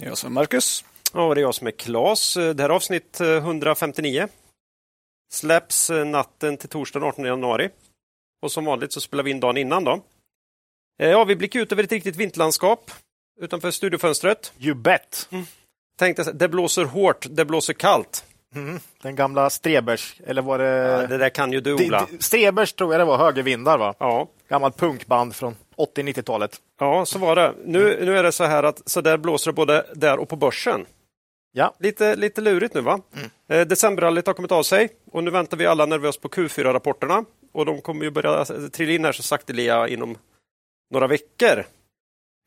Jag som är Marcus. Ja, det är jag som är Klas. Det här är avsnitt 159. Släpps natten till torsdag 18 januari. Och som vanligt så spelar vi in dagen innan. Då. Ja, vi blickar ut över ett riktigt vinterlandskap utanför studiofönstret. You bet! Mm. Tänkte, det blåser hårt, det blåser kallt. Mm. Den gamla Strebers, eller var det... Ja, det där kan ju du Ola. Strebers tror jag det var, Högervindar va? Ja. Gammalt punkband från 80-90-talet. Ja, så var det. Nu, nu är det så här att så där blåser det både där och på börsen. Ja. Lite, lite lurigt nu va? Mm. Eh, decemberrallyt har kommit av sig och nu väntar vi alla nervöst på Q4-rapporterna och de kommer ju börja trilla in här så sakteliga inom några veckor.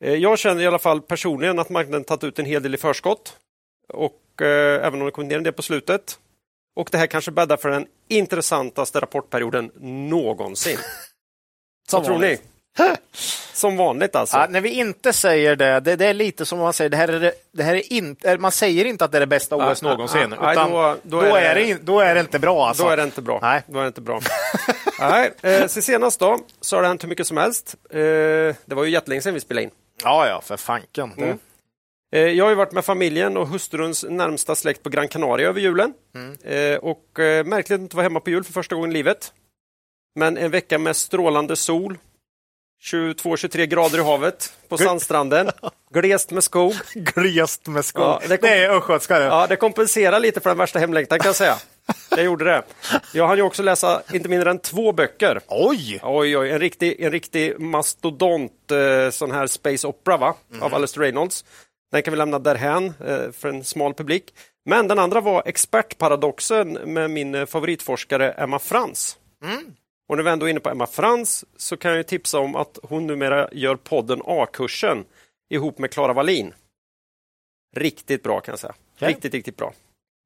Eh, jag känner i alla fall personligen att marknaden tagit ut en hel del i förskott och eh, även om det kommit ner en del på slutet. Och det här kanske bäddar för den intressantaste rapportperioden någonsin. Vad tror ni? Som vanligt alltså. Ja, när vi inte säger det, det, det, är lite som man säger, det här är, det, här är inte, man säger inte att det är det bästa OS någonsin. Ja, utan då, då, då, är det, då är det inte bra. Alltså. Då är det inte bra. Nej. Då är det inte bra. Nej, eh, så senast då så har det hänt hur mycket som helst. Eh, det var ju jättelänge sedan vi spelade in. Ja, ja, för fanken. Mm. Eh, jag har varit med familjen och hustruns närmsta släkt på Gran Canaria över julen. Mm. Eh, och eh, märkligt att inte vara hemma på jul för första gången i livet. Men en vecka med strålande sol, 22-23 grader i havet på sandstranden. Glest med skog. Glest med skog. Ja, det, det är östgötska Ja, det kompenserar lite för den värsta hemlängtan kan jag säga. Det gjorde det. Jag hann ju också läsa inte mindre än två böcker. Oj! Oj, oj, en riktig, en riktig mastodont eh, sån här space opera va? Mm. av Alistair Reynolds. Den kan vi lämna därhän eh, för en smal publik. Men den andra var Expertparadoxen med min favoritforskare Emma Frans. Mm. Och när vi ändå är inne på Emma Frans så kan jag tipsa om att hon numera gör podden A-kursen ihop med Klara Wallin. Riktigt bra kan jag säga. Okay. Riktigt, riktigt bra.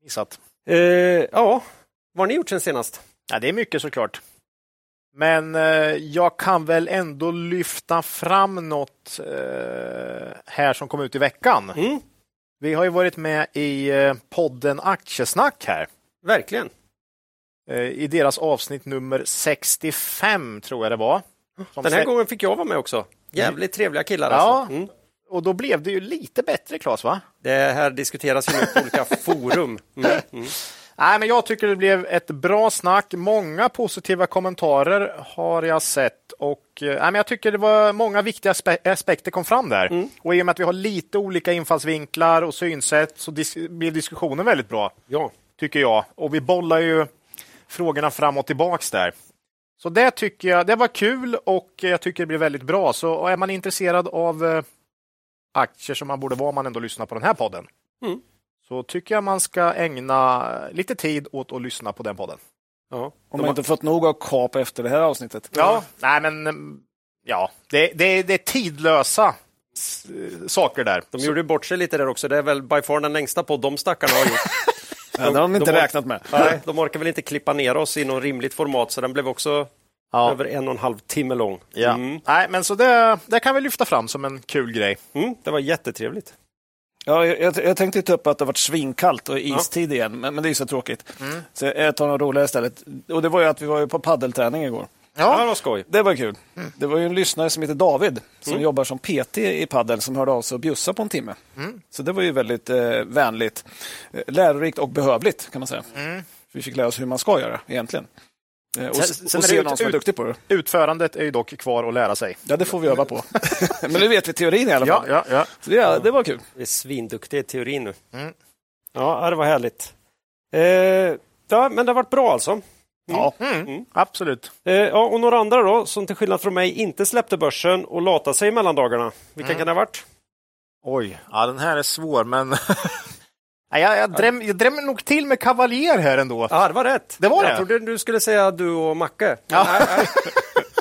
Missat. Eh, ja, vad har ni gjort sen senast? Ja, det är mycket såklart. Men eh, jag kan väl ändå lyfta fram något eh, här som kom ut i veckan. Mm. Vi har ju varit med i eh, podden Aktiesnack här. Verkligen. Eh, I deras avsnitt nummer 65 tror jag det var. Den här gången fick jag vara med också. Jävligt trevliga killar. Ja, alltså. mm. och då blev det ju lite bättre Claes va? Det här diskuteras ju nu på olika forum. Mm. Mm. Nej, men jag tycker det blev ett bra snack. Många positiva kommentarer har jag sett och nej, men jag tycker det var många viktiga aspekter kom fram där. Mm. Och i och med att vi har lite olika infallsvinklar och synsätt så dis blir diskussionen väldigt bra. Ja. Tycker jag. Och vi bollar ju frågorna fram och tillbaks där. Så det tycker jag, det var kul och jag tycker det blir väldigt bra. Så är man intresserad av eh, aktier som man borde vara om man ändå lyssnar på den här podden. Mm så tycker jag man ska ägna lite tid åt att lyssna på den podden. Ja. Om man inte fått nog av kap efter det här avsnittet. Ja, nej men ja, det, det, det är tidlösa saker där. De gjorde bort sig lite där också. Det är väl by far den längsta podd de stackarna har gjort. ja, det har de inte de räknat med. Nej, de orkar väl inte klippa ner oss i något rimligt format, så den blev också ja. över en och en halv timme lång. Ja. Mm. Nej, men så det, det kan vi lyfta fram som en kul grej. Mm, det var jättetrevligt. Ja, jag, jag tänkte ta upp att det har varit svinkallt och istid ja. igen, men, men, det är så tråkigt. Mm. Så jag tar något roligare istället. Och det var ju att vi var på paddelträning igår. Ja, det var skoj. Det var kul. Mm. Det var ju en lyssnare som heter David som mm. jobbar som PT i paddel som hörde av sig och bjussade på en timme. Mm. Så det var ju väldigt eh, vänligt, eh, lärorikt och behövligt kan man säga. Mm. Vi fick lära oss hur man ska göra egentligen. Eh, och, sen, sen och se någon som är duktig på det. Utförandet är ju dock kvar att lära sig. Ja, det får vi öva på. Men nu vet vi teorin i alla fall. Ja, ja, ja. Så det, det var kul. Vi är svinduktiga i teorin nu. Mm. Ja, det var härligt. Eh, ja, men det har varit bra alltså. Mm. Ja, mm. mm. absolut. Eh, ja, och några andra då, som till skillnad från mig inte släppte börsen och latade sig i mellandagarna. Vilka mm. kan det ha varit? Oj, ja, den här är svår, men jag, jag, dräm, jag drämmer nog till med kavaljer här ändå. Ja, det var rätt. Det var jag det. trodde du skulle säga du och Macke. Ja. Nej,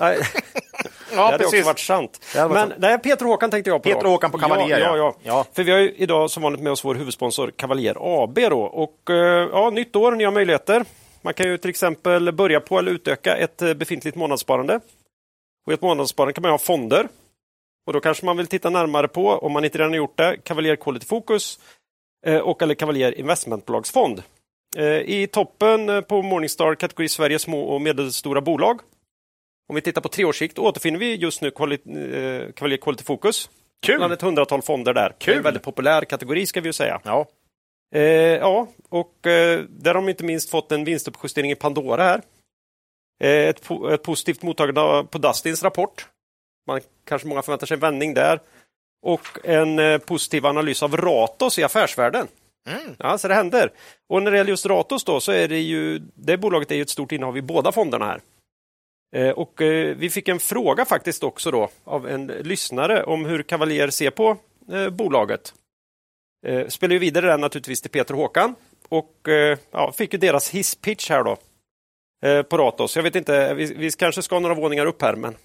nej. det hade precis. också varit sant. varit Men sant. nej, Peter och Håkan tänkte jag på. Peter och Håkan på Cavalier, ja. Ja, ja. ja. Ja. För vi har ju idag som vanligt med oss vår huvudsponsor Cavalier AB. Då. Och, eh, ja, nytt år, nya möjligheter. Man kan ju till exempel börja på eller utöka ett eh, befintligt månadssparande. Och i ett månadssparande kan man ha fonder. Och då kanske man vill titta närmare på, om man inte redan har gjort det, Cavalier Quality Focus eh, och eller Cavalier Investmentbolagsfond. Eh, I toppen på Morningstar kategori Sverige små och medelstora bolag. Om vi tittar på treårssikt återfinner vi just nu Cavalier Quality Focus. Kul. Bland ett hundratal fonder där. Det är en väldigt populär kategori ska vi ju säga. Ja. Eh, ja, och eh, där har de inte minst fått en vinstuppjustering i Pandora här. Eh, ett, po- ett positivt mottagande på Dustins rapport. Man kanske många förväntar sig en vändning där. Och en eh, positiv analys av Ratos i affärsvärlden. Ja, så det händer. Och när det gäller just Ratos då så är det ju, det bolaget är ju ett stort innehav i båda fonderna här. Eh, Och eh, vi fick en fråga faktiskt också då av en lyssnare om hur Cavalier ser på bolaget. Eh, Spelar ju vidare den naturligtvis till Peter och Håkan och eh, ja, fick ju deras hisspitch här då eh, på Ratos. Jag vet inte, vi, vi kanske ska några våningar upp här men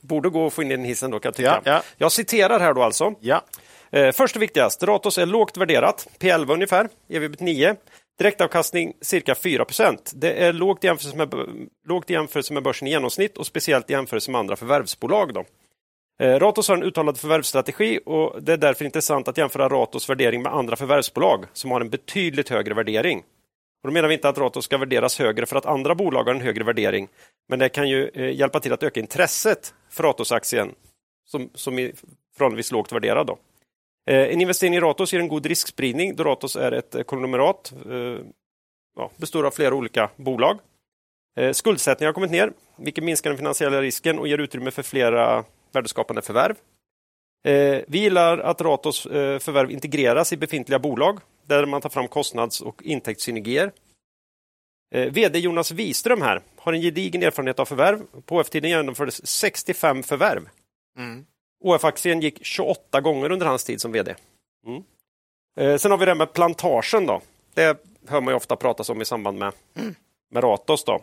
borde gå att få in i den hissen då kan jag tycka. Ja, ja. Jag citerar här då alltså. Ja. Eh, först och viktigast, Ratos är lågt värderat, P11 ungefär, EV 9. Direktavkastning cirka 4% Det är lågt i, jämförelse med, lågt i jämförelse med börsen i genomsnitt och speciellt i jämförelse med andra förvärvsbolag. Då. Eh, Ratos har en uttalad förvärvsstrategi och det är därför intressant att jämföra Ratos värdering med andra förvärvsbolag som har en betydligt högre värdering. Och då menar vi inte att Ratos ska värderas högre för att andra bolag har en högre värdering, men det kan ju eh, hjälpa till att öka intresset för Ratos-aktien som, som är förhållandevis lågt värderad. Då. Eh, en investering i Ratos ger en god riskspridning då Ratos är ett konglomerat, ja, består av flera olika bolag. Skuldsättningen har kommit ner, vilket minskar den finansiella risken och ger utrymme för flera värdeskapande förvärv. Eh, Vi gillar att Ratos eh, förvärv integreras i befintliga bolag där man tar fram kostnads och intäktssynergier. Eh, VD Jonas Wiström här har en gedigen erfarenhet av förvärv. På OF-tiden genomfördes 65 förvärv. OF-aktien gick 28 gånger under hans tid som VD. Mm. Eh, sen har vi det här med plantagen. Då. Det hör man ju ofta pratas om i samband med, med Ratos. Då.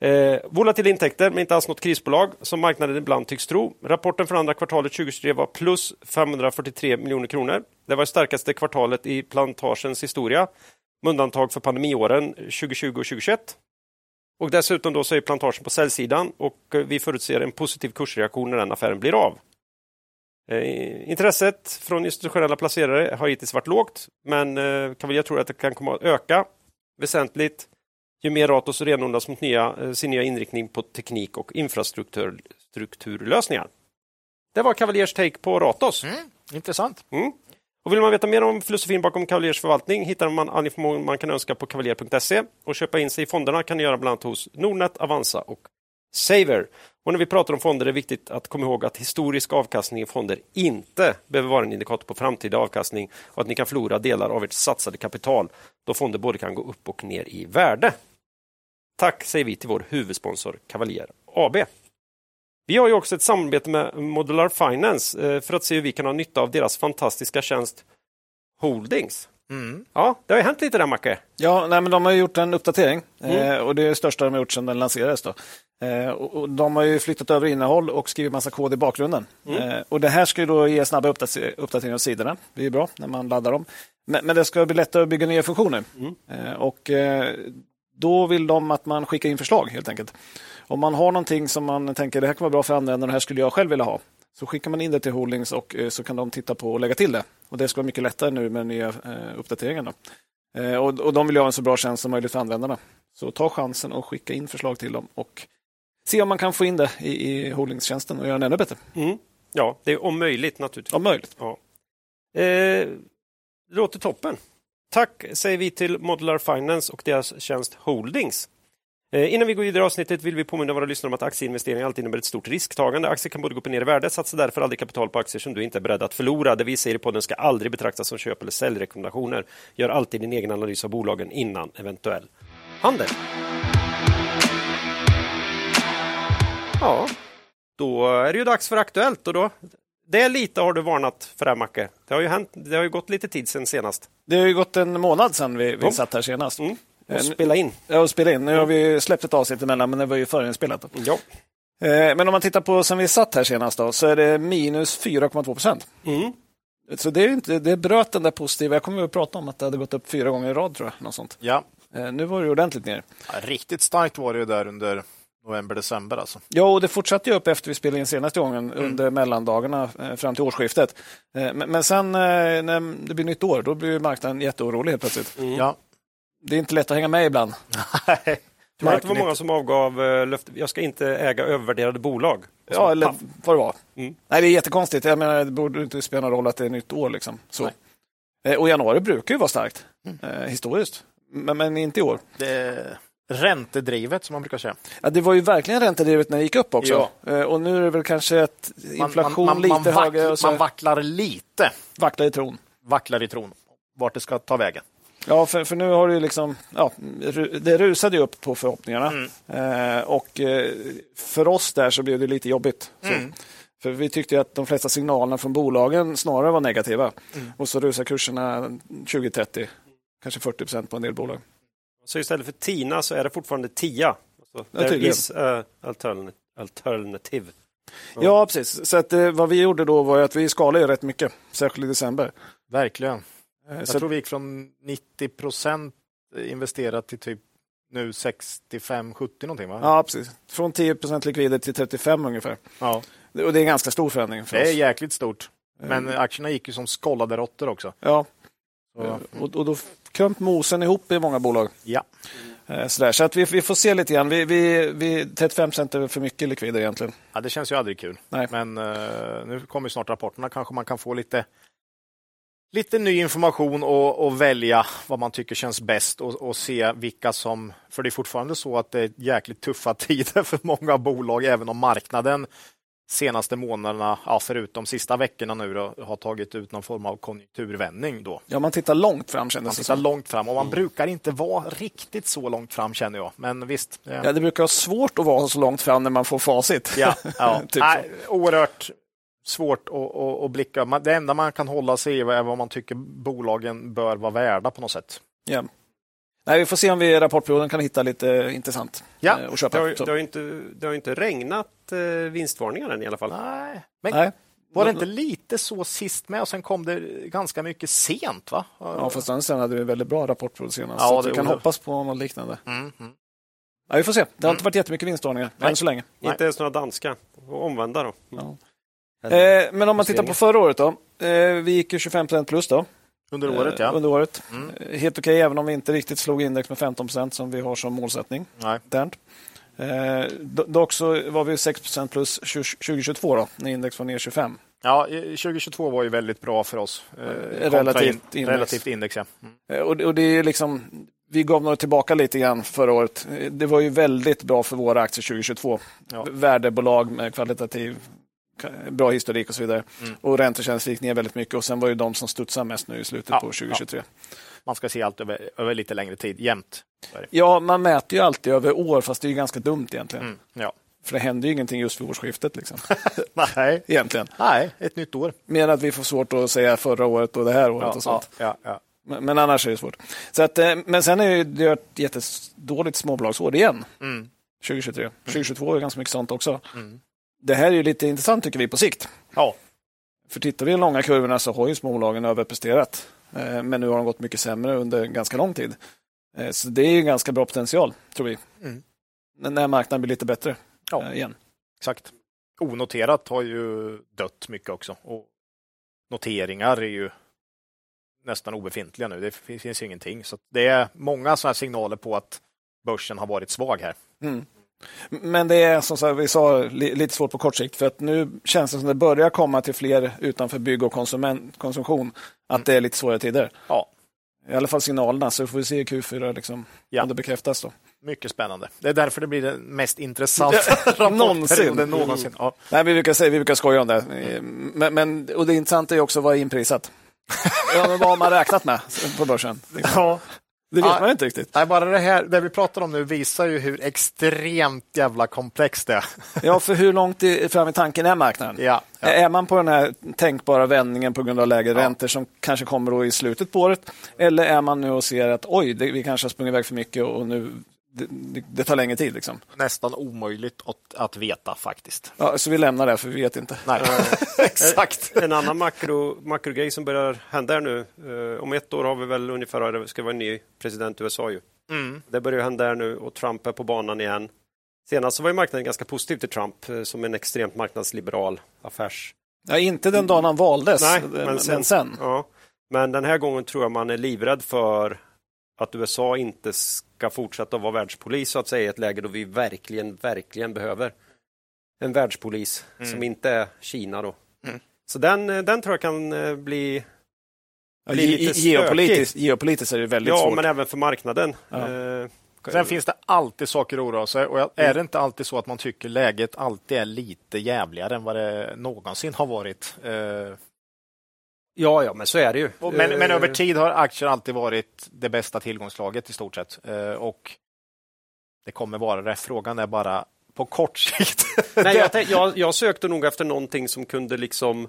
Eh, volatila intäkter, men inte alls något krisbolag, som marknaden ibland tycks tro. Rapporten för andra kvartalet 2023 var plus 543 miljoner kronor. Det var det starkaste kvartalet i plantagens historia, med undantag för pandemiåren 2020 och 2021. Och dessutom då så är plantagen på säljsidan och eh, vi förutser en positiv kursreaktion när den affären blir av. Eh, Intresset från institutionella placerare har hittills varit lågt, men eh, tror att det kan komma att öka väsentligt ju mer Ratos renodlas mot nya, eh, sin nya inriktning på teknik och infrastrukturlösningar. Det var Cavaliers take på Ratos. Intressant. Mm. Och vill man veta mer om filosofin bakom Cavaliers förvaltning hittar man all information man kan önska på cavalier.se och köpa in sig i fonderna kan ni göra bland annat hos Nordnet, Avanza och Saver. Och när vi pratar om fonder är det viktigt att komma ihåg att historisk avkastning i fonder inte behöver vara en indikator på framtida avkastning och att ni kan förlora delar av ert satsade kapital då fonder både kan gå upp och ner i värde. Tack säger vi till vår huvudsponsor Cavalier AB. Vi har ju också ett samarbete med Modular Finance eh, för att se hur vi kan ha nytta av deras fantastiska tjänst Holdings. Ja, det har ju hänt lite där Macke. Ja, nej, men de har ju gjort en uppdatering Mm. eh, och det är det största de har gjort sedan den lanserades. Då. Eh, och, de har ju flyttat över innehåll och skrivit massa kod i bakgrunden. Mm. Och Det här ska ju då ge snabba uppdater- uppdateringar av sidorna. Det är ju bra när man laddar dem. Men, det ska bli lättare att bygga nya funktioner. Mm. Och Då vill de att man skickar in förslag helt enkelt. Om man har någonting som man tänker det här kan vara bra för användaren och det här skulle jag själv vilja ha. Så skickar man in det till Holdings och eh, så kan de titta på och lägga till det. Och Det ska vara mycket lättare nu med nya eh, uppdateringen. Då. Eh, och, och de vill ha en så bra tjänst som möjligt för användarna. Så ta chansen och skicka in förslag till dem och se om man kan få in det i, i Holdingstjänsten och göra den ännu bättre. Mm. Ja, det är om möjligt naturligtvis. Om möjligt. Ja. Eh, det låter toppen. Tack säger vi till Modular Finance och deras tjänst Holdings. Eh, innan vi går vidare i avsnittet vill vi påminna våra lyssnare om att aktieinvesteringar alltid innebär ett stort risktagande. Aktier kan både gå upp och ner i värde. Satsa därför aldrig kapital på aktier som du inte är beredd att förlora. Det vi säger i podden ska aldrig betraktas som köp eller säljrekommendationer. Gör alltid din egen analys av bolagen innan eventuell handel. Ja, då är det ju dags för Aktuellt och då det lite har du varnat för det här Macke. Det har ju, hänt, det har ju gått lite tid sen senast. Det har ju gått en månad sedan vi, vi satt här senast. Mm. Eh, Och spela in. Ja, och spela in. Nu har vi släppt ett avsnitt emellan, men det var ju förinspelat. Ja. Eh, men om man tittar på sen vi satt här senast då, så är det minus 4,2 procent. Mm. Så det, är inte, det bröt den där positiva. Jag kommer att prata om att det hade gått upp fyra gånger i rad tror jag. Något sånt. Ja. Eh, nu var det ordentligt ner. ja, riktigt starkt var det ju där under november, december alltså. Ja, och det fortsatte ju upp efter vi spelade in senaste gången under mellandagarna eh, fram till årsskiftet. Eh, men, sen eh, när det blir nytt år, då blir marknaden jätteorolig helt plötsligt. Ja. Det är inte lätt att hänga med ibland. Nej. Det var många som avgav löfte, jag ska inte äga övervärderade bolag. Ja, eller vad det var. Mm. Nej, det är jättekonstigt. Jag menar, det borde inte spela någon roll att det är nytt år. Liksom. Så. Och januari brukar ju vara starkt, eh, historiskt. Men, men inte i år. Det räntedrivet som man brukar säga. Ja, det var ju verkligen räntedrivet när det gick upp också. Ja. Eh, Och nu är det väl kanske att inflation man, man, man, lite högre så man vacklar lite. vacklar i tron. Vacklar i tron vart det ska ta vägen. Ja, för, för nu har det ju liksom, ja, det rusade ju upp på förhoppningarna. Eh, och eh, för oss där så blev det lite jobbigt. Så. För vi tyckte att de flesta signalerna från bolagen snarare var negativa. Och så rusar kurserna 20-30, kanske 40 procent på en del bolag. Så istället för TINA så är det fortfarande TIA. Ja, there is altern- alternative. Ja, precis. Så att, eh, vad vi gjorde då var att vi skalade rätt mycket, särskilt i december. Verkligen. Eh, Jag så tror vi gick från 90 procent investerat till typ nu 65-70 någonting va? Ja, precis. Från 10 procent likvider till 35 ungefär. Ja. Och det är en ganska stor förändring för Det är oss. jäkligt stort. Men aktierna gick ju som skållade råttor också. Ja, Så, och, och då krömp mosen ihop i många bolag. ja. Eh, Sådär. Så att vi, vi får se lite grann. Vi, vi, vi, 35 procent är för mycket likvider egentligen. ja, det känns ju aldrig kul. Nej. Men eh, nu kommer ju snart rapporterna. Kanske man kan få lite, lite ny information och, och välja vad man tycker känns bäst och, och se vilka som... För det är fortfarande så att det är jäkligt tuffa tider för många bolag, även om marknaden senaste månaderna, ja, förutom sista veckorna nu, då, har tagit ut någon form av konjunkturvändning. Då. Ja, man tittar långt fram Man kändes det tittar som. långt fram och man brukar inte vara riktigt så långt fram känner jag. Men visst. eh, Ja, det brukar vara svårt att vara så långt fram när man får facit. Ja, ja. Typ. Nej, oerhört svårt att, att, att blicka. Man- Det enda man kan hålla sig i är vad man tycker bolagen bör vara värda på något sätt. Ja. Nej, vi får se om vi i rapportperioden kan hitta lite intressant Ja. eh, att Det köpa. har, Så. det har ju inte, det har inte regnat eh, vinstvarningar än i alla fall. Nej. Men Nej. var det inte lite så sist med och sen kom det ganska mycket sent? va? Ja, fast sen hade vi en väldigt bra rapportperiod senast. Ja, så det vi kan hoppas på något liknande. Mm, mm. Ja, vi får se. Det har inte varit jättemycket vinstvarningar Nej. än så länge. Nej. Inte ens några danska. Omvända då. Ja. Eh, men om man tittar på förra året då. Eh, vi gick ju 25 procent plus då. Under året, eh, ja. Under året. Mm. Eh, Helt okej, även om vi inte riktigt slog index med 15 procent som vi har som målsättning. Nej. internt. Eh, do- dock så var vi 6 procent plus 20- 2022 då, när index var ner 25. Ja, eh, 2022 var ju väldigt bra för oss. Eh, relativt in, index. relativt index. Ja. Mm. Eh, och, och det är liksom, vi gav nog tillbaka lite grann förra året. Det var ju väldigt bra för våra aktier 2022. Ja. Värdebolag med kvalitativ bra historik och så vidare. Mm. Och räntetjänster gick ner väldigt mycket och sen var det de som studsade mest nu i slutet Ja, på 2023. Man ska se allt över, över lite längre tid, det. Ja, man mäter ju alltid över år fast det är ju ganska dumt egentligen. Mm. Ja. För det händer ju ingenting just vid årsskiftet. Liksom. Nej. egentligen. Nej, ett nytt år. Mer att vi får svårt att säga förra året och det här året Ja, och sånt. ja, ja, ja. Men, men annars är det svårt. Så att, eh, men sen är det ju ett jättedåligt småbolagsår igen. Mm. 2023. 2022 är ganska mycket sånt också. Mm. Det här är ju lite intressant tycker vi på sikt. Ja. För tittar vi i de långa kurvorna så har ju småbolagen överpresterat. Eh, Men nu har de gått mycket sämre under ganska lång tid. Eh, Så det är ju ganska bra potential, tror vi. Mm. När marknaden blir lite bättre Ja. eh, igen. Exakt. Onoterat har ju dött mycket också. Och noteringar är ju nästan obefintliga nu. Det fin- finns ingenting. Så det är många sådana signaler på att börsen har varit svag här. Mm. Men det är som sagt, vi sa li- lite svårt på kort sikt för att nu känns det som det börjar komma till fler utanför bygg och konsumtion att Mm. det är lite svåra tider. Ja, I alla fall signalerna, så får vi se i Q4 liksom, Ja. om det bekräftas. Då. mycket spännande. Det är därför det blir den mest intressanta Någonsin. rapportperioden någonsin. Ja. Nej, vi, brukar säga, vi brukar skoja om det. Men, men, och det intressanta är också vad är inprisat. ja, men vad har man räknat med på börsen? Ja. Det vet Ja. man inte riktigt. Nej, bara det här det vi pratar om nu visar ju hur extremt jävla komplext det är. Ja, för hur långt fram i tanken är marknaden? Ja, ja. Är man på den här tänkbara vändningen på grund av lägre räntor som kanske kommer då i slutet på året? Eller är man nu och ser att oj, det, vi kanske har sprungit iväg för mycket och nu det, det, det tar längre tid. Liksom. Nästan omöjligt att, att veta faktiskt. Ja, så vi lämnar det, för vi vet inte. Nej, exakt. En annan makro, makrogrej som börjar hända här nu. Eh, om ett år har vi väl ungefär, det ska vara en ny president i USA. Ju. Mm. Det börjar hända här nu och Trump är på banan igen. Senast så var ju marknaden ganska positiv till Trump eh, som en extremt marknadsliberal affärs... Ja, inte den dagen han valdes, Nej, men, men sen- men sen. Ja. Men den här gången tror jag man är livrädd för att USA inte ska fortsätta vara världspolis så att säga i ett läge då vi verkligen, verkligen behöver en världspolis som inte är Kina då. Mm. Så den, eh, den tror jag kan eh, bli Ja, ge- lite geopolitiskt, geopolitiskt är det väldigt Ja, svårt. men även för marknaden. Ja. Eh, Sen finns det alltid saker att oroa sig och är det inte alltid så att man tycker läget alltid är lite jävligare än vad det någonsin har varit? Eh, Ja, ja, men så är det ju. Men, men Eh, över tid har aktier alltid varit det bästa tillgångslaget i stort sett. Eh, Och det kommer vara det. Frågan är bara på kort sikt. Nej, jag, jag, jag sökte nog efter någonting som kunde liksom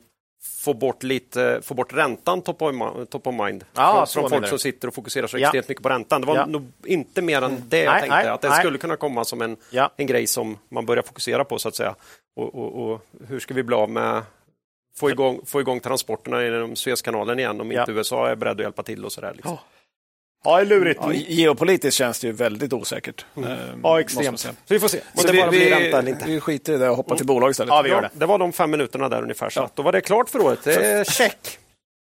få bort lite, få bort räntan top of, top of mind. Ja, från så från menar folk som sitter och fokuserar så Ja. extremt mycket på räntan. Det var Ja. nog inte mer än det jag Nej, tänkte, nej, att det nej. skulle kunna komma som en, en grej som man börjar fokusera på så att säga. Och, och, och hur ska vi bli av med få igång, få igång transporterna genom Suezkanalen igen om Ja. inte USA är beredd att hjälpa till och sådär. Liksom. Ja, det är lurigt. Ja, geopolitiskt känns det ju väldigt osäkert. Eh, Ja, måste extremt. Så vi får se Så det vi, bara blir vi, ränta eller inte. vi skiter i det och hoppar till bolag istället. Ja, vi gör det. det var de fem minuterna där ungefär. Så att då var det klart för året. Det är check.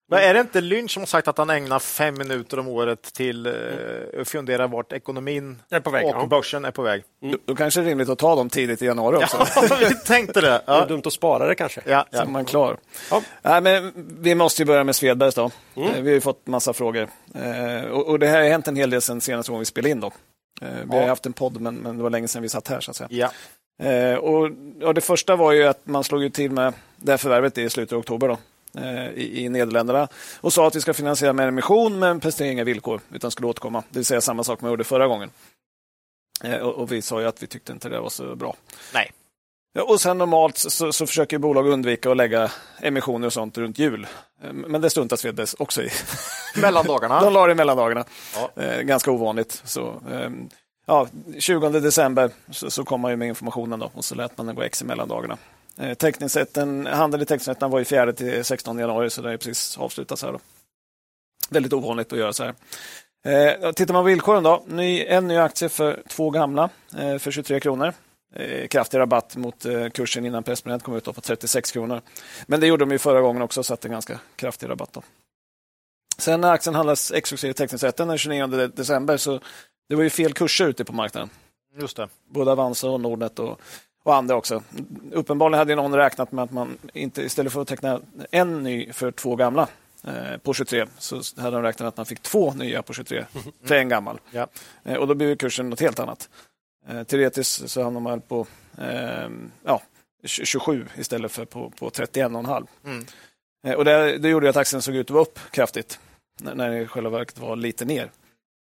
Men är det inte Lynch som har sagt att han ägnar fem minuter om året till eh, att fundera vart ekonomin Jag är på väg. och Ja. börsen är på väg? Då, då kanske det är rimligt att ta dem tidigt i januari också. vi tänkte det. Det är Ja. dumt att spara det kanske. Ja, Så ja. är man klar. Ja. Nej, men vi måste ju börja med Svedbergs. Då. Mm. Eh, Vi har ju fått massa frågor. Eh, och, och Det här har hänt en hel del sen senaste gången vi spelade in. Då. Eh, vi har Ja. haft en podd, men, men det var länge sedan vi satt här. Så att säga. ja. Eh, och, och Det första var ju att man slog ju till med det här förvärvet i slutet av oktober då, eh, i, i Nederländerna och sa att vi ska finansiera med en emission men presenterade inga villkor utan skulle återkomma. Det vill säga samma sak man gjorde förra gången. Eh, och, och Vi sa ju att vi tyckte inte det var så bra. Nej. Ja, och sen normalt så, så försöker bolag undvika att lägga emissioner och sånt runt jul. Eh, Men det struntar Swedbergs också i. Mellan dagarna. De la det i mellandagarna. Ja. Eh, ganska ovanligt. Så, ehm, ja, 20 december så, så kom man ju med informationen då, och så lät man den gå ex i mellandagarna. Eh, handeln i teckningsrätten var ju 4 till 16 januari så det är precis avslutat. Så här då. Väldigt ovanligt att göra så här. Eh, tittar man på villkoren då. Ny, en ny aktie för två gamla eh, för 23 kronor. Eh, kraftig rabatt mot eh, kursen innan pressmeddelandet kom ut på 36 kronor. Men det gjorde de ju förra gången också så att det är ganska kraftig rabatt. Då. Sen när aktien handlas exklusivt teckningsrätten den 29 de- december så det var ju fel kurser ute på marknaden. Just det. Både Avanza och Nordnet och, och andra också. Uppenbarligen hade någon räknat med att man inte istället för att teckna en ny för två gamla eh, på 23 så hade de räknat med att man fick två nya på 23 för en gammal. Ja. Eh, och då blir ju kursen något helt annat. Eh, teoretiskt så hamnar man på eh, ja, 27 istället för på, på 31,5. Mm. Eh, och det, det gjorde att aktien såg ut att vara upp kraftigt när, när det i själva verket var lite ner.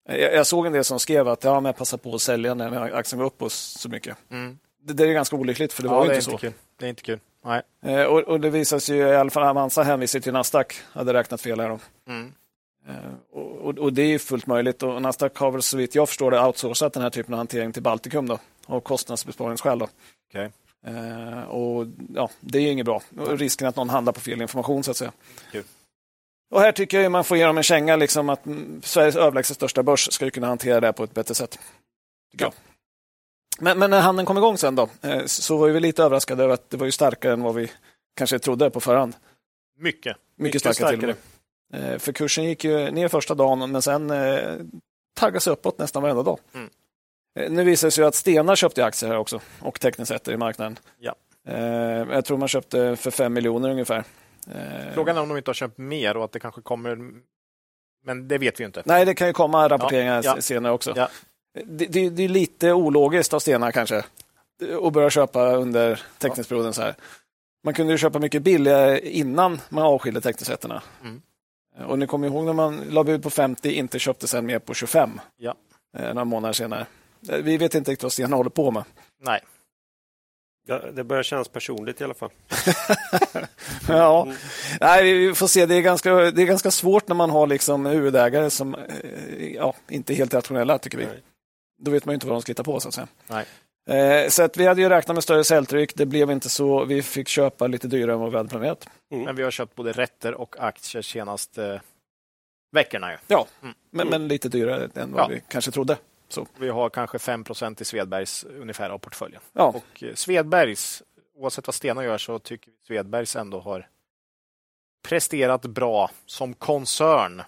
Eh, Jag, jag såg en del som skrev att ja, men jag passar på att sälja när aktien går upp så mycket. Mm. Det, är ganska olyckligt för det ja, var ju det inte så. Kul. Det är inte kul. Nej. Eh, och, och det visade sig ju, i alla fall Avanza hänvisar till Nasdaq, hade räknat fel här. Då. Mm. Eh, och, och, det är ju fullt möjligt och Nasdaq har väl så vitt jag förstår det outsourcat den här typen av hantering till Baltikum då, av kostnadsbesparingsskäl. Då. Okej. Eh, och ja, Det är ju inget bra. Och risken att någon handlar på fel information så att säga. Kul. Och här tycker jag man får ge dem en känga, liksom att mm, Sveriges överlägset största börs ska ju kunna hantera det på ett bättre sätt. Jag. Men, men när handeln kom igång sen då, eh, så var vi lite överraskade över att det var ju starkare än vad vi kanske trodde på förhand. Mycket. Mycket, starkare, till och med. Eh, För kursen gick ju ner första dagen, men sen eh, taggades uppåt nästan varenda dag. Mm. Nu visar det sig att Stena köpte aktier här också och teckningsrätter i marknaden. Ja. Jag tror man köpte för fem miljoner ungefär. Frågan är om de inte har köpt mer och att det kanske kommer... Men det vet vi inte. Nej, det kan ju komma rapporteringar Ja, ja. senare också. Ja. Det, det, det är lite ologiskt av Stena kanske att börja köpa under teckningsperioden så här. Man kunde ju köpa mycket billigare innan man avskilde teckningsrätterna. Mm. Och ni kommer ihåg när man la bud på 50, inte köpte sen mer på 25 Ja. eh, några månader senare. Eh, Vi vet inte riktigt vad Stena håller på med. Nej. Ja, det börjar kännas personligt i alla fall. ja. Mm. Nej, vi får se. Det är, ganska, det är ganska svårt när man har liksom huvudägare som eh, ja, inte är helt rationella, tycker vi. Nej. Då vet man ju inte vad de ska hitta på så att säga. Nej. Eh, så att vi hade ju räknat med större säljtryck. Det blev inte så. Vi fick köpa lite dyrare än vad vi hade planerat. Men vi har köpt både rätter och aktier senaste veckorna. Ju. Ja, Mm. men, men lite dyrare än vad Ja. vi kanske trodde. Så, Vi har kanske 5% i Svedbergs ungefär av portföljen. ja. Och eh, Svedbergs, oavsett vad Stena gör, så tycker vi Svedbergs ändå har presterat bra som koncern.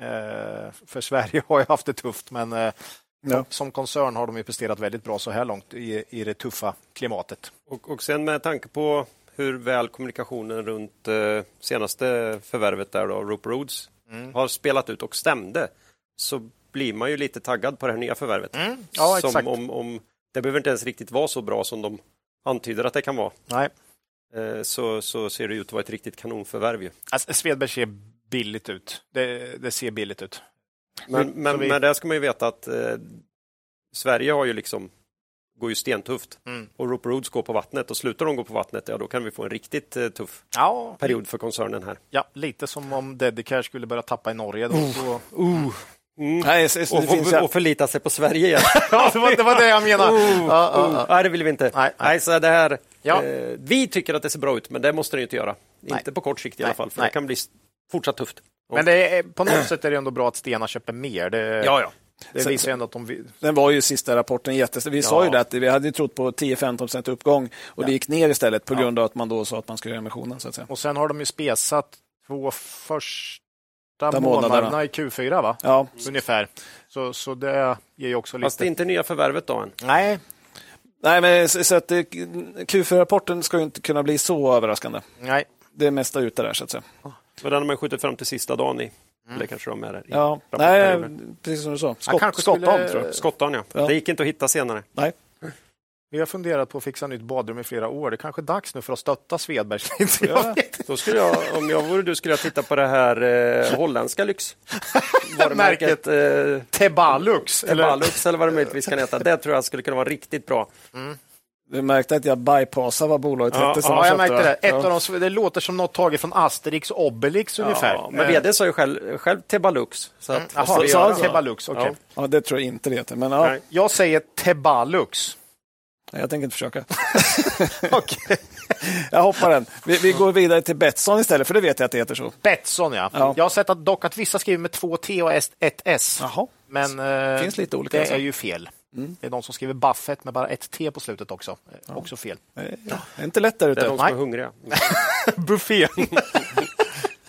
Eh, för Sverige har ju haft det tufft, men eh, Ja. som koncern har de ju presterat väldigt bra så här långt i, i det tuffa klimatet. Och, och sen med tanke på hur väl kommunikationen runt eh, senaste förvärvet där då, Rope Roads Mm. har spelat ut och stämde så blir man ju lite taggad på det här nya förvärvet. Mm. Ja, som exakt. Om, om, det behöver inte ens riktigt vara så bra som de antyder att det kan vara. Nej. Eh, så, så ser det ut att vara ett riktigt kanonförvärv. Ju. Alltså, Svedberg ser billigt ut. Det, det ser billigt ut. Men, men, vi- men där ska man ju veta att eh, Sverige har ju liksom går ju stentufft Mm. och Rope Roads går på vattnet och slutar de gå på vattnet, ja då kan vi få en riktigt eh, tuff Ja, period för koncernen här. ja, lite som om Dedicare skulle börja tappa i Norge. Då, så... Mm. Nej, så, så Och, och, och förlita sig på Sverige igen. ja, det, var, det var det jag menade. Ja, ja. Nej, det vill vi inte. Nej, nej. så det här, Ja. eh, vi tycker att det ser bra ut, men det måste det inte göra. Nej. Inte på kort sikt i alla fall, för det kan bli fortsatt tufft. Men det är, på något sätt är det ändå bra att Stena köper mer. Det, Ja, ja. det visar ju ändå att de. Den var ju sista rapporten jättestor. Vi sa Ja. ju det att vi hade trott på 10-15% uppgång och Ja. det gick ner istället på Ja. grund av att man då sa att man skulle göra emissionen. Så att säga. Och sen har de ju spesat två första månaderna, månaderna. i Q4, va? Ja, Ungefär. Så, så det ger ju också Fast det är lite... inte nya förvärvet då än. Nej, Nej, men så, att det- Q4-rapporten ska ju inte kunna bli så överraskande. nej. Det är mesta ute där så att säga. Men den har man skjutit fram till sista dagen i. Eller kanske de är där. Ja, nej, precis som du sa. Skott, kanske Skottholm skulle- tror jag. Skottan, ja. Ja. Det gick inte att hitta senare. Nej. Vi har funderat på att fixa nytt badrum i flera år. Det är kanske är dags nu för att stötta Svedbergs lite. Ja, då skulle jag, om jag vore du skulle jag titta på det här eh, holländska lyxvarumärket eh, Tebalux. Eller? Tebalux eller vad det möjligtvis kan heta. Det tror jag skulle kunna vara riktigt bra. Du märkte att jag bypassade vad bolaget Ja, hette. som Ja, jag märkte det. Ett Ja. av dem, det låter som något taget från Asterix och Obelix ungefär. Ja, men Eh, vd sa ju själv, själv Tebalux. Så att, då? Tebalux? Okej. Ja. Ja, det tror jag inte det heter. Men ja. Jag säger Tebalux. jag tänker inte försöka. Okej. Jag hoppar den. Vi, vi går vidare till Betsson istället, för det vet jag att det heter så. Betsson, ja. Ja. Jag har sett att dock att vissa skriver med två T och ett S. Jaha. Men eh, Finns lite olika, det alltså. är ju fel. Det är de som skriver Buffett med bara ett T på slutet också. Eh, Också fel. Eh, Det är inte lätt där Det är ute. de som är hungriga. Buffé.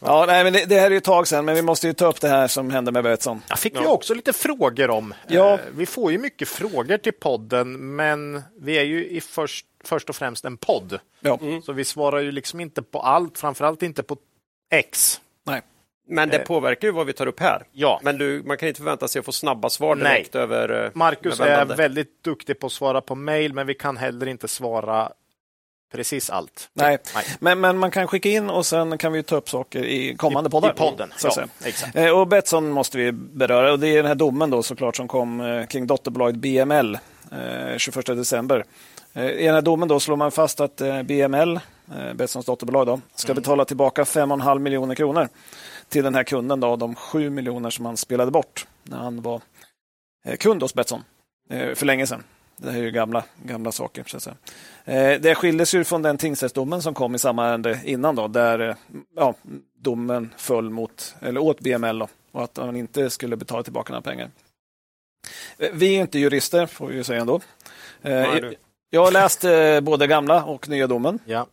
Ja, nej, men det, det här är ju ett tag sedan, men vi måste ju ta upp det här som hände med Betsson. Jag fick vi Ja. också lite frågor om. Ja. Eh, Vi får ju mycket frågor till podden, men vi är ju i först, först och främst en podd. Ja. Så vi svarar ju liksom inte på allt, framförallt inte på X. Nej. Men det Eh. påverkar ju vad vi tar upp här. Ja. Men du, man kan inte förvänta sig att få snabba svar Nej. direkt över eh, Marcus är väldigt duktig på att svara på mejl, men vi kan heller inte svara precis allt. Nej. Nej. Men, men man kan skicka in och sen kan vi ta upp saker i kommande I, poddar. I podden, så att ja, säga. exakt. Eh, Och Betsson måste vi beröra och det är den här domen då såklart som kom kring dotterbolaget BML eh, 21 december. I den här domen då slår man fast att BML, Betssons dotterbolag, då, ska Mm. betala tillbaka 5,5 miljoner kronor till den här kunden, då, de 7 miljoner som han spelade bort när han var eh, kund hos Betsson eh, för länge sedan. Det här är ju gamla, gamla saker. Så att säga. Eh, Det skildes ju från den tingsrättsdomen som kom i samma ärende innan då, där ja, domen föll mot, eller åt BML då, och att han inte skulle betala tillbaka några pengar. Vi är inte jurister, får vi ju säga ändå. Du. Jag har läst både gamla och nya domen. Ja.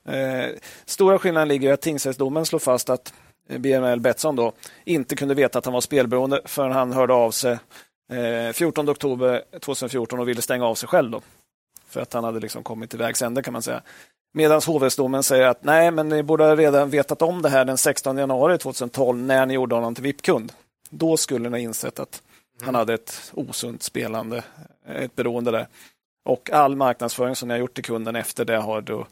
Stora skillnaden ligger i att tingsrättsdomen slår fast att BML Betsson då inte kunde veta att han var spelberoende förrän han hörde av sig eh, 14 oktober 2014 och ville stänga av sig själv. Då, för att han hade liksom kommit till vägs ände kan man säga. Medan hovrättsdomen säger att nej, men ni borde ha redan vetat om det här den 16 januari 2012 när ni gjorde honom till VIP-kund. Då skulle ni ha insett att han hade ett osunt spelande, ett beroende där. Och all marknadsföring som ni har gjort till kunden efter det har då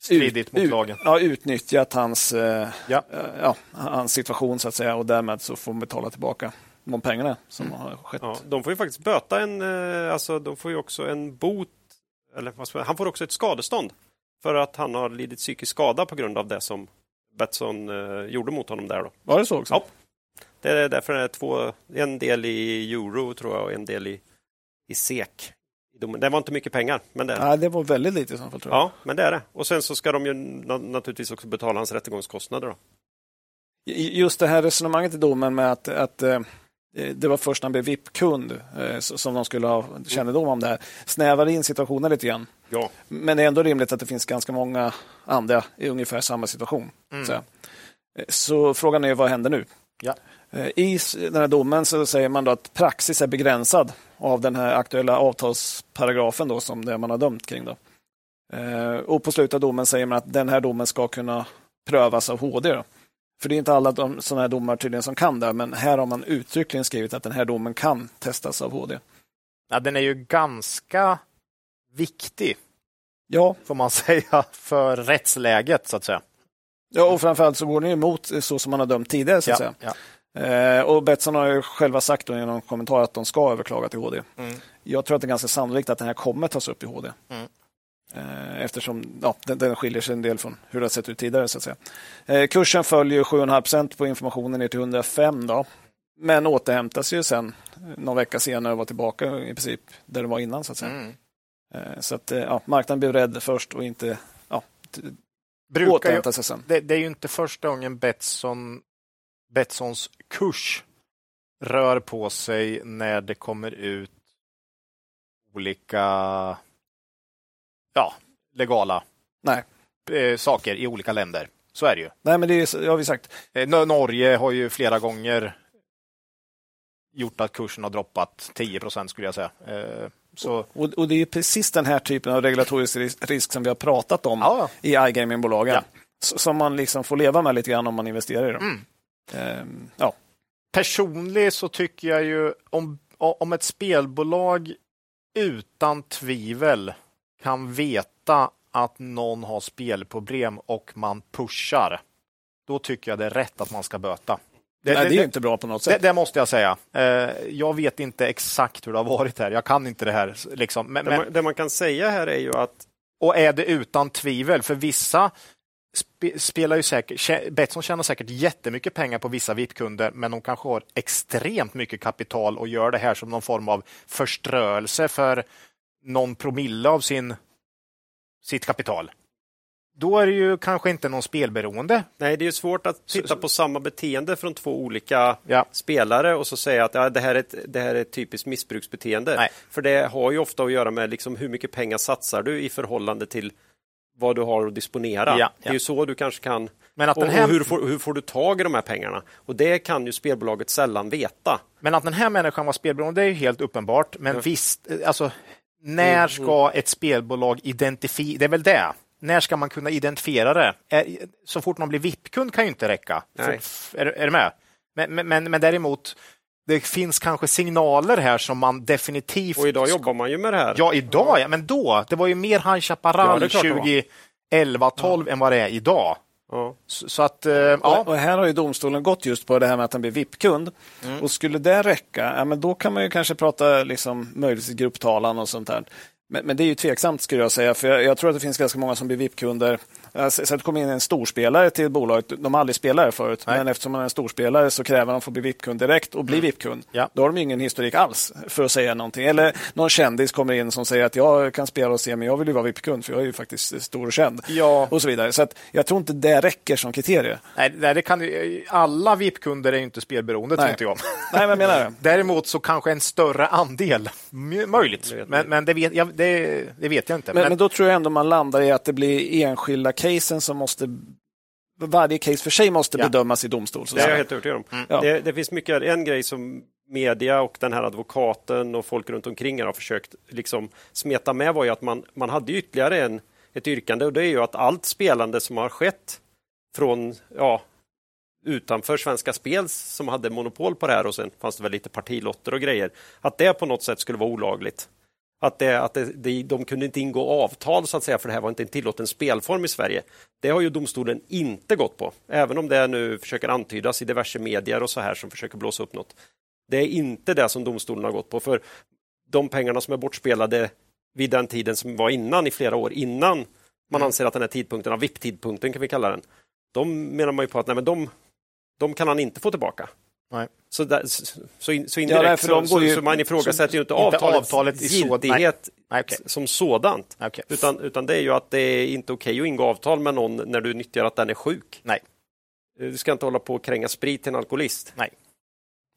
Stridit mot ut- lagen. Ja, utnyttjat hans, eh, Ja. eh, ja, hans situation så att säga och därmed så får man betala tillbaka de pengarna som har skett. Ja, de får ju faktiskt böta en, eh, alltså de får ju också en bot, eller han får också ett skadestånd för att han har lidit psykisk skada på grund av det som Betsson gjorde mot honom där. Då. Var det så också? Ja. Det är därför det är två, en del i euro tror jag och en del i, i SEK. Det var inte mycket pengar, men det är Nej, det var väldigt lite i så fall. Tror jag. Ja, men det är det. Och sen så ska de ju naturligtvis också betala hans rättegångskostnader. Då. Just det här resonemanget i domen med att, att eh, det var först när han blev VIP-kund eh, som de skulle ha kännedom om det här. Snävar in situationen lite grann. Ja. Men det är ändå rimligt att det finns ganska många andra i ungefär samma situation. Mm. Så, så frågan är vad händer nu? Ja. I den här domen så säger man då att praxis är begränsad av den här aktuella avtalsparagrafen då, som det man har dömt kring. Då. Eh, och på slutet av domen säger man att den här domen ska kunna prövas av HD. Då. För det är inte alla de, sådana här domar tydligen som kan det, men här har man uttryckligen skrivit att den här domen kan testas av HD. Ja, den är ju ganska viktig, Ja, får man säga, för rättsläget så att säga. ja och framförallt så går den emot så som man har dömt tidigare. Så att Ja, säga. ja. Eh, och Betsson har ju själva sagt då i någon kommentar att de ska överklaga till HD. Mm. Jag tror att det är ganska sannolikt att den här kommer tas upp i HD. Mm. Eh, eftersom ja, den, den skiljer sig en del från hur det har sett ut tidigare. Så att säga. Eh, kursen följer 7,5% på informationen ner till 105 då. Men återhämtas ju sen någon vecka senare och var tillbaka i princip där det var innan. Så att säga. Mm. Eh, så att, eh, ja, marknaden blev rädd först och inte ja, Brukar återhämta sig sen. det, det är ju inte första gången Betsson, Betssons kurs rör på sig när det kommer ut olika ja, legala Nej. eh, saker i olika länder. Så är det ju. Nej, men det är, ja, vi sagt. Eh, Nor- Norge har ju flera gånger gjort att kursen har droppat 10 procent skulle jag säga. Eh, Så, Och, och det är precis den här typen av regulatorisk risk, som vi har pratat om ja, i iGaming-bolagen. Ja. Som man liksom får leva med lite grann om man investerar i dem. Mm. Ehm, ja. personligen så tycker jag ju om, om ett spelbolag utan tvivel kan veta att någon har spelproblem och man pushar, då tycker jag det är rätt att man ska böta. Det, Nej, det är det, ju inte bra på något det, sätt. det måste jag säga. Eh, Jag vet inte exakt hur det har varit här. Jag kan inte det här. Liksom. Men, Det, men, man, det man kan säga här är ju att och är det utan tvivel, för vissa spelar ju säkert, Betsson tjänar säkert jättemycket pengar på vissa VIP-kunder, men de kanske har extremt mycket kapital och gör det här som någon form av förströelse för någon promille av sin, sitt kapital. Då är det ju kanske inte någon spelberoende. nej, det är ju svårt att titta på samma beteende från två olika Ja. spelare och så säga att ja, det, här är ett, det här är ett typiskt missbruksbeteende. Nej. För det har ju ofta att göra med liksom hur mycket pengar satsar du i förhållande till vad du har att disponera. Ja, Det är ja. ju så du kanske kan... Men att, den här, hur, får, hur får du tag i de här pengarna? Och det kan ju spelbolaget sällan veta. men att den här människan var spelberoende, det är ju helt uppenbart. Men Ja. visst, eh, alltså, när Mm, ska ett spelbolag identifiera, det är väl det. När ska man kunna identifiera det? Är- Så fort man blir VIP-kund kan ju inte räcka. Nej. För, är, är du med? Men, men, men däremot, det finns kanske signaler här som man definitivt... Och idag jobbar man ju med det här. Ja, idag ja, men då. Det var ju mer High Ja, Chaparral var. 2011, 12 än vad det är idag. Ja. Så, så att, eh, ja. Och, och här har ju domstolen gått just på det här med att han blir VIP-kund. Mm. Och skulle det räcka, ja, men då kan man ju kanske prata liksom, möjligtvis grupptalan och sånt där. Men, men det är ju tveksamt skulle jag säga, för jag, jag tror att det finns ganska många som blir VIP-kunder. Det kommer in en storspelare till bolaget, de har aldrig spelat här förut, Nej. men eftersom man är en storspelare så kräver de att få bli VIP-kund direkt och bli VIP-kund. Mm. Ja. Då har de ingen historik alls för att säga någonting. Eller någon kändis kommer in som säger att jag kan spela och se, men jag vill ju vara VIP-kund för jag är ju faktiskt stor och känd. Ja. Och så vidare. Så att jag tror inte det räcker som kriterium. Nej, det kan, alla VIP-kunder är ju inte spelberoende, tror Nej. inte jag. Nej, men menar det. Däremot så kanske en större andel, möjligt. Det Men, men det, vet, jag, det, det vet jag inte. Men, Men, men då tror jag ändå man landar i att det blir enskilda casen som måste varje case för sig måste Ja. bedömas i domstol. Så Det är jag helt övertygad om. Ja. Det, det finns mycket, en grej som media och den här advokaten och folk runt omkring har försökt liksom smeta med var ju att man, man hade ytterligare en, ett yrkande och det är ju att allt spelande som har skett från ja, utanför Svenska Spel som hade monopol på det här och sen fanns det väl lite partilotter och grejer, att det på något sätt skulle vara olagligt. Att, det, att det, de kunde inte ingå avtal så att säga för det här var inte en tillåten spelform i Sverige. Det har ju domstolen inte gått på, även om det nu försöker antydas i diverse medier och så här som försöker blåsa upp något. Det är inte det som domstolen har gått på, för de pengarna som är bortspelade vid den tiden som var innan, i flera år innan man anser att den här tidpunkten, av VIP-tidpunkten kan vi kalla den, de menar man ju på att nej, men de, de kan han inte få tillbaka. Nej. Så, där, så, så, in, så Ja, indirekt de så, går så, ju- så man ifrågasätter ju inte avtalets, avtalet i så- giltighet Nej, okej. som sådant. Okej. Utan, utan det är ju att det är inte okej att ingå avtal med någon när du nyttjar att den är sjuk. Nej. Du ska inte hålla på och kränga sprit till en alkoholist. Nej.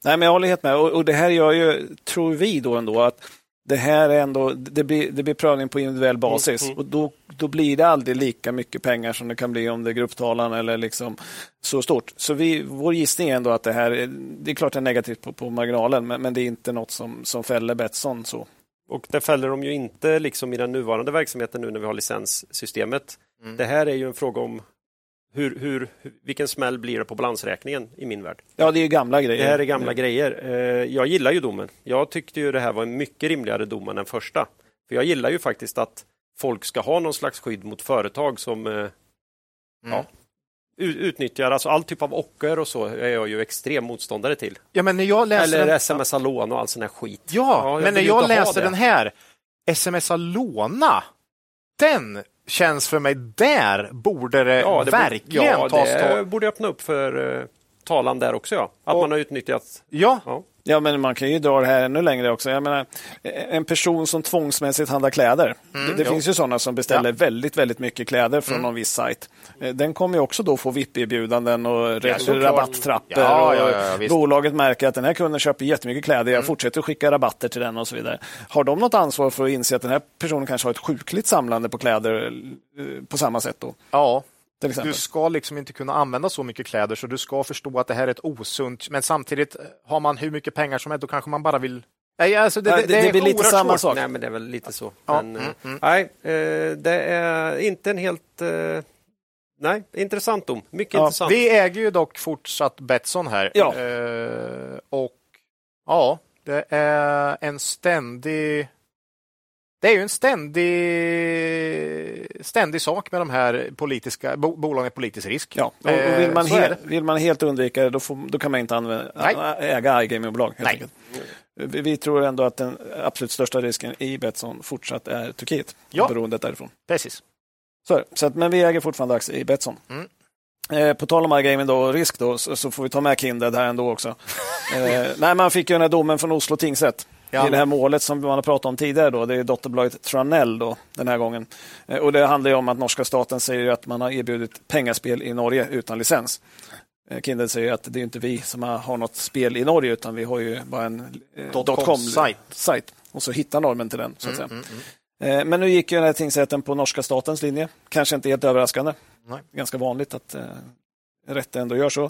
Nej, men jag håller helt med. Och, och det här gör ju, tror vi då ändå, att det här är ändå, det blir, det blir prövning på individuell basis. mm. Och då, då blir det aldrig lika mycket pengar som det kan bli om det är grupptalan eller liksom så stort. Så vi, vår gissning är ändå att det här, är- det är klart det är negativt på, på marginalen, men, men det är inte något som, som fäller Betsson. Så. Och det fäller de ju inte liksom i den nuvarande verksamheten nu när vi har licenssystemet. Det här är ju en fråga om hur, hur, vilken smäll blir det på balansräkningen i min värld. Ja, det är ju gamla grejer. Det här är gamla grejer. Eh, Jag gillar ju domen. Jag tyckte ju det här var en mycket rimligare dom än den första. För jag gillar ju faktiskt att folk ska ha någon slags skydd mot företag som eh, ja, u- utnyttjar, alltså all typ av ocker och så är jag ju extrem motståndare till. Ja, men när jag läser Eller den, smsa lån och all sån här skit. ja, jag men när jag läser den här, smsa låna, den känns för mig, där borde det, Ja, det borde- verkligen ja, tas det tag. borde öppna upp för eh, talan där också. Ja. Att Och- man har utnyttjat. Ja, Ja. Ja, men man kan ju dra det här ännu längre också. Jag menar, en person som tvångsmässigt handlar kläder. det det jo. finns ju sådana som beställer Ja. väldigt, väldigt mycket kläder från någon viss sajt. Eh, Den kommer ju också då få VIP-erbjudanden och såklart. rabatttrappor. Ja, ja, och ja, bolaget märker att den här kunden köper jättemycket kläder. Jag fortsätter att skicka rabatter till den och så vidare. Har de något ansvar för att inse att den här personen kanske har ett sjukligt samlande på kläder eh, på samma sätt då? ja. Till exempel. Du ska liksom inte kunna använda så mycket kläder så du ska förstå att det här är ett osunt, men samtidigt har man hur mycket pengar som helst då kanske man bara vill Nej, alltså det, Ja, det, det- det, blir lite samma sak. Nej, men det är väl lite så. Ja, Men, mm, eh, mm. Nej, eh, det är inte en helt... eh, Nej, intressant dom. Mycket Ja, intressant. Vi äger ju dock fortsatt Betsson här. Ja. Och ja, det är en ständig det är ju en ständig, ständig sak med de här politiska bo, bolagen med politisk risk. Ja, och, och vill, man Eh, så är he, det. vill man helt undvika det, då, får, då kan man inte använda, Nej. äga iGamingbolag. helt Nej. Vi, vi tror ändå att den absolut största risken i Betsson fortsatt är Turkiet. Ja. Beroendet därifrån. Precis. Så, så att, men vi äger fortfarande aktier i Betsson. Mm. Eh, på tal om iGaming då, och risk då, så, så får vi ta med Kindred här ändå också. eh, nej, man fick ju den här domen från Oslo tingsrätt. Ja. I det här målet som man har pratat om tidigare. Då, det är dotterbolaget Tranell då, den här gången. Eh, och Det handlar ju om att norska staten säger att man har erbjudit pengaspel i Norge utan licens. Eh, Kindred säger att det är inte vi som har, något spel i Norge utan vi har ju bara en eh, Dot com .com-sajt. sajt. Och så hittar normen till den. Så Mm, att säga. Eh, Men nu gick ju den här tingsrätten på norska statens linje. Kanske inte helt överraskande. Nej. Ganska vanligt att eh, rätten ändå gör så.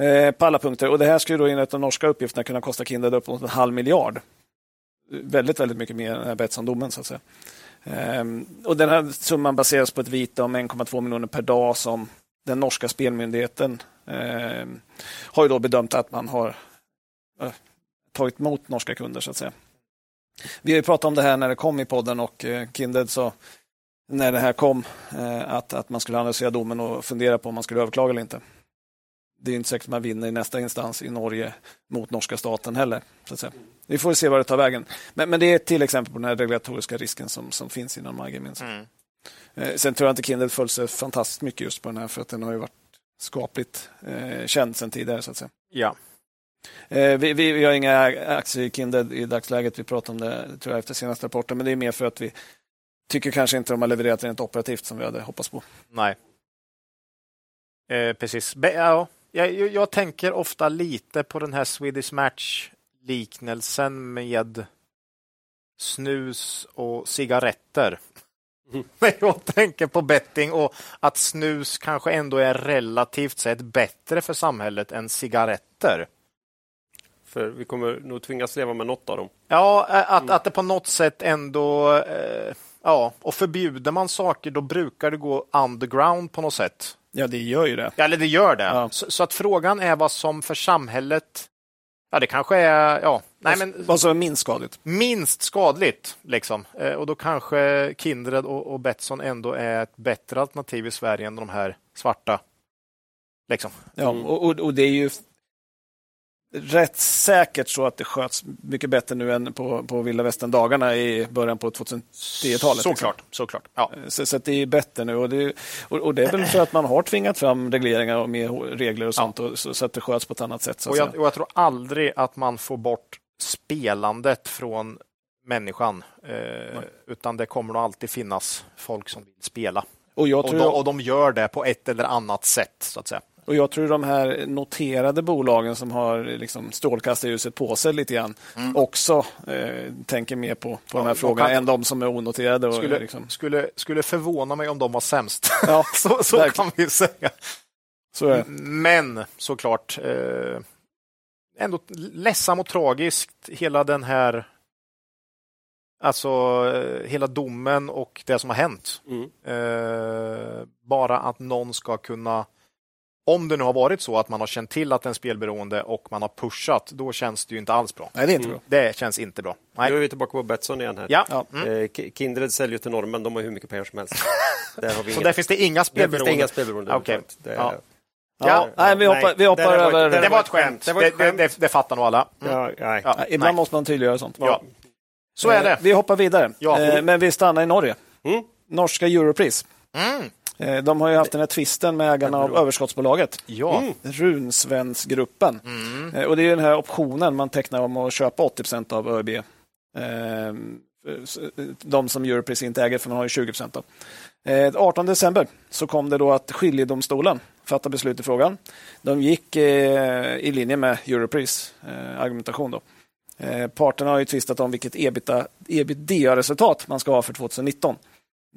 Eh, på alla punkter. Och det här skulle då enligt de norska uppgifterna kunna kosta Kindred upp mot en halv miljard. Väldigt, väldigt mycket mer än Betsson-domen så att säga. Ehm, och den här summan baseras på ett vite om 1,2 miljoner per dag som den norska spelmyndigheten eh, har ju då bedömt att man har eh, tagit emot norska kunder så att säga. Vi har ju pratat om det här när det kom i podden och eh, Kindred sa när det här kom eh, att, att man skulle analysera domen och fundera på om man skulle överklaga eller inte. Det är inte säkert att man vinner i nästa instans i Norge mot norska staten heller. Så att säga. Vi får se vad det tar vägen. Men, men det är till exempel på den här regulatoriska risken som, som finns inom iGaming. Mm. Eh, sen tror jag inte Kindred föll sig fantastiskt mycket just på den här för att den har ju varit skapligt eh, känd sedan tidigare. så att säga. Ja. Eh, vi, vi, vi har inga aktier i Kindred i dagsläget. Vi pratade om det tror jag, efter senaste rapporten, men det är mer för att vi tycker kanske inte de har levererat rent operativt som vi hade hoppats på. Nej. Eh, precis. Be ja, jag, jag, tänker ofta lite på den här Swedish Match-liknelsen med snus och cigaretter. Mm. Men jag tänker på betting och att snus kanske ändå är relativt sett bättre för samhället än cigaretter. För vi kommer nog tvingas leva med något av dem. Ja, att, att det på något sätt ändå... Eh, ja, och förbjuder man saker då brukar det gå underground på något sätt. Ja, det gör ju det. Ja, eller det gör det. Ja. Så, så att frågan är vad som för samhället... Ja, det kanske är ja, nej, men Vad som är minst skadligt. minst skadligt. Liksom. Eh, och då kanske Kindred och, och Betsson ändå är ett bättre alternativ i Sverige än de här svarta. Liksom. Ja, Mm. och, och, och det är ju rätt säkert så att det sköts mycket bättre nu än på, på vilda västern-dagarna i början på 2010-talet. Såklart. såklart. Ja. Så, så att det är bättre nu. Och det, och, och det är väl för att man har tvingat fram regleringar och mer regler och sånt, och, så, så, att det sköts på ett annat sätt. Så och, jag, och jag tror aldrig att man får bort spelandet från människan, eh, utan det kommer nog alltid finnas folk som vill spela. Och, jag och, tror de, och de gör det på ett eller annat sätt, så att säga. Och jag tror de här noterade bolagen som har liksom strålkastarljuset på sig lite grann mm. också eh, tänker mer på, på ja, de här frågorna kan... än de som är onoterade. Och, skulle, liksom... skulle, skulle förvåna mig om de var sämst. Ja, så så kan vi säga. Så. Men såklart, eh, ändå ledsam och tragiskt hela den här Alltså eh, hela domen och det som har hänt. Mm. Eh, bara att någon ska kunna om det nu har varit så att man har känt till att den är spelberoende och man har pushat, då känns det ju inte alls bra. Nej, det är inte bra. Det känns inte bra. Nej. Nu är vi tillbaka på Betsson igen. Här. Ja. Mm. Eh, Kindred säljer till normen, de har hur mycket pengar som helst. där har vi så där finns det inga spelberoende? Där finns det inga spelberoende. Okay. Det, ja. Ja, nej, vi hoppar, vi hoppar det över. Det, det, var ett skämt. Det, det, det, det, det fattar nog alla. Mm. Ja, nej. Ja, ibland nej. måste man tydliggöra sånt. Ja. Så är det. Eh, vi hoppar vidare, ja. Eh, men vi stannar i Norge. Mm. Norska Europris. Mm. Eh, de har ju haft den här tvisten med ägarna av överskottsbolaget. Ja. Mm. Runsvensgruppen. Mm. Och det är den här optionen man tecknar om att köpa 80% av ÖB. De som Europris inte äger, för man har ju 20 procent. 18 december så kom det då att skiljedomstolen fattade beslut i frågan. De gick i linje med Europris argumentation. Då. Parterna har ju tvistat om vilket ebitda-resultat man ska ha för 2019.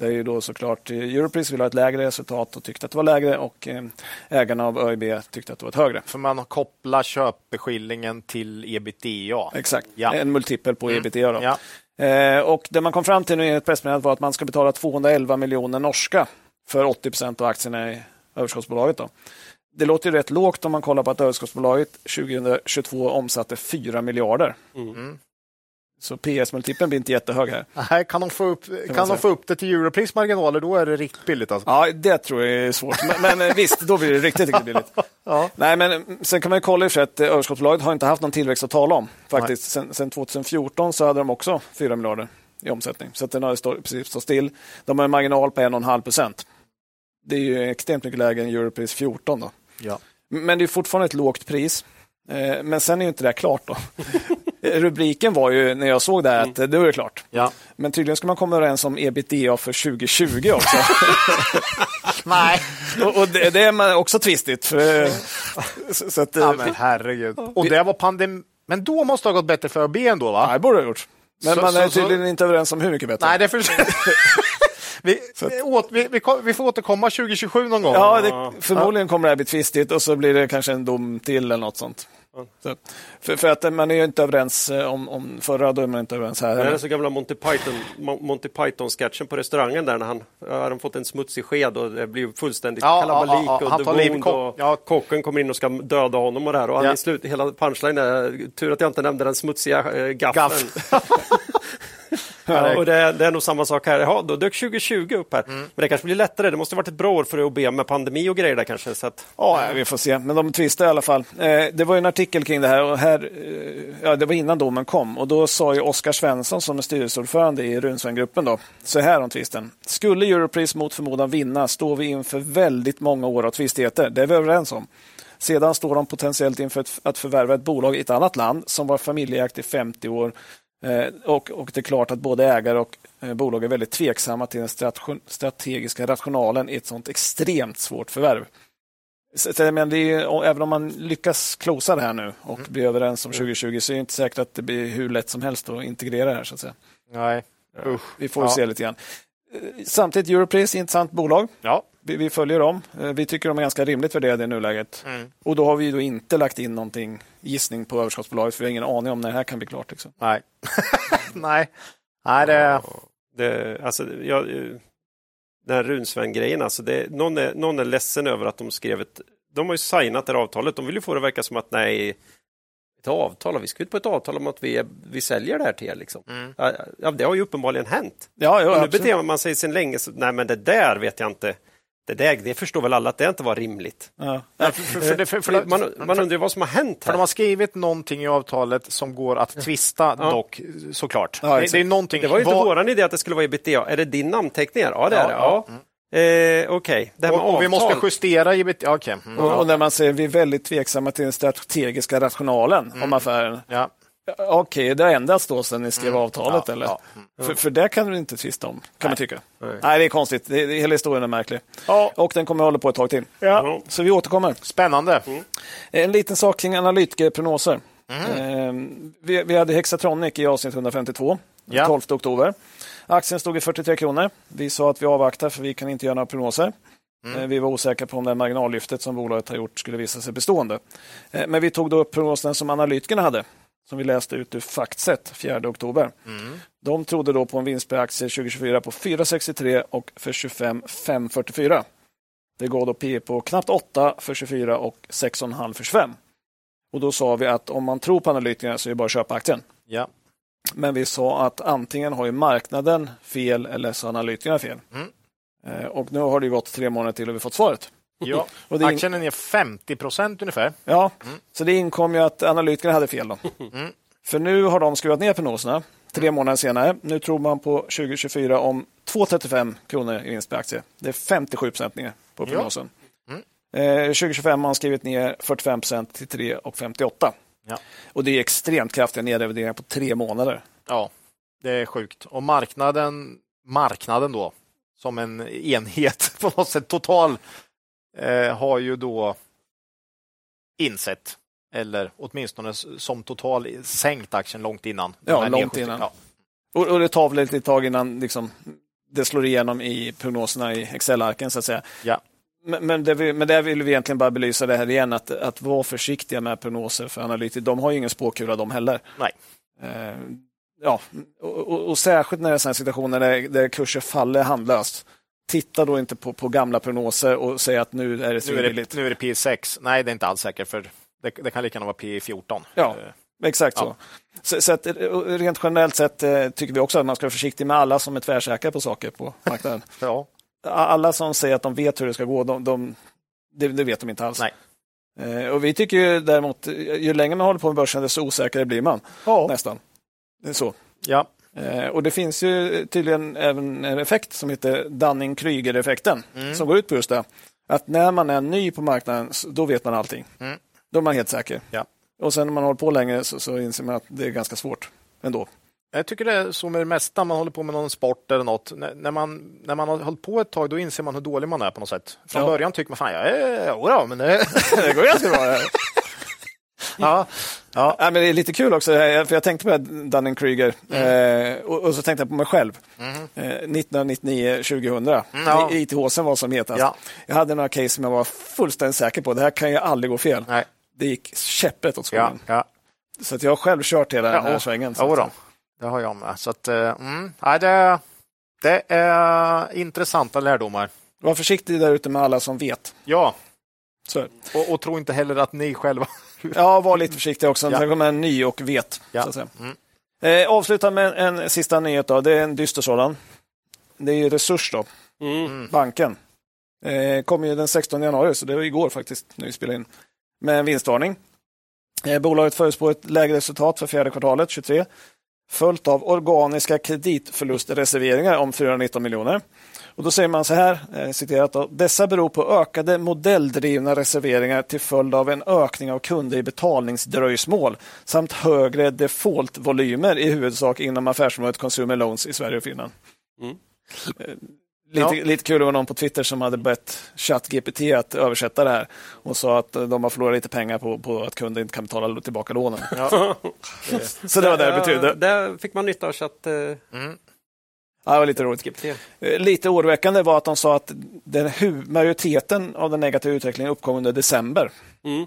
Det är ju då såklart eh, Europris vill ha ett lägre resultat och tyckte att det var lägre och eh, ägarna av ÖIB tyckte att det var ett högre. För man kopplar köpeskillingen till ebitda. Exakt, ja. en multipel på mm. ebitda. Då. Ja. Eh, och det man kom fram till nu i ett pressmeddelande var att man ska betala 211 miljoner norska för 80 procent av aktierna i överskottsbolaget. Då. Det låter rätt lågt om man kollar på att överskottsbolaget 2022 omsatte 4 miljarder. Mm. Så PS-multipeln blir inte jättehög här. Nej, kan de få upp, kan, kan de få upp det till Europris marginaler, då är det riktigt billigt. Alltså. Ja, det tror jag är svårt. Men, men eh, visst, då blir det riktigt, riktigt billigt. ja. Nej, men mm, sen kan man kolla i för att eh, överskottsbolaget har inte haft någon tillväxt att tala om. Faktiskt. Sen, sen 2014 så hade de också 4 miljarder i omsättning. Så att den har stå, precis stått still. De har en marginal på 1,5 procent. Det är ju extremt mycket lägre än Europris 14. Då. Ja. Men det är fortfarande ett lågt pris. Eh, men sen är inte det klart. då. Rubriken var ju när jag såg det här att mm. det var klart. Ja. Men tydligen ska man komma överens om ebitda för 2020 också. Nej. och, och det, det, är också tvistigt. För, så, så att, ja, men herregud. Och det var pandemi. Men då måste det ha gått bättre för ÖB ändå? Va? Ja, det borde det ha gjort. Men så, man är tydligen så... inte överens om hur mycket bättre. Nej, det för... vi, vi, vi, vi, får återkomma 2027 någon gång. Ja, det, förmodligen kommer det här bli tvistigt och så blir det kanske en dom till eller något sånt. Så, för, för, att man är ju inte överens eh, om, om förra, då är man inte överens här. Det är så gamla Monty Python, Monty Python-sketchen på restaurangen där när han har fått en smutsig sked och det blir fullständigt ja, kalabalik ja, ja, och duvond och ja. kocken kommer in och ska döda honom och det här och ja. i slut, hela punchline är tur att jag inte nämnde den smutsiga äh, gaffeln. Ja, och det, det, är nog samma sak här. Ja, då dök 2020 upp här. Mm. Men det kanske blir lättare. Det måste ha varit ett bra år för OB med pandemi och grejer där kanske. Så att... Ja, vi får se. Men de tvistar i alla fall. Eh, det var en artikel kring det här och här, eh, ja, det var innan domen kom och då sa ju Oskar Svensson som är styrelseordförande i Runsvengruppen då, så här om tvisten. Skulle Europris mot förmodan vinna står vi inför väldigt många år av tvistigheter. Det är vi överens om. Sedan står de potentiellt inför att förvärva ett bolag i ett annat land som var familjeägt i 50 år och, och, det är klart att både ägare och eh, bolag är väldigt tveksamma till den strategiska rationalen i ett sånt extremt svårt förvärv. Så, men är, även om man lyckas klosa det här nu och mm. bli överens om 2020 mm. så är det inte säkert att det blir hur lätt som helst att integrera det här. Så att säga. Nej. Usch. Vi får ja. se lite grann. Eh, samtidigt Europris, intressant bolag. Ja. Vi, vi, följer dem. Vi tycker de är ganska rimligt värderade i nuläget. Mm. Och då har vi då inte lagt in någonting gissning på överskottsbolaget för vi har ingen aning om när det här kan bli klart. Liksom. Nej. Nej. Nej, det... det alltså, jag, den här Runsvän-grejen, alltså det, någon, är, någon är ledsen över att de skrev ett... De har ju signat det här avtalet. De vill ju få det att verka som att nej, ett avtal, vi ska ut på ett avtal om att vi, vi säljer det här till er. Liksom. Mm. Ja, det har ju uppenbarligen hänt. Ja, och nu beter man sig sedan länge, så, nej men det där vet jag inte. Det, där, det förstår väl alla att det inte var rimligt. Ja. För, för, för, för, för, Man, man undrar ju vad som har hänt för här. de har skrivit någonting i avtalet som går att tvista dock, såklart. Ja, det, det är någonting. Det var ju inte vad- våran idé att det skulle vara ebitda. Är det din namnteckning? här? Ja, det är Ja, det. Ja. Eh, Okej, det här med och, och vi måste avtal. justera. Ja, okej. Mm. Och, och när man säger vi är väldigt tveksamma till den strategiska rationalen om affären. Ja. Okej, det har ändrats då sedan ni skrev avtalet Ja, eller? ja. För, för det kan du inte tvista om, kan man tycka. Nej. det är konstigt. Det, det, hela historien är märklig. Ja. Och den kommer att hålla på ett tag till. Ja. Så vi återkommer. Spännande. En liten sak kring analytikerprognoser. Eh, vi, vi hade Hexatronic i avsnitt 152, Ja. 12 oktober. Aktien stod i 43 kronor. Vi sa att vi avvaktar för vi kan inte göra några prognoser. Eh, Vi var osäkra på om det marginallyftet som bolaget har gjort skulle visa sig bestående. Eh, Men vi tog då upp prognosen som analytikerna hade, som vi läste ut ur Factset 4 oktober. De trodde då på en vinst per aktie 2024 på 4,63 och för 25 5,44. Det går då P på knappt 8 för 24 och 6,5 för 25. Och då sa vi att om man tror på analytikerna så är det bara att köpa aktien. Ja. Men vi sa att antingen har ju marknaden fel eller så har analytikerna fel. Mm. Eh, Och nu har det gått tre månader till och vi fått svaret. Ja. Och det är in- Aktien är ner 50 procent ungefär. Ja, så det inkom ju att analytikerna hade fel. Då. Mm. För nu har de skruvat ner prognoserna tre månader senare. Nu tror man på 2024 om 2,35 kronor i vinst per aktie. Det är 57 procent ner på prognosen. Mm. Eh, 2025 har man skrivit ner 45 procent till 3,58. Ja. Och det är extremt kraftiga nedrevideringar på tre månader. Ja, det är sjukt. Och marknaden, marknaden då, som en enhet på något sätt total, eh, har ju då insett, eller åtminstone som total sänkt aktien långt innan. Ja, långt innan. Ja. Och, och det tar väl ett litet tag innan liksom, det slår igenom i prognoserna i Excel-arken så att säga. Ja. Men, men, det vi, men där vill vi egentligen bara belysa det här igen, att, att vara försiktiga med prognoser för analytiker. De har ju ingen spåkula de heller. Nej. Eh, ja, och, och, och särskilt när det är sådana situationer där, där kurser faller handlöst. Titta då inte på, på gamla prognoser och säg att nu är det Nu, är det, det P6. Nej, det är inte alls säkert, för det, det kan lika gärna vara P14. Ja. Eh, Exakt så. Ja. Så, så att, eh, rent generellt sett eh, tycker vi också att man ska vara försiktig med alla som är tvärsäkra på saker på marknaden. ja. Alla som säger att de vet hur det ska gå, de, de, det, det vet de inte alls. Nej. Eh, och vi tycker ju däremot, ju längre man håller på med börsen, desto osäkrare blir man. Nästan. Det är så. ja. Eh, och det finns ju tydligen även en effekt som heter Dunning-Kruger-effekten, Mm. som går ut på just det. Att när man är ny på marknaden, då vet man allting. Mm. Då är man helt säker. Ja. Och sen när man håller på längre så, så inser man att det är ganska svårt ändå. Jag tycker det är så med det mesta, man håller på med någon sport eller något. När, man, när man har hållit på ett tag, då inser man hur dålig man är på något sätt. Från Ja. början tycker man, fan, jag är, jodå, men det, det går ganska bra. ja. Ja. Ja, men det är lite kul också, eh, för jag tänkte på Dunning-Kruger Mm. eh, och, och så tänkte jag på mig själv. Eh, 1999-2000, Mm, ja. ITHC var som hetast. Ja. Jag hade några case som jag var fullständigt säker på, det här kan ju aldrig gå fel. Nej. Det gick käpprätt åt Ja. skogen. Ja. Så att jag har själv kört hela den här Ja, svängen. Då. Det har jag med. Så att, eh, mm, nej, det, det är intressanta lärdomar. Var försiktig där ute med alla som vet. Ja, Så. och, och tro inte heller att ni själva... Ja, var lite försiktig också. Ja. Sen kommer en ny och vet. Ja. Så att säga. Mm. Eh, avsluta med en, en sista nyhet. Då. Det är en dyster sådan. Det är ju Resurs, då, Mm. banken. Eh, kom ju den 16 januari, så det var igår faktiskt, när vi spelade in, med en vinstvarning. Eh, bolaget förutspår ett lägre resultat för fjärde kvartalet 23, följt av organiska kreditförlustreserveringar om 419 miljoner. Och då säger man så här, eh, citerat då, dessa beror på ökade modelldrivna reserveringar till följd av en ökning av kunder i betalningsdröjsmål samt högre defaultvolymer i huvudsak inom affärsområdet Consumer Loans i Sverige och Finland. Mm. Lite, lite kul, det var någon på Twitter som hade bett ChatGPT att översätta det här och sa att de har förlorat lite pengar på, på att kunder inte kan betala tillbaka lånen. Ja. Så det var det det betydde. Ja, Där fick man nytta av chatt eh, Mm. Ja, det var lite roligt. GPT. Eh, Lite oroväckande var att de sa att den majoriteten av den negativa utvecklingen uppkom under december. Mm.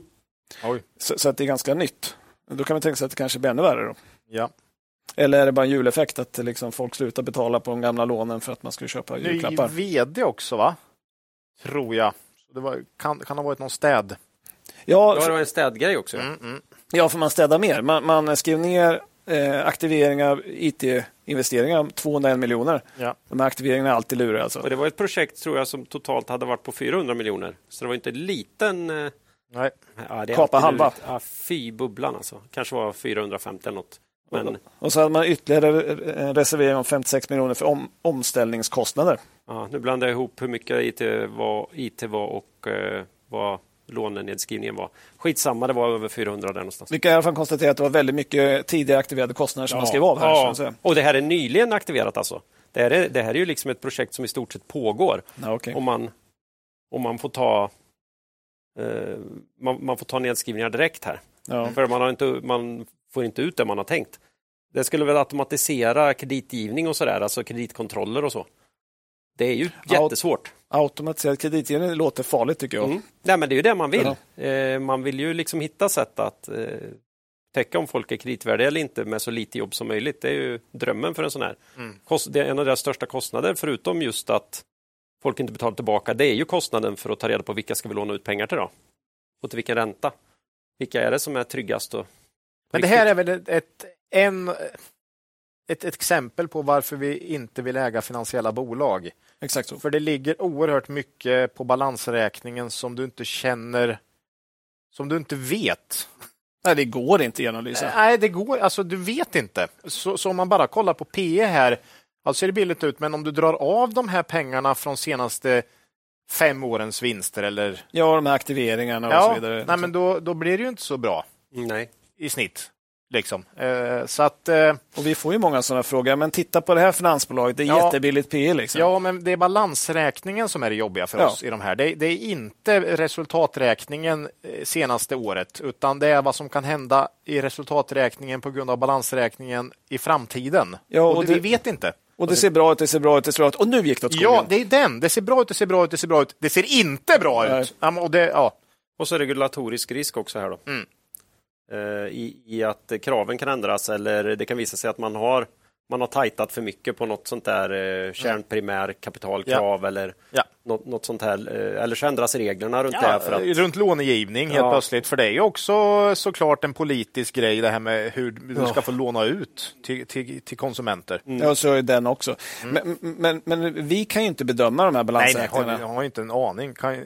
Oj. Så, så att det är ganska nytt. Då kan man tänka sig att det kanske blir ännu värre. Då. Ja. Eller är det bara en juleffekt att liksom folk slutar betala på de gamla lånen för att man skulle köpa Ny julklappar? vd också, va? Tror jag. Så det var, kan, kan ha varit någon städ. Ja, det var en städgrej också. Mm, mm. ja, för man städar mer. Man, man skriver ner eh, aktiveringar av investeringar om 201 miljoner. Ja. De här aktiveringarna är alltid luriga. Alltså. Och det var ett projekt tror jag som totalt hade varit på 400 miljoner. Så det var inte en liten... eh, Nej. Ja, det är Kapa halva. Ja, fy bubblan alltså. Kanske var 450 eller något. Men Och så hade man ytterligare en reservering om 56 miljoner för om, omställningskostnader. ja, nu blandar jag ihop hur mycket IT var, IT var och eh, vad lånenedskrivningen var. Skitsamma, det var över 400 där någonstans. Vi kan i alla fall konstatera att det var väldigt mycket tidigare aktiverade kostnader som man skrev av här. Ja. Och det här är nyligen aktiverat alltså. Det här är, det här är ju liksom ett projekt som i stort sett pågår. Ja, okej. Om, man, om man får ta eh, man, man får ta nedskrivningar direkt här. Ja. För man, har inte, man får inte ut det man har tänkt. Det skulle väl automatisera kreditgivning och sådär, alltså kreditkontroller och så. Det är ju Ja. jättesvårt. Automatiserad kreditgivning låter farligt tycker jag. Mm. Nej, men det är ju det man vill. Eh, man vill ju liksom hitta sätt att eh, täcka om folk är kreditvärdiga eller inte med så lite jobb som möjligt. Det är ju drömmen för en sån här. Mm. Det är en av deras största kostnader, förutom just att folk inte betalar tillbaka. Det är ju kostnaden för att ta reda på vilka ska vi låna ut pengar till då? Och till vilken ränta? Vilka är det som är tryggast? Och Men det här är väl ett, ett, en, ett, ett exempel på varför vi inte vill äga finansiella bolag. Exakt så. För det ligger oerhört mycket på balansräkningen som du inte känner, som du inte vet. Nej, det går inte att genomlysa. Nej, det går, alltså du vet inte. Så, så om man bara kollar på PE här, alltså ser det billigt ut, men om du drar av de här pengarna från senaste fem årens vinster eller Ja, de här aktiveringarna och ja, så vidare. nej, men då, då blir det ju inte så bra Nej. I snitt. Liksom. Eh, så att eh, Och vi får ju många sådana frågor. Men titta på det här finansbolaget, det är Ja. jättebilligt PE. Liksom. Ja, men det är balansräkningen som är det jobbiga för Ja. oss i de här. Det, det är inte resultaträkningen eh, senaste året, utan det är vad som kan hända i resultaträkningen på grund av balansräkningen i framtiden. Ja, och och det, det- vi vet inte. Och det ser bra ut, det ser bra ut, det ser bra ut. Och nu gick det åt skogen. Ja, det är den. Det ser bra ut, det ser bra ut, det ser bra ut. Det ser inte bra Nej. ut. Och det, ja. Och så regulatorisk risk också här då. Mm. Eh, i, I att kraven kan ändras eller det kan visa sig att man har man har tajtat för mycket på något sånt där eh, kärnprimär kapitalkrav eller Ja. något, något sånt här. Eh, eller så ändras reglerna runt det Ja, här för att Runt lånegivning helt Ja. plötsligt. För det är ju också såklart en politisk grej det här med hur du ska få låna ut till, till, till konsumenter. Ja, så är den också. Men, men, men vi kan ju inte bedöma de här Mm. Nej, nej, balansräkningarna. har, jag har inte en aning. Kan,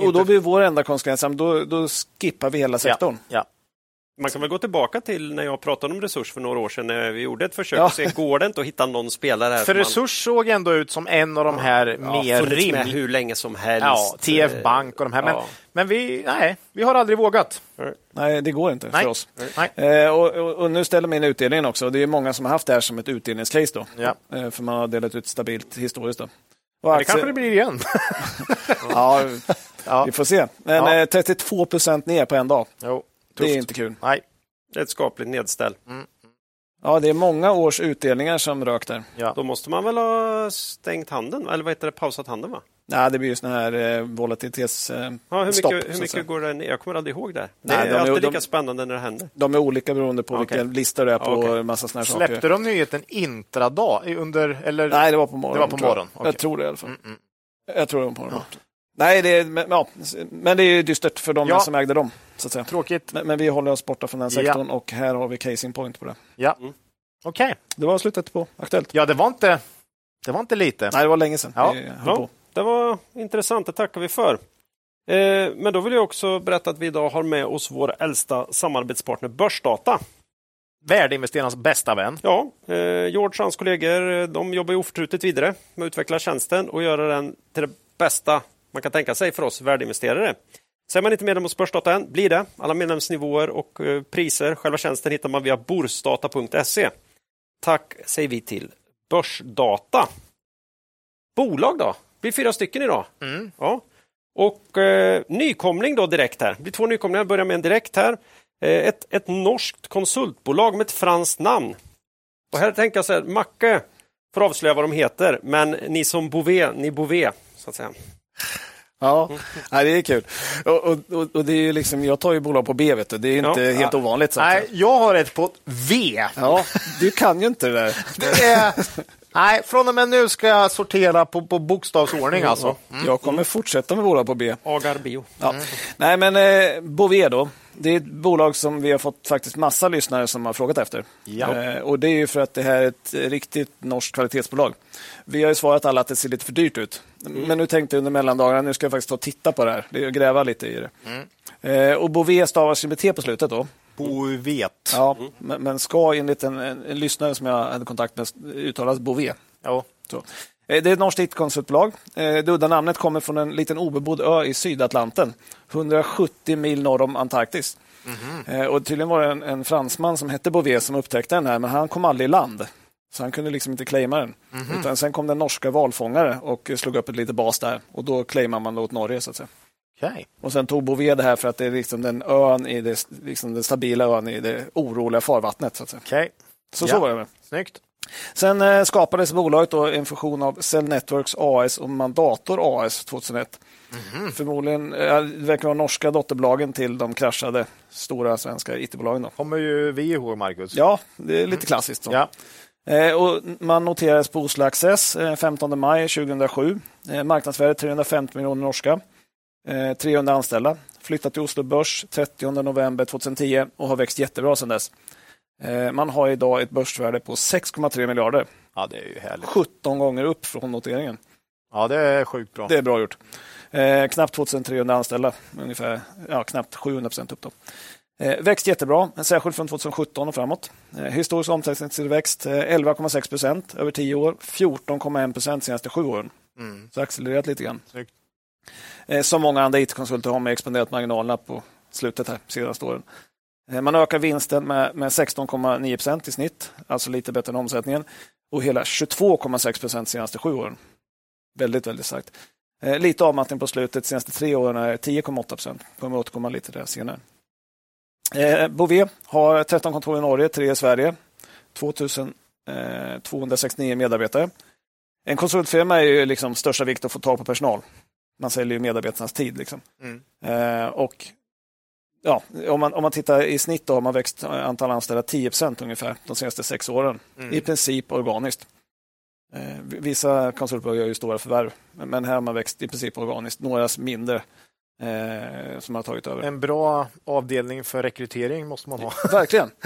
och då blir vår enda konsekvens, ja, då, då skippar vi hela sektorn. Ja, Man kan väl gå tillbaka till när jag pratade om resurs för några år sedan när vi gjorde ett försök Ja. och se, går det inte att hitta någon spelare här För man- Resurs såg ändå ut som en av de här ja, mer funnits med hur länge som helst. Ja, TF Bank och de här. Men, Ja. men vi, nej, vi har aldrig vågat. Nej, det går inte Nej. för oss. Nej. Eh, och, och, och nu ställer man in utdelningen också. Det är många som har haft det här som ett utdelningscase. Då. Ja. Eh, för man har delat ut stabilt historiskt. Då. Och Det aktier- kanske det blir igen. Ja, ja. vi får se. Men Ja. eh, 32 procent ner på en dag. Jo, Det är tufft. inte kul. Nej. Det är ett skapligt nedställ. Ja, det är många års utdelningar som rök där. Ja. Då måste man väl ha stängt handeln, eller vad heter det, pausat handeln va? Nej, det blir ju såna här eh, volatilitets... Eh, Ja, hur stopp, mycket, så hur mycket går det ner? Jag kommer aldrig ihåg det. Det Nej, är de är- alltid de- lika spännande när det händer. De är olika beroende på Okej. vilken lista du är på och en massa såna här saker. Släppte de nyheten intradag? Under, eller? Nej, det var på morgonen. Det var på tror jag. morgonen, okej. Jag tror det i alla fall. Mm, mm. Jag tror det var på morgonen. Nej, det är, men, ja, men det är ju dystert för de Ja. som ägde dem. Så att säga. Tråkigt. Men, men vi håller oss borta från den Ja. sektorn och här har vi casing point på det. Ja. Mm. Okej. Det var slutet på Aktuellt. Ja, det var inte, det var inte lite. Nej, det var länge sedan Ja. vi höll Ja, på. det var intressant, det tackar vi för. Eh, men då vill jag också berätta att vi idag har med oss vår äldsta samarbetspartner Börsdata. Värdeinvesterarnas bästa vän. Ja, eh, George och hans kollegor de jobbar ju oförtrutet vidare med att utveckla tjänsten och göra den till det bästa man kan tänka sig för oss värdeinvesterare. Så är man inte medlem hos Börsdata än, blir det. Alla medlemsnivåer och eh, priser, själva tjänsten hittar man via borsdata.se. Tack säger vi till Börsdata. Bolag då? Det blir fyra stycken idag. Mm. Ja. Och eh, nykomling då direkt här. Det blir två nykomlingar, jag börjar med en direkt här. Eh, ett, ett norskt konsultbolag med ett franskt namn. Och här tänker jag så här, Macke får avslöja vad de heter, men ni som Bouvet, ni Bouvet, så att säga. Ja, Nej, det är kul. Och, och, och, det är liksom, jag tar ju bolag på B, vet du. det är inte Ja. helt ovanligt. Så Nej, jag har ett på V. Ja, du kan ju inte det där. Det är, Nej, från och med nu ska jag sortera på, på bokstavsordning alltså. Jag kommer fortsätta med bolag på B. Agar Bio. Ja. Nej, men eh, Bouvet då. Det är ett bolag som vi har fått faktiskt massa lyssnare som har frågat efter. Ja. Eh, och Det är ju för att det här är ett riktigt norskt kvalitetsbolag. Vi har ju svarat alla att det ser lite för dyrt ut. Men nu tänkte jag under mellandagarna, nu ska jag faktiskt ta och titta på det här. Det är att gräva lite i det. Eh, och Bouvet stavas ju med T på slutet då. Bovet. Ja, men, men ska enligt en, en, en lyssnare som jag hade kontakt med uttalas Bouvet. Ja. Så. Eh, Det är ett norskt IT-konsultbolag. Eh, Det udda namnet kommer från en liten obebodd ö i Sydatlanten, 170 mil norr om Antarktis. Eh, Och tydligen var det en, en fransman som hette Bouvet som upptäckte den här, men han kom aldrig i land. Så han kunde liksom inte claima den. Utan sen kom den norska valfångare och slog upp ett litet bas där. Och då claimar man åt Norge. så att säga. Okej. Och sen tog Bouvet det här för att det är liksom den ön i det, liksom den stabila ön i det oroliga farvattnet. Så, att säga. Okej. så, Ja. så var det. med. Snyggt. Sen eh, skapades bolaget då en fusion av Cell Networks AS och Mandator AS 2001. Förmodligen eh, det verkar vara norska dotterbolagen till de kraschade stora svenska IT-bolagen. Då. Kommer ju vi ihåg, Marcus. Ja, det är lite klassiskt. Så. Ja. Eh, och man noterades på Oslo Access eh, 15 maj 2007. Eh, marknadsvärde 350 miljoner norska. Eh, 300 anställda. Flyttat till Oslo Börs 30 november 2010 och har växt jättebra sedan dess. Eh, man har idag ett börsvärde på 6,3 miljarder. ja, det är ju härligt. 17 gånger upp från noteringen. Ja, det är sjukt bra. Det är bra gjort. Eh, knappt 2300 anställda, ungefär ja, knappt 700 procent upp. Då. Eh, växt jättebra, särskilt från 2017 och framåt. Eh, historisk omsättningstillväxt eh, 11,6 procent över 10 år, 14,1 procent senaste sju åren. Mm. Så accelererat lite grann. Snyggt. Eh, som många andra IT-konsulter har man expanderat marginalerna på slutet här senaste åren. Eh, man ökar vinsten med, med 16,9 procent i snitt, alltså lite bättre än omsättningen, och hela 22,6 procent senaste sju åren. Väldigt, väldigt starkt. Eh, lite avmattning på slutet. De senaste tre åren är 10,8 procent. Kommer återkomma lite till det senare. Eh, har 13 kontor i Norge, 3 i Sverige. 2269 medarbetare. En konsultfirma är ju liksom största vikt att få tag på personal. Man säljer ju medarbetarnas tid. Liksom. Mm. Eh, och ja, om, man, om man tittar i snitt då har man växt antal anställda 10 procent ungefär de senaste sex åren. Mm. I princip organiskt. Eh, vissa konsultbolag gör ju stora förvärv, men men här har man växt i princip organiskt. Några mindre eh, som har tagit över. En bra avdelning för rekrytering måste man ha. Verkligen.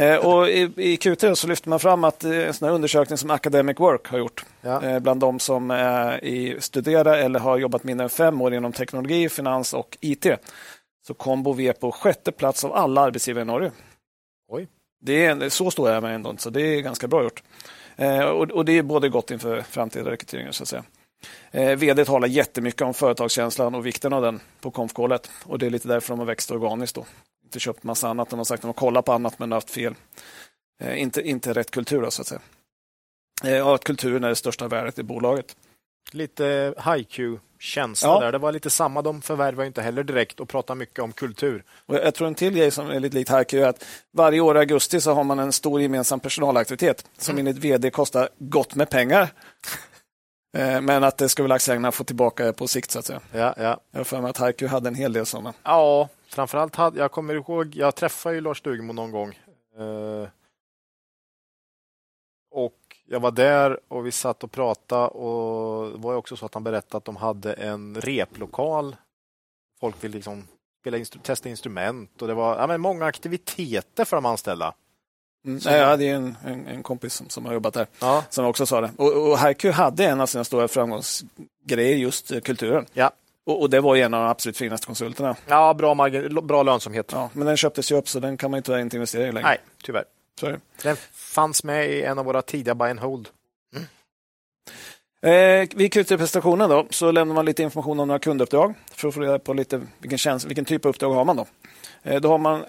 Eh, och i, I Q3 så lyfter man fram att eh, en sån undersökning som Academic Work har gjort Ja. eh, bland de som är i, studerar eller har jobbat mindre än fem år inom teknologi, finans och IT så kom Bouvet på sjätte plats av alla arbetsgivare i Norge. Oj. Det är, så står jag med ändå, så det är ganska bra gjort. Eh, och, och det är både gott inför framtida rekryteringar. Så att säga. Eh, VD talar jättemycket om företagskänslan och vikten av den på konfkålet. Och det är lite därför de har växt organiskt. Då. Inte köpt massa annat. De har sagt att de har kollat på annat men haft fel. Eh, inte, inte rätt kultur då, så att säga. Eh, och att kulturen är det största värdet i bolaget. Lite HiQ-känsla Ja. där. Det var lite samma. De förvärvar inte heller direkt och pratar mycket om kultur. Och jag tror en till grej som är lite likt Harky är att varje år i augusti så har man en stor gemensam personalaktivitet som enligt vd kostar gott med pengar. Eh, Men att det ska väl aktieägarna få tillbaka på sikt så att säga. Ja, ja. Jag har för mig att Harky hade en hel del sådana. ja framförallt hade jag kommer ihåg, jag träffade ju Lars Stugemo någon gång. Eh, och jag var där och vi satt och pratade och det var ju också så att han berättade att de hade en replokal. Folk vill liksom spela instru- testa instrument och det var ja, men många aktiviteter för de anställda. Mm. Nej, Jag hade ju en, en, en kompis som, som har jobbat där Ja, som också sa det. Och, och Harky hade en av sina stora framgångsgrejer just kulturen. ja. Och, och det var en av de absolut finaste konsulterna. ja bra, margin- bra lönsamhet. Ja, men den köptes ju upp så den kan man tyvärr inte investera i längre. Nej, tyvärr. Det. Den fanns med i en av våra tidiga buy and hold. Eh, vid Q3-presentationen då, så lämnar man lite information om några kunduppdrag för att få reda på lite vilken, tjänst, vilken typ av uppdrag har man. Då. Eh, då har man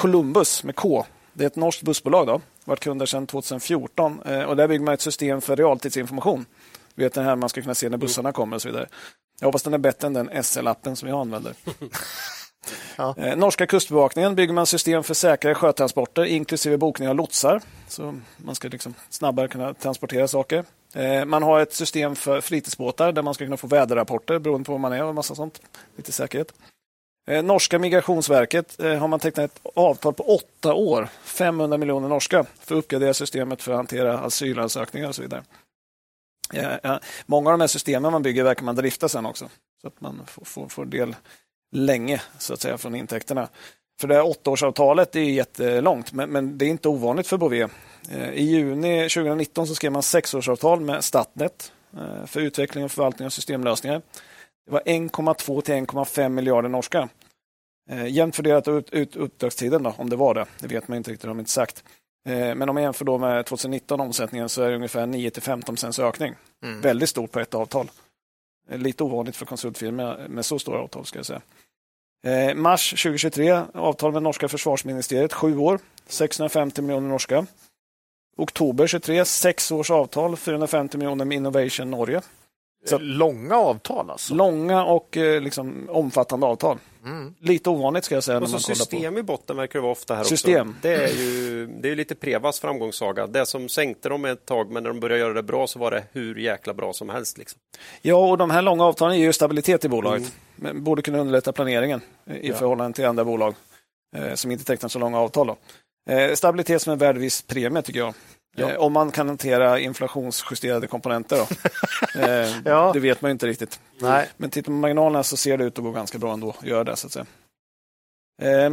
Columbus med K. Det är ett norskt bussbolag. då. varit kunder sedan 2014. Eh, och där bygger man ett system för realtidsinformation. Du vet den här man ska kunna se när bussarna kommer och så vidare. Jag hoppas den är bättre än den SL-appen som jag använder. Ja. Eh, Norska kustbevakningen bygger man system för säkrare sjötransporter inklusive bokning av lotsar. Så man ska liksom snabbare kunna transportera saker. Eh, Man har ett system för fritidsbåtar där man ska kunna få väderrapporter beroende på var man är och massa sånt. Lite säkerhet. Eh, Norska migrationsverket har man tecknat ett avtal på åtta år, 500 miljoner norska, för att uppgradera systemet för att hantera asylansökningar och så vidare. Ja, många av de här systemen man bygger verkar man drifta sen också. Så att man får, får, får del länge så att säga från intäkterna. För det här åttaårsavtalet är jättelångt, men, men det är inte ovanligt för Bové. Eh, I juni 2019 så skrev man sexårsavtal med Statnet eh, för utveckling och förvaltning av systemlösningar. Det var 1,2 till 1,5 miljarder norska. Eh, jämnt fördelat ut, ut uppdragstiden, då, om det var det. Det vet man inte riktigt, de har inte sagt. Men om man jämför då med 2019 omsättningen så är det ungefär 9 till 15 procents ökning. Mm. Väldigt stort på ett avtal. Lite ovanligt för konsultfirmor med så stora avtal. ska jag säga. Eh, mars 2023, avtal med norska försvarsministeriet, sju år, 650 miljoner norska. Oktober 23, sex års avtal, 450 miljoner med Innovation Norge. Så, långa avtal alltså? Långa och eh, liksom, omfattande avtal. Mm. Lite ovanligt ska jag säga. Och så system på. i botten verkar det vara ofta här system. också. Det är ju det är lite Prevas framgångssaga. Det som sänkte dem ett tag, men när de började göra det bra så var det hur jäkla bra som helst. Liksom. Ja, och de här långa avtalen ger ju stabilitet i bolaget. Mm. Borde kunna underlätta planeringen i ja. förhållande till andra bolag eh, som inte tecknar så långa avtal. Då. Eh, stabilitet som en värd viss premie tycker jag. Ja. Eh, om man kan hantera inflationsjusterade komponenter. Då. eh, ja. Det vet man inte riktigt. Nej. Men tittar man på marginalerna så ser det ut att gå ganska bra ändå göra det. Så att säga. Eh,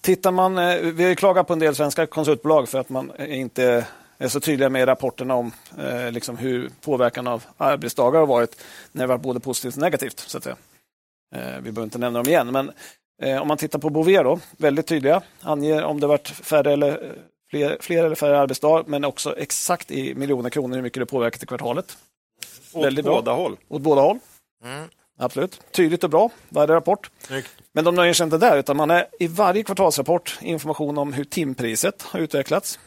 tittar man, eh, vi har klagat på en del svenska konsultbolag för att man inte är så tydliga med rapporterna om eh, liksom hur påverkan av arbetsdagar har varit när det varit både positivt och negativt. Så att säga. Eh, vi behöver inte nämna dem igen, men om man tittar på Bouvet, då, väldigt tydliga, anger om det varit färre eller fler, fler eller färre arbetsdagar, men också exakt i miljoner kronor hur mycket det påverkat i kvartalet. Åt Väldigt båda bra. håll. Åt båda håll. Mm. Absolut. Tydligt och bra, varje rapport. Snyggt. Men de nöjer sig inte där, utan man är i varje kvartalsrapport information om hur timpriset har utvecklats.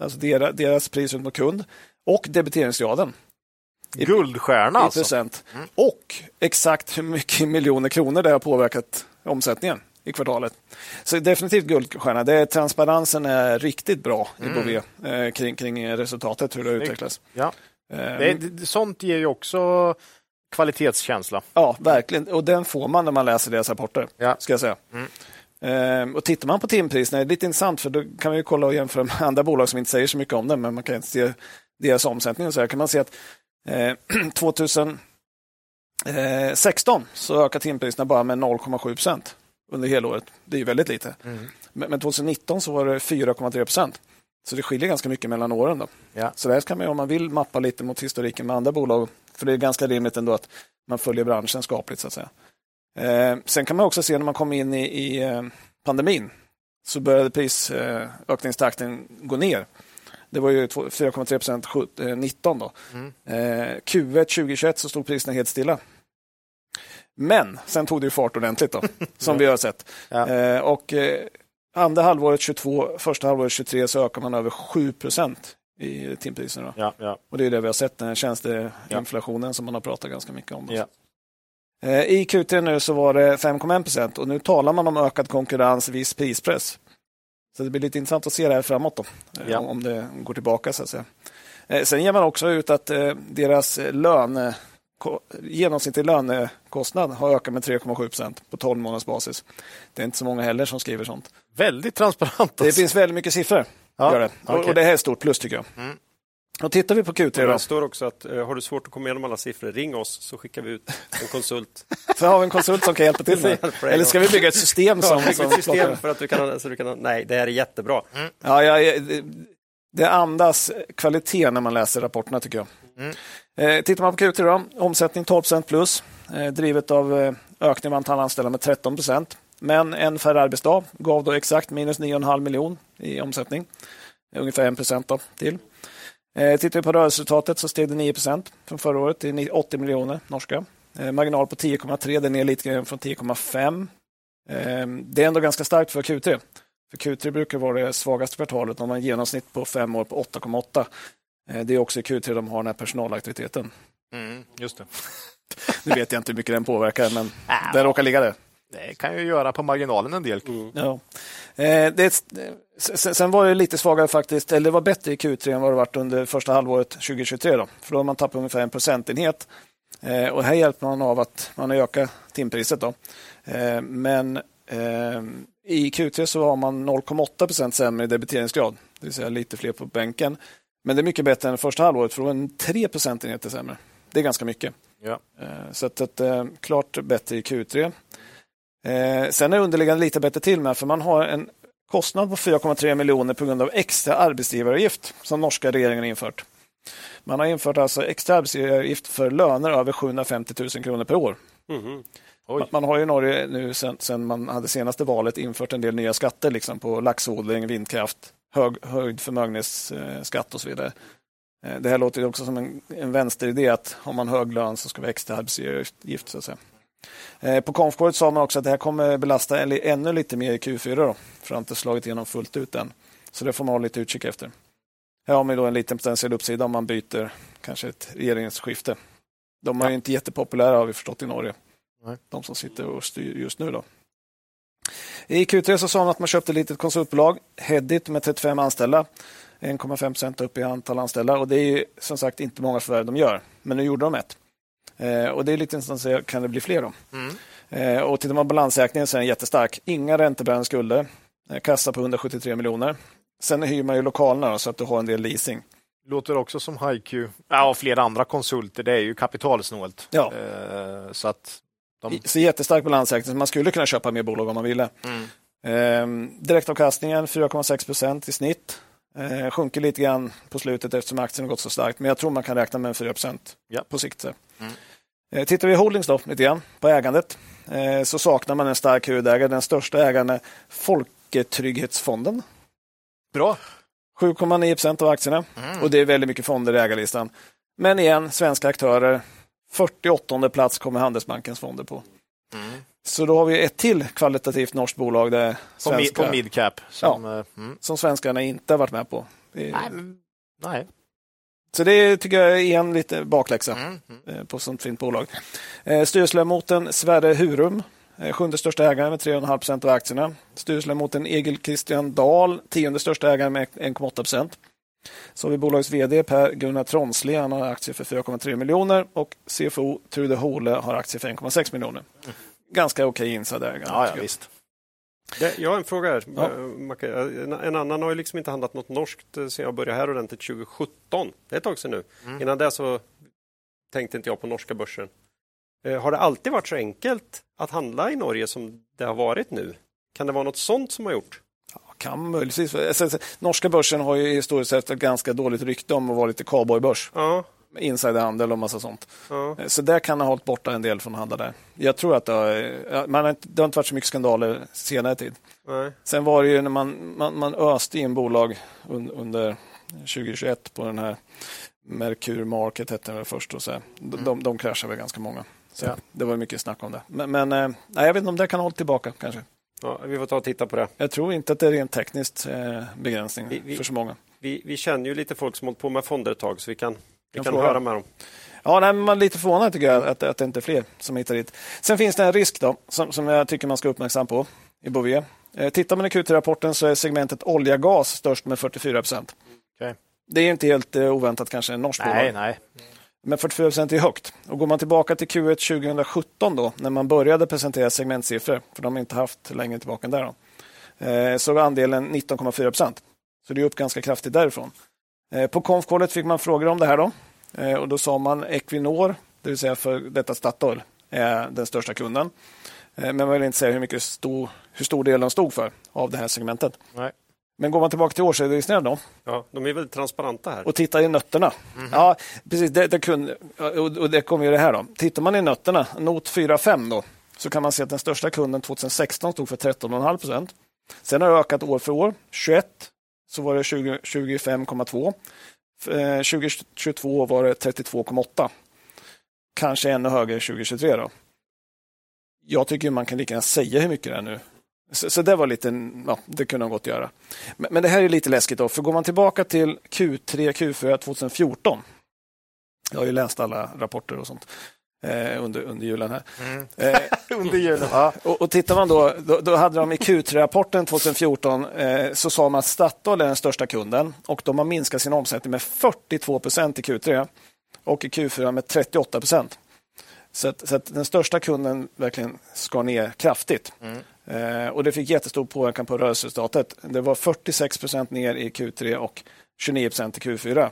Alltså deras, deras pris ut mot kund och debiteringsgraden. Guldstjärna alltså. Mm. Och exakt hur mycket miljoner kronor det har påverkat omsättningen i kvartalet. Så definitivt guldstjärna. Det, transparensen är riktigt bra i mm. Bouvet eh, kring, kring resultatet, hur det utvecklas. Ja. Eh, det, sånt ger ju också kvalitetskänsla. Ja, verkligen. Och den får man när man läser deras rapporter. Ja. Ska jag säga. Mm. Ehm, och Tittar man på timpriserna är det lite intressant för då kan vi kolla och jämföra med andra bolag som inte säger så mycket om det, men man kan se deras omsättning. Och så här kan man se att eh, 2016 så ökar timpriserna bara med 0,7 procent under helåret. Det är väldigt lite. Mm. Men, men 2019 så var det 4,3 procent. Så det skiljer ganska mycket mellan åren. Då. Ja. Så där kan man, om man vill mappa lite mot historiken med andra bolag, för det är ganska rimligt ändå att man följer branschen skapligt. Så att säga. Eh, sen kan man också se när man kom in i, i eh, pandemin så började prisökningstakten eh, gå ner. Det var ju 4,3 procent 19 då. Mm. Eh, Q1 2021 så stod priserna helt stilla. Men sen tog det fart ordentligt då, som vi har sett. Ja. Eh, och eh, andra halvåret 22, första halvåret 23 så ökar man över 7 procent i timpriserna. Ja, ja. Och det är det vi har sett, den tjänsteinflationen ja. som man har pratat ganska mycket om. Ja. Eh, I Q3 nu så var det 5,1 procent och nu talar man om ökad konkurrens, viss prispress. Så det blir lite intressant att se det här framåt då, eh, ja. om det går tillbaka så att säga. Eh, sen ger man också ut att deras lön genomsnittlig lönekostnad har ökat med 3,7 procent på 12 månaders basis. Det är inte så många heller som skriver sånt. Väldigt transparent. Alltså. Det finns väldigt mycket siffror. Ja, det. Okay. Och, det här är stort plus tycker jag. Mm. Och tittar vi på Q3 då. Det står också att uh, har du svårt att komma igenom alla siffror, ring oss så skickar vi ut en konsult. så har vi en konsult som kan hjälpa till med Eller ska vi bygga ett system som... Ja, som ett system för att du kan, så du kan... Nej, det här är jättebra. Mm. Ja, ja, det andas kvalitet när man läser rapporterna tycker jag. Mm. Eh, tittar man på Q3 då, omsättning 12 plus, eh, drivet av eh, ökning av antal anställda med 13% Men en färre arbetsdag gav då exakt minus 9,5 miljon i omsättning. Eh, ungefär 1 då till. Eh, tittar vi på rörelseresultatet så steg det 9% från förra året till 80 miljoner norska. Eh, marginal på 10,3, den är lite grann från 10,5. Det är ändå ganska starkt för Q3. För Q3 brukar vara det svagaste kvartalet om man genomsnitt på fem år på 8,8. Eh, det är också i Q3 de har den här personalaktiviteten. Mm, just det. nu vet jag inte hur mycket den påverkar, men den råkar ligga där. Det kan ju göra på marginalen en del. Mm. Ja. Eh, det, sen var det lite svagare faktiskt, eller det var bättre i Q3 än vad det varit under första halvåret 2023. Då, för då har man tappat ungefär en procentenhet. Eh, och här hjälper man av att man har ökat timpriset. Då. Men i Q3 så har man 0,8 procent sämre debiteringsgrad, det vill säga lite fler på bänken. Men det är mycket bättre än första halvåret, för då var den 3 procentenheter sämre. Det är ganska mycket. Ja. Eh, Så att, att, eh, klart bättre i Q3. Eh, Sen är underliggande lite bättre till med, för man har en kostnad på 4,3 miljoner på grund av extra arbetsgivaravgift som norska regeringen infört. Man har infört alltså extra arbetsgivaravgift för löner över 750 000 kronor per år. Oj. Man- Man har i Norge nu sen, sen man hade senaste valet infört en del nya skatter liksom på laxodling, vindkraft, hög, höjd förmögenhetsskatt och så vidare. Eh, Det här låter också som en, en vänsteridé att har man hög lön så ska vi ha extra arbetsgivaravgift. Så att säga. Eh, På konfkåret sa man också att det här kommer belasta ännu lite mer i Q4 då, för det har inte slagit igenom fullt ut än. Så det får man ha lite utkik efter. Här har man då en liten potentiell uppsida om man byter kanske ett regeringsskifte. De är ju inte jättepopulära har vi förstått i Norge. Nej. De som sitter och styr just nu. då. I Q3 så sa man att man köpte ett litet konsultbolag, Hedit med 35 anställda. 1,5 procent upp i antal anställda och det är ju som sagt inte många förvärv de gör. Men nu gjorde de ett. Eh, och det är lite intressant att se, kan det bli fler då? Mm. Eh, och tittar man på balansräkningen så är den jättestark. Inga räntebärande skulder. Eh, kassa på 173 miljoner. Sen hyr man ju lokalerna då, så att du har en del leasing. Låter också som HiQ. Ja, och flera andra konsulter. Det är ju kapitalsnålt. Ja. Eh, så att de... Så jättestark balansräkning, så man skulle kunna köpa mer bolag om man ville. Mm. Eh, direktavkastningen 4,6 procent i snitt. Eh, sjunker lite grann på slutet eftersom aktien har gått så starkt, men jag tror man kan räkna med en 4 procent Ja. på sikt. Mm. Eh, tittar vi holdings då, lite grann, på ägandet, eh, så saknar man en stark huvudägare. Den största ägaren är Folketrygghetsfonden. Bra. 7,9 procent av aktierna Mm. och det är väldigt mycket fonder i ägarlistan. Men igen, svenska aktörer. 48 plats kommer Handelsbankens fonder på. Mm. Så då har vi ett till kvalitativt norskt bolag där På, mid, svenska, på midcap. Som, eh, mm. som svenskarna inte har varit med på. Nej. Så det tycker jag är en lite bakläxa Mm. Mm. eh, på sånt fint bolag. Eh, Styrelseledamoten Sverre Hurum, sjunde största ägare med 3,5 procent av aktierna. Styrelseledamoten Egil Christian Dahl, tionde största ägare med 1,8 procent. Så har vi bolagets VD Per Gunnar Tronsli, han har aktier för 4,3 miljoner och CFO Trude Hole har aktier för 1,6 miljoner. Ganska okej insiderägare. Ja, ja, jag. visst. Det, jag har en fråga här. Ja. Eh, en annan har ju liksom inte handlat något norskt eh, sedan jag började här ordentligt 2017. Det är ett tag sedan nu. Mm. Innan det så tänkte inte jag på norska börsen. Eh, Har det alltid varit så enkelt att handla i Norge som det har varit nu? Kan det vara något sånt som har gjort? Kan möjligtvis. Alltså, alltså, Norska börsen har ju historiskt sett ett ganska dåligt rykte om att vara lite cowboybörs. Ja, Insiderhandel och massa sånt. ja. Så där kan ha hållit borta en del från att handla där. Jag tror att det har, man har, inte- det har inte varit så mycket skandaler senare tid. Nej. Sen var det ju när man, man, man öste in bolag un, under 2021 på den här Mercur Market hette den väl först. Och så. De, de, de kraschade väl ganska många. Så Ja. Det var mycket snack om det. Men, men eh, nej, jag vet inte om det kan ha hållit tillbaka kanske. Ja, vi får ta och titta på det. Jag tror inte att det är rent tekniskt eh, begränsning Vi- vi- för så många. Vi, vi känner ju lite folk som hållit på med fonder ett tag så vi kan, vi Kan kan fråga. höra med dem. Ja, nej, men man är lite förvånad tycker jag att, att det inte är fler som hittar dit. Sen finns det en risk då, som, som jag tycker man ska uppmärksam på i Bouvier. Eh, tittar man i Q3-rapporten så är segmentet olja gas störst med 44 procent. Okej. Det är inte helt eh, oväntat kanske en norsk Nej, bolag. nej. Men 44 procent är högt. Och går man tillbaka till Q1 2017 då, när man började presentera segmentsiffror, för de har inte haft längre tillbaka än där, då, eh, så var andelen 19,4 procent. Så det är upp ganska kraftigt därifrån. Eh, på konfkålet fick man frågor om det här då. Eh, och då sa man Equinor, det vill säga för detta Statoil, är den största kunden. Men man vill inte säga hur, mycket stor, hur stor del de stod för av det här segmentet. Nej. Men går man tillbaka till årsredovisningen då, Ja, de är väldigt transparenta här. och tittar i nötterna. Ja, precis. Det, det kunde, och, det kommer ju det här då. Tittar man i nötterna, not 4-5 då, så kan man se att den största kunden 2016 stod för 13,5 procent. Sen har det ökat år för år. 21 så var det 20 25,2. Eh, 2022 var det 32,8. Kanske ännu högre 2023 då. Jag tycker man kan lika gärna säga hur mycket det är nu. Så, så det var lite, ja, det kunde de gott göra. Men, men det här är lite läskigt då, för går man tillbaka till Q3, Q4 2014. Jag har ju läst alla rapporter och sånt eh, under, under julen här. Mm. Eh, Under julen. Ja. och, och tittar man då, då, då hade de i Q3-rapporten 2014 eh, så sa man att Statoil är den största kunden och de har minskat sin omsättning med 42 procent i Q3 och i Q4 med 38 procent. Så, att, så att den största kunden verkligen skar ner kraftigt. Eh, och det fick jättestor påverkan på rörelseresultatet. Det var 46 procent ner i Q3 och 29 procent i Q4.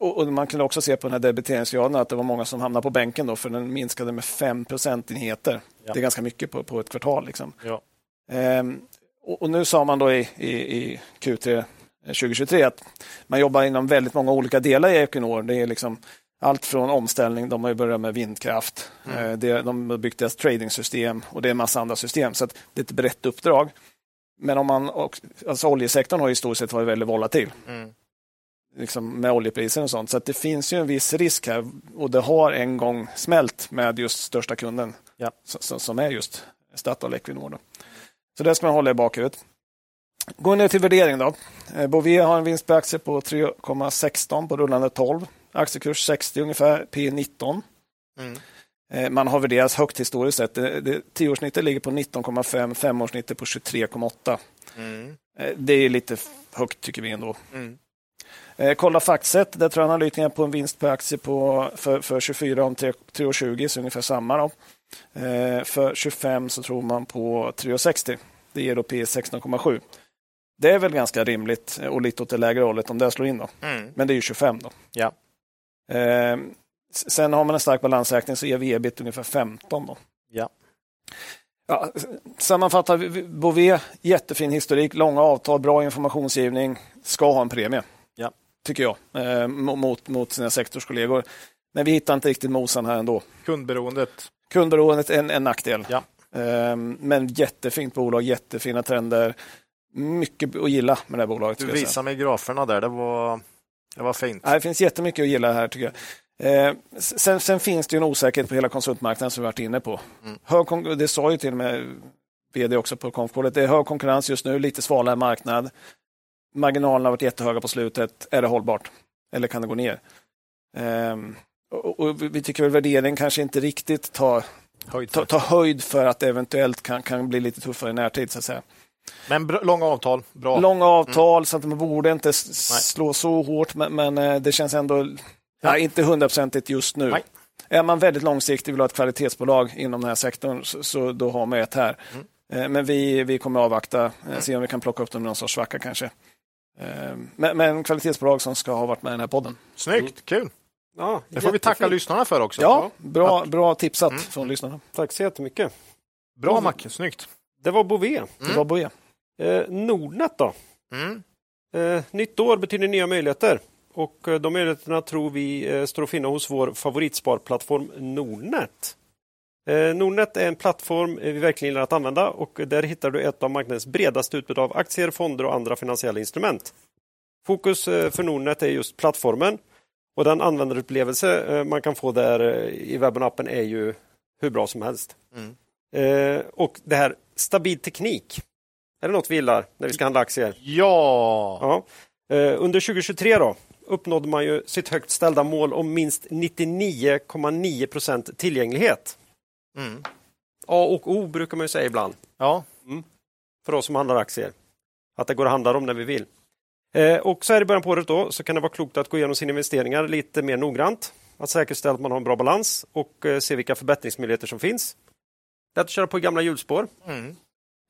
Och, och, Man kunde också se på den här debiteringsgraden att det var många som hamnade på bänken då, för den minskade med 5 procentenheter. Ja. Det är ganska mycket på, på ett kvartal. Liksom. Ja. Ehm, och, och, nu sa man då i, i, i Q3 2023 att man jobbar inom väldigt många olika delar i Equinor. Det är liksom allt från omställning, de har ju börjat med vindkraft, mm. Eh, det, de har byggt deras tradingsystem och det är en massa andra system. Så det är ett brett uppdrag. Men om man, alltså oljesektorn har i stort sett varit väldigt volatil. Mm. Liksom med oljepriser och sånt. Så det finns ju en viss risk här och det har en gång smält med just största kunden ja. som, är just Statoil Equinor. Då. Så det ska man hålla i bakhuvudet. Går ner till värdering då. Eh, Bovie har en vinst per aktie på 3,16 på rullande 12. Aktiekurs 60 ungefär, P 19. Mm. Eh, man har värderats högt historiskt sett. Tioårssnittet ligger på 19,5, femårssnittet på 23,8. Mm. Eh, det är lite högt tycker vi ändå. Mm. Kolla Factset, där tror analytikerna på en vinst per aktie på, för, för 24 om 3,20, så ungefär samma. Då. För 25 så tror man på 3,60. Det ger då P 16,7. Det är väl ganska rimligt och lite åt det lägre hållet om det slår in. Då. Mm. Men det är ju 25 då. Ja. Eh, sen har man en stark balansräkning så ger vi ebit ungefär 15. Då. Ja. Ja, sammanfattar Bové, jättefin historik, långa avtal, bra informationsgivning, ska ha en premie. Ja. Tycker jag, eh, mot, mot sina sektorskollegor. Men vi hittar inte riktigt mosan här ändå. Kundberoendet? Kundberoendet är en, en nackdel. Ja. Eh, men jättefint bolag, jättefina trender mycket att gilla med det här bolaget. Du visade mig graferna där, det var, det var fint. Ja, det finns jättemycket att gilla här tycker jag. Eh, sen, sen, finns det en osäkerhet på hela konsultmarknaden som vi varit inne på. Mm. Hög, det sa ju till och med vd också på konfkålet. Det är hög konkurrens just nu, lite svalare marknad. Marginalerna har varit jättehöga på slutet. Är det hållbart? Eller kan det gå ner? Eh, och, och, vi tycker att värderingen kanske inte riktigt tar höjd för, ta, ta höjd för att det eventuellt kan, kan bli lite tuffare i närtid. Så att säga. Men långa avtal, bra. Långa avtal, mm. så att man borde inte slå Nej. så hårt, men, men, eh, det känns ändå ja. inte hundraprocentigt just nu. Nej. Är man väldigt långsiktig och vill ha ett kvalitetsbolag inom den här sektorn, så, så då har man ett här. Mm. Eh, men vi, vi kommer avvakta, eh, mm. se om vi kan plocka upp dem i någon sorts svacka kanske. Men, men kvalitetsbolag som ska ha varit med i den här podden. Snyggt, mm. kul! Ja, det får vi tacka lyssnarna för också. Ja, bra, bra tipsat mm. från lyssnarna. Tack så jättemycket. Bra Macke, snyggt. Det var Bové. Mm. Det var Bové. Eh, Nordnet då? Mm. Eh, nytt år betyder nya möjligheter. Och eh, de möjligheterna tror vi eh, står att finna hos vår favoritsparplattform Nordnet. Eh, Nordnet är en plattform vi verkligen gillar att använda och där hittar du ett av marknadens bredaste utbud av aktier, fonder och andra finansiella instrument. Fokus för Nordnet är just plattformen och den användarupplevelse man kan få där i webben och appen är ju hur bra som helst. Mm. Och det här stabil teknik är det något vi gillar när vi ska handla aktier? Ja! ja. Eh, under 2023 då, uppnådde man ju sitt högt ställda mål om minst 99,9 procent tillgänglighet. Mm. A och O brukar man ju säga ibland. Ja. Mm. För oss som handlar aktier. Att det går att handla dem när vi vill. Eh, och så här i början på året då, så kan det vara klokt att gå igenom sina investeringar lite mer noggrant. Att säkerställa att man har en bra balans och eh, se vilka förbättringsmöjligheter som finns. Lätt att köra på gamla hjulspår. Mm.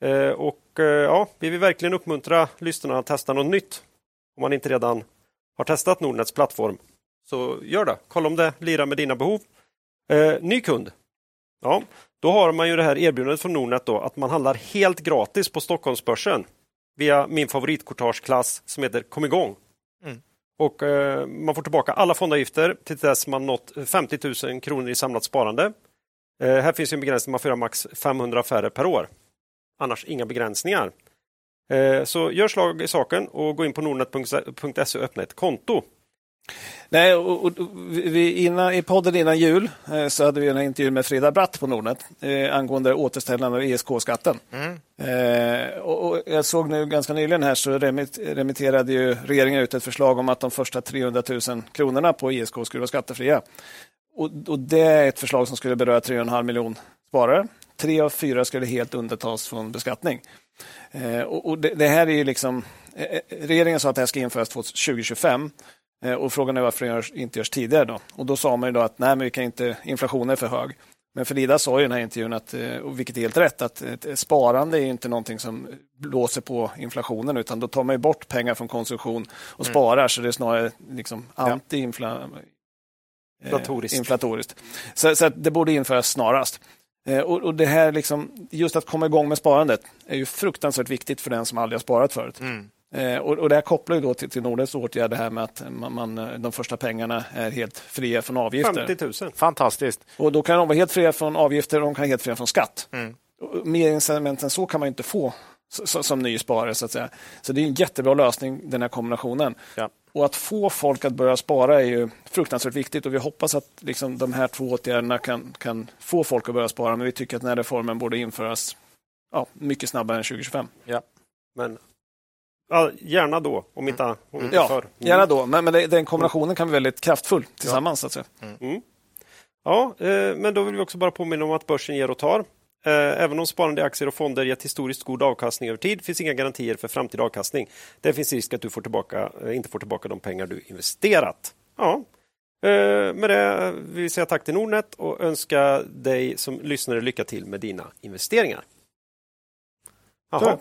Eh, och eh, ja, vi vill verkligen uppmuntra lyssnarna att testa något nytt. Om man inte redan har testat Nordnets plattform, så gör det. Kolla om det lirar med dina behov. Eh, ny kund. Ja, då har man ju det här erbjudandet från Nordnet då, att man handlar helt gratis på Stockholmsbörsen via min favoritkortageklass som heter Kom igång. Mm. Och eh, Man får tillbaka alla fondavgifter till dess man nått 50 000 kronor i samlat sparande. Eh, här finns en begränsning, man får göra max 500 affärer per år annars inga begränsningar. Eh, så gör slag i saken och gå in på nordnet.se och öppna ett konto. Nej, och, och, vi, innan, I podden innan jul eh, så hade vi en intervju med Frida Bratt på Nordnet eh, angående återställande av ESK-skatten. Mm. Eh, och, och, jag såg nu ganska nyligen här så remit, remitterade ju regeringen ut ett förslag om att de första 300 000 kronorna på ISK skulle vara skattefria. Och, och det är ett förslag som skulle beröra 3,5 miljoner sparare tre av fyra skulle helt undantas från beskattning. Eh, och, och det, det, här är ju liksom, eh, eh regeringen sa att det här ska införas 2025 eh, och frågan är varför det görs, inte görs tidigare. Då. Och då sa man ju då att nej, men vi kan inte, inflationen är för hög. Men Frida sa i den här intervjun, att, eh, vilket är helt rätt, att ett sparande är inte någonting som blåser på inflationen utan då tar man bort pengar från konsumtion och mm. sparar så det är snarare liksom Eh, så, så det borde införas snarast. Eh, och, och, det här liksom, just att komma igång med sparandet är ju fruktansvärt viktigt för den som aldrig har sparat förut. Mm. Eh, och, och det här kopplar ju då till, till Nordens åtgärd, det här med att man, man, de första pengarna är helt fria från avgifter. 50 000. Fantastiskt. Och då kan de vara helt fria från avgifter och de kan vara helt fria från skatt. Mm. Mer incitament än så kan man inte få som ny sparare. Så att säga. Så det är en jättebra lösning, den här kombinationen. Ja. Och att få folk att börja spara är ju fruktansvärt viktigt och vi hoppas att liksom de här två åtgärderna kan, kan få folk att börja spara. Men vi tycker att den här reformen borde införas ja, mycket snabbare än 2025. Ja. Men Ja, gärna då, om inte, om inte ja, förr. Mm. Gärna då, men, men den kombinationen kan bli väldigt kraftfull tillsammans. Ja. Så att säga. Mm. Ja, eh, men då vill vi också bara påminna om att börsen ger och tar. Eh, även om sparande i aktier och fonder gett historiskt god avkastning över tid finns inga garantier för framtida avkastning. Det finns risk att du får tillbaka, eh, inte får tillbaka de pengar du investerat. Ja. Eh, med det vill vi säga tack till Nordnet och önska dig som lyssnare lycka till med dina investeringar. Jaha.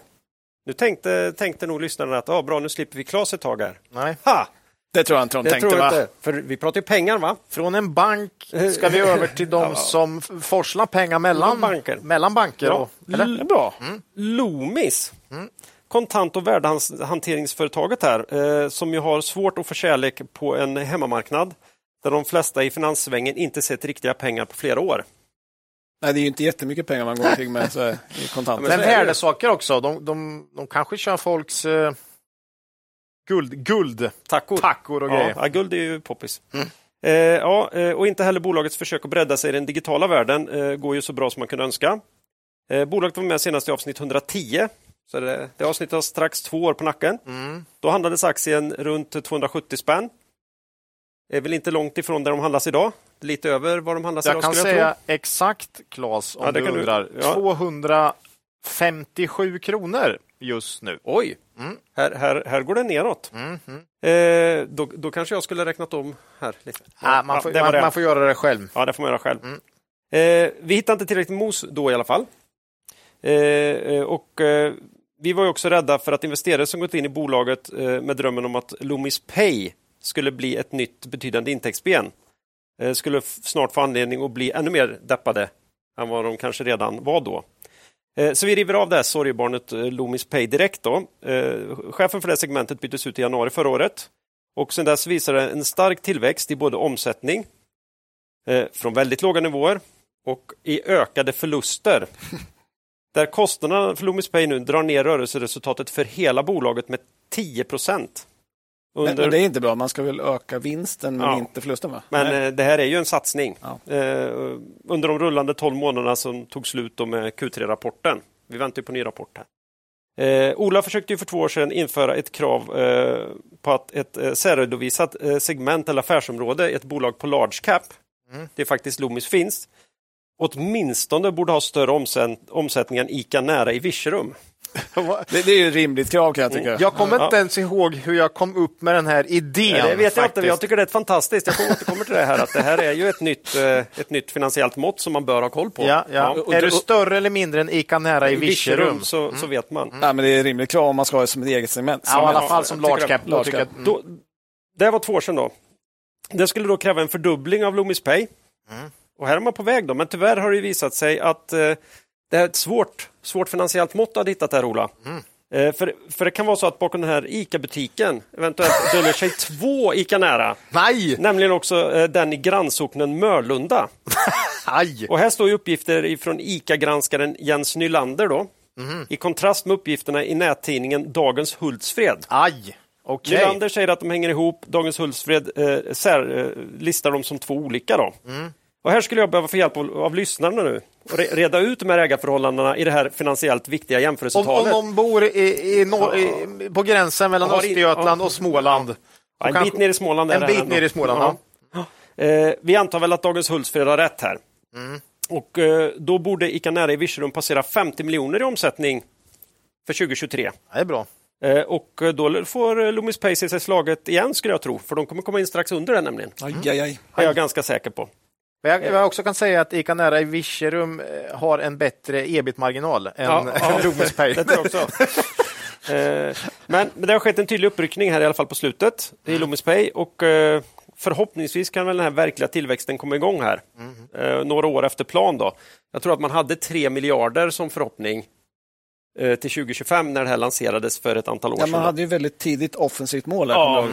Nu tänkte, tänkte nog lyssnarna att ah, bra, nu slipper vi Klas ett tag här. Nej. Ha! Det tror jag inte de det tänkte. Tror va? Inte. För vi pratar ju pengar va? Från en bank ska vi över till de ja. som forslar pengar mellan banker. Mellan banker ja. och, eller? Bra. Mm. Loomis. Mm. Kontant och värdehanteringsföretaget här eh, som ju har svårt att få kärlek på en hemmamarknad där de flesta i finanssvängen inte sett riktiga pengar på flera år. Nej, det är ju inte jättemycket pengar man går omkring med så, i kontanter. Men värdesaker också. De, de, de kanske kör folks eh, guld, guld tackor. tackor och ja, grejer. Ja, guld är ju poppis. Mm. Eh, ja, eh, och inte heller bolagets försök att bredda sig i den digitala världen eh, går ju så bra som man kunde önska. Eh, bolaget var med senast i avsnitt 110. Så det, det avsnittet har strax två år på nacken. Mm. Då handlades aktien runt 270 spänn. Är väl inte långt ifrån där de handlas idag. Lite över vad de handlas jag idag. Jag kan säga exakt, Claes, om ja, du undrar. Du, ja. 257 kronor just nu. Oj, mm. här, här, här går det neråt. Mm, mm. Eh, då, då kanske jag skulle räknat om här. Lite. Ja, man, får, man, man, får göra det själv. Ja, det får man göra själv. Mm. Eh, vi hittade inte tillräckligt mos då i alla fall. Eh, eh och eh, vi var också rädda för att investerare som gått in i bolaget eh, med drömmen om att Loomis Pay skulle bli ett nytt betydande intäktsben skulle snart få anledning att bli ännu mer deppade än vad de kanske redan var då. Eh, så vi river av det här sorgebarnet eh, Loomis Pay direkt. Då. Eh, chefen för det segmentet byttes ut i januari förra året. Och sedan dess visar det en stark tillväxt i både omsättning från väldigt låga nivåer och i ökade förluster. Där kostnaderna för Loomis Pay nu drar ner rörelseresultatet för hela bolaget med 10 procent. Under... Men, det är inte bra, man ska väl öka vinsten men ja. inte förlusten? Va? Men Nej. det här är ju en satsning. Ja. Eh, under de rullande 12 månaderna som tog slut med Q3-rapporten. Vi väntar på ny rapport här. Eh, Ola försökte ju för två år sedan införa ett krav eh, på att ett eh, särredovisat eh, segment eller affärsområde ett bolag på large cap, mm. det är faktiskt Loomis finns, åtminstone borde ha större omsättning än ICA Nära i Virserum. det, det, är ju ett rimligt krav kan jag tycka. Jag kommer inte ens ihåg hur jag kom upp med den här idén. Ja, det vet jag inte, jag tycker det är fantastiskt. Jag återkommer till det här att det här är ju ett nytt, eh, ett nytt finansiellt mått som man bör ha koll på. Ja, ja. ja. Är du större eller mindre än ICA Nära i Virserum så, mm. så vet man. Mm. Ja, men det är ett rimligt krav om man ska ha det som ett eget segment. Ja, i alla fall som large cap. Large cap. Mm. Då, det var två år sedan då. Det skulle då kräva en fördubbling av Loomis Pay. Mm. Och här är man på väg då, men tyvärr har det visat sig att eh, det är ett svårt, svårt finansiellt mått att hittat här, Ola. Mm. Eh, för, för det kan vara så att bakom den här ICA-butiken eventuellt döljer sig två ICA Nära. Nej! Nämligen också eh, den i grannsocknen Mörlunda. Aj. Och här står uppgifter från ICA-granskaren Jens Nylander då. Mm. I kontrast med uppgifterna i nättidningen Dagens Hultsfred. Aj! Okay. Nylander säger att de hänger ihop. Dagens Hultsfred eh, sär, eh, listar dem som två olika. Då. Mm. Och här skulle jag behöva få hjälp av, av lyssnarna nu och reda ut de här ägarförhållandena i det här finansiellt viktiga jämförelsetalet. Om, om någon bor i, i, norr, i, på gränsen mellan Östergötland och Småland. Ja, en bit ner i Småland. En bit ner i Småland, ja. Eh, vi antar väl att Dagens Hultsfred har rätt här. Mm. Och eh, då borde Ica Nära i Virserum passera 50 miljoner i omsättning för 2023. Det är bra. Eh, och då får Loomis Pay sig slaget igen skulle jag tro, för de kommer komma in strax under det nämligen. Aj, aj, aj. Det är jag ganska säker på. Jag, jag också kan säga att ICA Nära i Virserum eh, har en bättre ebit-marginal än Ja, ja. Pay. Det tror jag också. Eh, men, men det har skett en tydlig uppryckning här i alla fall på slutet i Loomis Pay och eh, förhoppningsvis kan väl den här verkliga tillväxten komma igång här eh, några år efter plan. Då. Jag tror att man hade 3 miljarder som förhoppning eh, till 2025 när det här lanserades för ett antal år Ja, sedan. man hade ju väldigt tidigt offensivt mål. Här, Ja.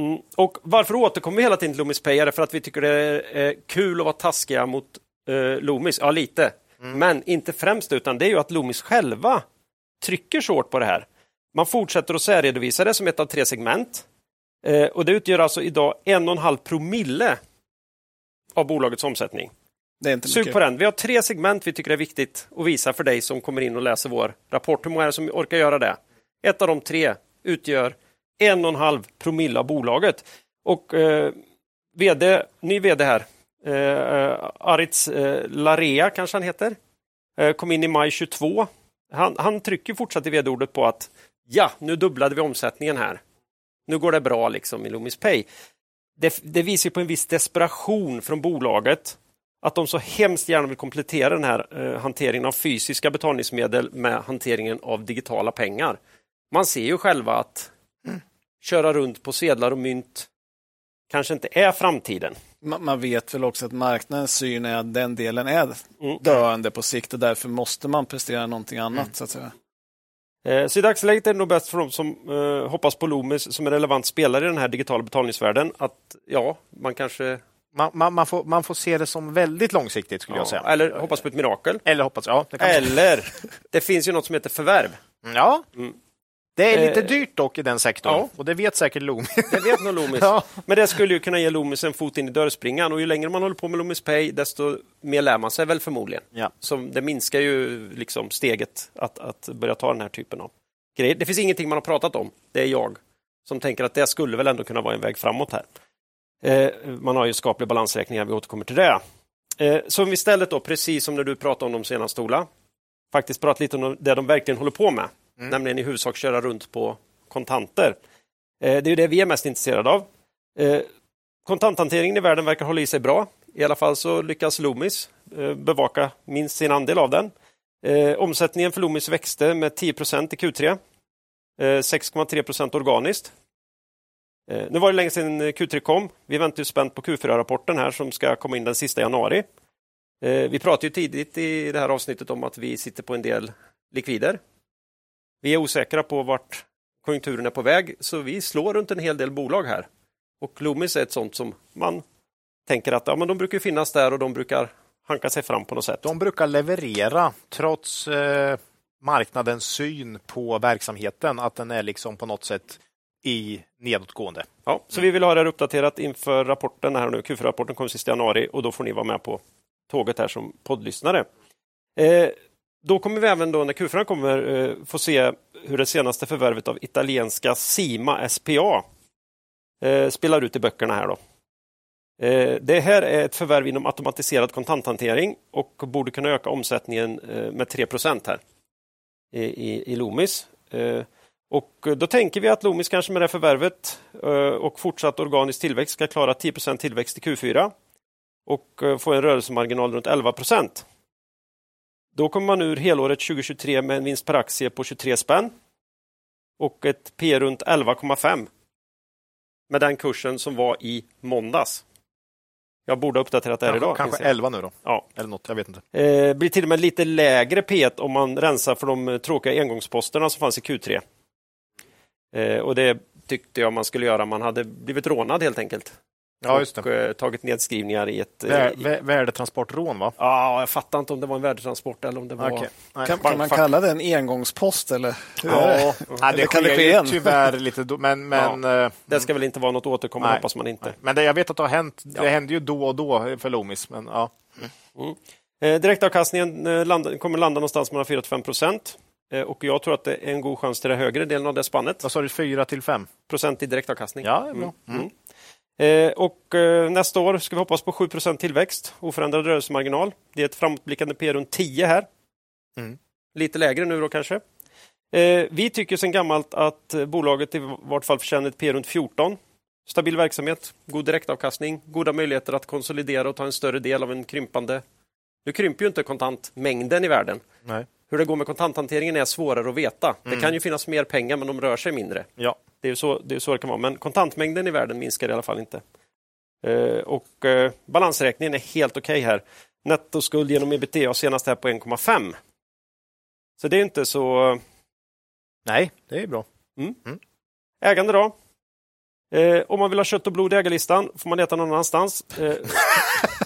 Mm. Och varför återkommer vi hela tiden till Loomis det för att vi tycker det är eh, kul att vara taskiga mot eh, Loomis? Ja, lite. Men inte främst, utan det är ju att Loomis själva trycker så hårt på det här. Man fortsätter att särredovisa det som ett av tre segment. Eh, och det utgör alltså idag en och en halv promille av bolagets omsättning. Det är inte Sug mycket. på den. Vi har tre segment vi tycker är viktigt att visa för dig som kommer in och läser vår rapport. Hur många är det som orkar göra det? Ett av de tre utgör en och en halv promille av bolaget. Och eh, VD, ny VD här, eh, Aritz eh, Larea kanske han heter, eh, kom in i maj 22. Han, han trycker fortsatt i vd-ordet på att ja, nu dubblade vi omsättningen här. Nu går det bra liksom i Loomis Pay. Det, det visar ju på en viss desperation från bolaget att de så hemskt gärna vill komplettera den här eh, hanteringen av fysiska betalningsmedel med hanteringen av digitala pengar. Man ser ju själva att köra runt på sedlar och mynt kanske inte är framtiden. Man, man vet väl också att marknadens syn är att den delen är Mm. döende på sikt och därför måste man prestera någonting annat. Så att säga. Eh, Så i dagsläget är det nog bäst för de som eh, hoppas på Loomis som är relevant spelare i den här digitala betalningsvärlden att ja, man kanske Man, man, man, får, man får se det som väldigt långsiktigt skulle jag säga. eller hoppas på ett mirakel. Eller hoppas, ja. Det kan Eller det finns ju något som heter förvärv. ja. Mm. Det är lite Eh, dyrt dock i den sektorn ja. och det vet säkert Loomis. Det vet nog Loomis. Ja. Men det skulle ju kunna ge Loomis en fot in i dörrspringan och ju längre man håller på med Loomis Pay desto mer lär man sig väl förmodligen. Ja. Som det minskar ju liksom steget att, att börja ta den här typen av grejer. Det finns ingenting man har pratat om. Det är jag som tänker att det skulle väl ändå kunna vara en väg framåt här. Eh, man har ju skaplig balansräkningar, vi återkommer till det. Eh, så om vi istället då, precis som när du pratade om de senaste Ola, faktiskt prata lite om det de verkligen håller på med, Mm. nämligen i huvudsak köra runt på kontanter. Eh, det är det vi är mest intresserade av. Eh, kontanthanteringen i världen verkar hålla i sig bra. I alla fall så lyckas Loomis eh, bevaka minst sin andel av den. Omsättningen för Loomis växte med 10% i Q3. 6,3 organiskt. Nu var det länge sedan Q3 kom. Vi väntar ju spänt på Q4-rapporten här som ska komma in den sista januari. Vi pratade ju tidigt i det här avsnittet om att vi sitter på en del likvider. Vi är osäkra på vart konjunkturen är på väg, så vi slår runt en hel del bolag här. Och Loomis är ett sånt som man tänker att ja, men de brukar finnas där och de brukar hanka sig fram på något sätt. De brukar leverera trots eh, marknadens syn på verksamheten, att den är liksom på något sätt i nedåtgående. Ja, så vi vill ha det här uppdaterat inför rapporten här nu. Q4-rapporten kommer sista januari och då får ni vara med på tåget här som poddlyssnare. Eh, då kommer vi även då när Q4 kommer eh, få se hur det senaste förvärvet av italienska Sima SPA eh, spelar ut i böckerna här då. Eh, det här är ett förvärv inom automatiserad kontanthantering och borde kunna öka omsättningen eh, med 3 här i, i, i Loomis. Eh, och då tänker vi att Loomis kanske med det här förvärvet eh, och fortsatt organisk tillväxt ska klara 10% tillväxt i Q4 och få en rörelsemarginal runt 11 då kommer man ur helåret 2023 med en vinst per aktie på 23 spänn och ett P runt 11,5 med den kursen som var i måndags. Jag borde ha uppdaterat det här idag. Kanske finns det. 11 nu då, Ja. eller något, jag vet inte. Eh, blir till och med lite lägre P1 om man rensar för de tråkiga engångsposterna som fanns i Q3. Eh, och det tyckte jag man skulle göra. Man hade blivit rånad helt enkelt. Ja, just Och det. eh, tagit nedskrivningar i ett... eh, Vär, vä- värdetransportrån, va? Ja, jag fattar inte om det var en värdetransport eller om det var... Nej. Kan, kan man Fuck. kalla det en engångspost? Eller? Är det? Ja, Nej, det kan det ske igen? tyvärr lite, då, men, men, eh, Det ska väl inte vara något återkommande, Nej. hoppas man inte. men det, jag vet att det har hänt. Ja. Det händer ju då och då för Loomis, men ja. Eh, direktavkastningen eh, landa, kommer landa någonstans mellan 4 till 5 procent. Eh, och jag tror att det är en god chans till den högre delen av det spannet. Vad sa du, 4 till 5? Procent i direktavkastning. Ja, det är bra. Mm. Eh, och eh, nästa år ska vi hoppas på 7% tillväxt, oförändrad rörelsemarginal. Det är ett framåtblickande P runt 10 här. Mm. Lite lägre nu då kanske. Eh, vi tycker sedan gammalt att bolaget i vart fall förtjänar ett P runt 14. Stabil verksamhet, god direktavkastning, goda möjligheter att konsolidera och ta en större del av en krympande... Nu krymper ju inte kontantmängden i världen. Nej. Hur det går med kontanthanteringen är svårare att veta. Det kan ju finnas mer pengar, men de rör sig mindre. Ja. Det är ju så det, är så det kan vara. Men kontantmängden i världen minskar i alla fall inte. Eh, och eh, balansräkningen är helt okej okay här. Nettoskuld genom ebitda senast här på 1,5. Så det är inte så... Nej, det är bra. Ägande då? Eh, om man vill ha kött och blod i ägarlistan får man leta någon annanstans.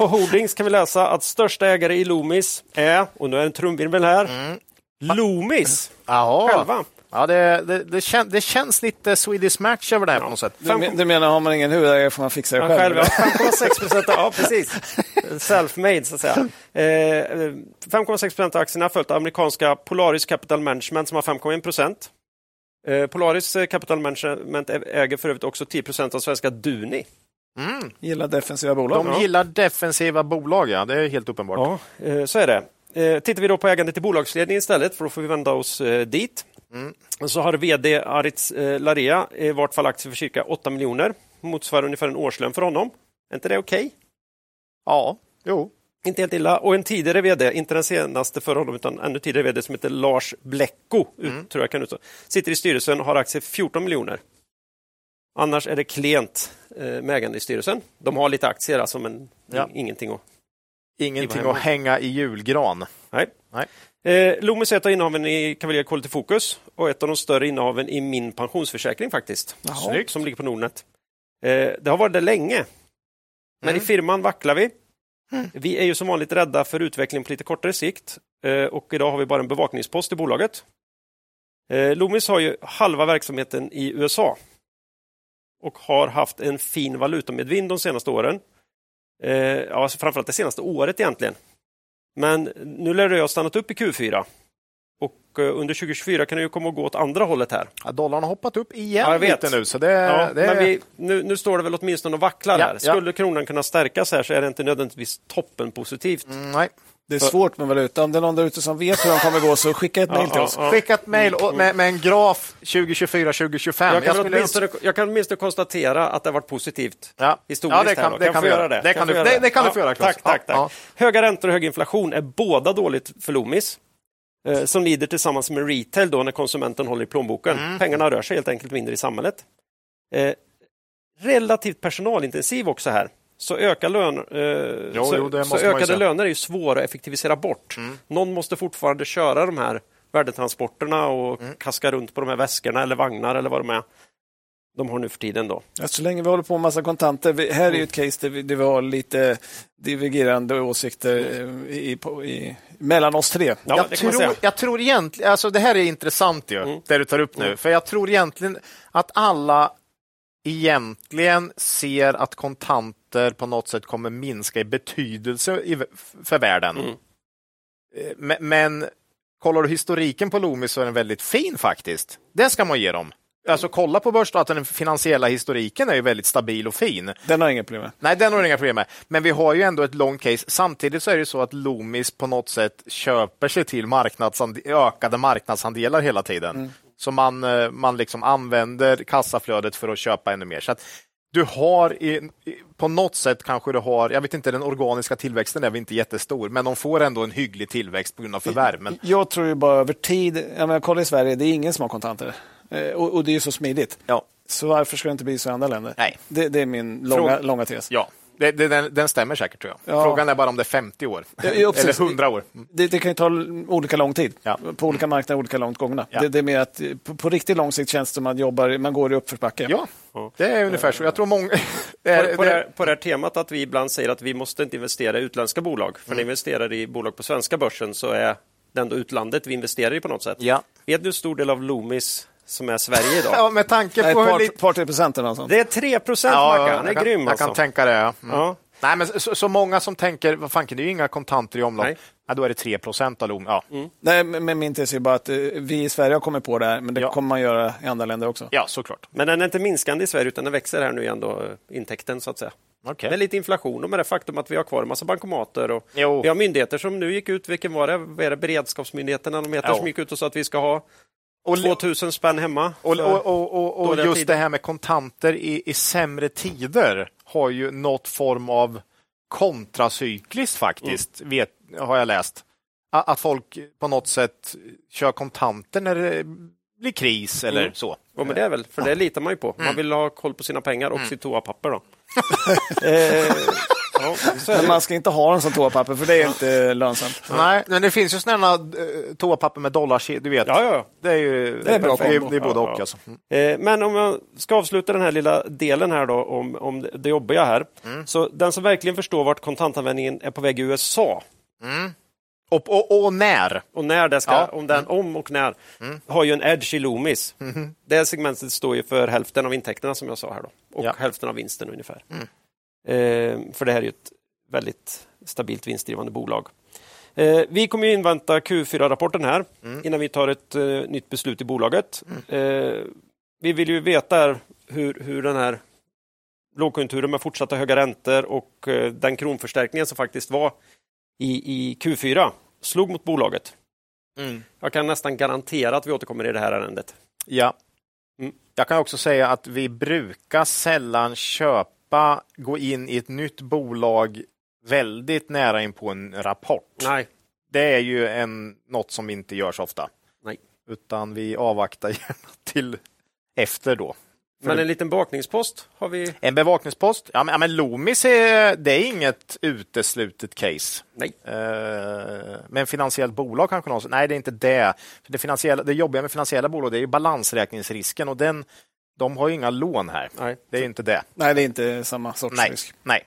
På Holdings kan vi läsa att största ägare i Loomis är, och nu är det en trumvirvel här, Loomis Jaha. själva. Ja, det, det, det, kän, det känns lite Swedish Match över det här på något sätt. Du, du menar, har man ingen huvudägare får man fixa det Ja, själv? själv, ja, 5,6 procent. Ja, precis. Self-made, så att säga. Eh, 5,6 procent av aktierna följt av amerikanska Polaris Capital Management som har 5,1 procent. Eh, Polaris Capital Management äger för övrigt också 10 procent av svenska Duni. Mm. Gillar defensiva bolag. De gillar defensiva bolag, ja. Det är helt uppenbart. Ja, eh, så är det. Eh, Tittar vi då på ägandet i bolagsledningen istället, för då får vi vända oss eh, dit. Så har VD Aritz Larea i vart fall aktier för cirka 8 miljoner. Motsvarar ungefär en årslön för honom. Är inte det okej? Ja, jo. Inte helt illa. Och en tidigare VD, inte den senaste för honom, utan ännu tidigare VD som heter Lars Blecko, ut, tror jag kan uttala. sitter i styrelsen och har aktier för 14 miljoner. Annars är det klent eh, med ägande i styrelsen. De har lite aktier, alltså, men Ja. ingenting att Ingenting att hänga i julgran. Nej. Nej. Eh, Loomis är ett av innehaven i Cavalier Quality Focus och ett av de större innehaven i min pensionsförsäkring faktiskt. Snyggt. Som ligger på Nordnet. Eh, det har varit det länge. Men i firman vacklar vi. Vi är ju som vanligt rädda för utveckling på lite kortare sikt eh, och idag har vi bara en bevakningspost i bolaget. Eh, Loomis har ju halva verksamheten i USA och har haft en fin valutamedvind de senaste åren. Eh, ja, alltså framförallt det senaste året egentligen. Men nu lär det ha stannat upp i Q4. Och eh, under 2024 kan det ju komma att gå åt andra hållet här. Ja, dollarn har hoppat upp igen Ja, jag vet. lite nu. Så det, Ja, det, men vi, nu, nu står det väl åtminstone och vacklar Ja, här. Skulle kronan kunna stärkas här så är det inte nödvändigtvis toppen positivt. Mm, nej. Det är svårt med valuta. Om det är någon där ute som vet hur de kommer gå så skicka ett mejl till oss. Skicka ett mejl med, med en graf 2024-2025. Jag kan, åtminstone, jag kan åtminstone konstatera att det har varit positivt. Ja. Historiskt Ja, det kan, det Kan kan du göra det? Det Kan du, göra det, det? kan du få göra, Claes. Tack, tack, tack. Ja, Höga räntor och hög inflation är båda dåligt för Loomis. Eh, som lider tillsammans med retail då när konsumenten håller i plånboken. Mm. Pengarna rör sig helt enkelt mindre i samhället. Eh, relativt personalintensiv också här. Så, ökar lön, eh, Jo, så, jo, så ökade löner är ju svåra att effektivisera bort. Någon måste fortfarande köra de här värdetransporterna och Mm. kaska runt på de här väskorna eller vagnar eller vad de är. De har nu för tiden då. Så länge vi håller på med massa kontanter. Vi, här är ju ett case där vi, där vi har lite divergerande åsikter eh, i, i, mellan oss tre. Ja, jag, tror, jag tror egentligen, alltså det här är intressant ju, Mm. det du tar upp nu. För jag tror egentligen att alla egentligen ser att kontanter på något sätt kommer minska i betydelse för världen. Mm. Eh, Men, men kollar du historiken på Loomis så är den väldigt fin faktiskt. Det ska man ge dem. Alltså kolla på börsdata, den finansiella historiken är ju väldigt stabil och fin. Den har inga problem med. Nej, den har inga problem med. Men vi har ju ändå ett långt case. Samtidigt så är det så att Loomis på något sätt köper sig till marknadsande ökade marknadsandelar hela tiden. Så man, eh, man liksom använder kassaflödet för att köpa ännu mer. Så att du har i, i, på något sätt kanske du har, jag vet inte, den organiska tillväxten är väl inte jättestor, men de får ändå en hygglig tillväxt på grund av förvärv. Men, Jag tror ju bara över tid, jag menar, kolla i Sverige, det är ingen som har kontanter. Eh, och, och det är ju så smidigt. ja, Så varför ska det inte bli så i andra länder? Nej. Det, det är min långa, Fråga- långa tes. ja. Det, det, den, den stämmer säkert tror jag. Ja. Frågan är bara om det är 50 år. Ja. Eller 100 år. Mm. Det, det kan ju ta olika lång tid. Ja. På olika marknader, olika långt gångna. Ja. Det, det är mer att på, på riktigt lång sikt känns det som att man jobbar, man går i uppförsbacke. Ja, det är ungefär så. Jag tror många... På, på, det här, på det här temat att vi ibland säger att vi måste inte investera i utländska bolag. För när vi investerar i bolag på svenska börsen så är det ändå utlandet vi investerar i på något sätt. Ja. Vet du hur stor del av Loomis som är Sverige idag? Ja, med tanke Nej, på par, lite... par tre procent sånt. Det är 3 procent, Mackan. Han är kan, grym jag alltså. kan tänka det. Ja. Mm. Ja. Nej, men så, så många som tänker, vad fan, det är ju inga kontanter i omlopp. Nej. Ja, då är det 3 procent av LOM. Ja. Nej, men min tes är bara att eh, vi i Sverige har kommit på det här, men det Ja. kommer man göra i andra länder också. ja, såklart. Men den är inte minskande i Sverige utan den växer här nu igen då, eh, intäkten så att säga. Okej. Med lite inflation och med det faktum att vi har kvar en massa bankomater och Jo. vi har myndigheter som nu gick ut, vilken var det? Vad är det? Beredskapsmyndigheterna de heter Ja. som gick ut och sa att vi ska ha Och, 2000 spänn hemma. och, och, och, och, just tider. det här med kontanter i, i sämre tider har ju något form av kontracykliskt faktiskt, Mm. vet, har jag läst. Att folk på något sätt kör kontanter när det blir kris eller Mm. så. Ja, men det är väl, för det litar man ju på. Mm. Man vill ha koll på sina pengar och sitt toapapper. Då. eh, Men man ska inte ha den som toapapper för det är inte lönsamt. Nej, men det finns ju sådana uh, toapapper med dollars, du vet. Ja, ja, ja. Det är ju Det är bra det är, det är både Ja, och. ja. Alltså. Mm. Eh, Men om jag ska avsluta den här lilla delen här då om, om det jobbiga här. Mm. Så den som verkligen förstår vart kontantanvändningen är på väg i USA Och, och, och när? och när det ska, Ja. Mm. om, den, om och när, har ju en edge i Loomis. Mm-hmm. Det segmentet står ju för hälften av intäkterna som jag sa här då och Ja. hälften av vinsten ungefär. Mm. Eh, för det här är ett väldigt stabilt vinstdrivande bolag. Eh, vi kommer ju invänta Q4-rapporten här Mm. innan vi tar ett eh, nytt beslut i bolaget. Eh, vi vill ju veta hur, hur den här lågkonjunkturen med fortsatta höga räntor och den kronförstärkningen som faktiskt var i, i Q4 slog mot bolaget. Jag kan nästan garantera att vi återkommer i det här ärendet. Ja. Mm. Jag kan också säga att vi brukar sällan köpa, gå in i ett nytt bolag väldigt nära in på en rapport. Nej, Det är ju en, något som inte gör så ofta. Nej. Utan vi avvaktar gärna till efter då. men en liten bakningspost har vi. En bevakningspost. Ja, men, ja, men Loomis är, det är inget uteslutet case. Nej. Eh, men finansiellt bolag kanske någon Nej, det är inte det. För det, finansiella, det jobbiga med finansiella bolag det är ju balansräkningsrisken och den, de har ju inga lån här. Nej, Det är ju inte det. Nej, det är inte samma sorts Nej. risk. Nej.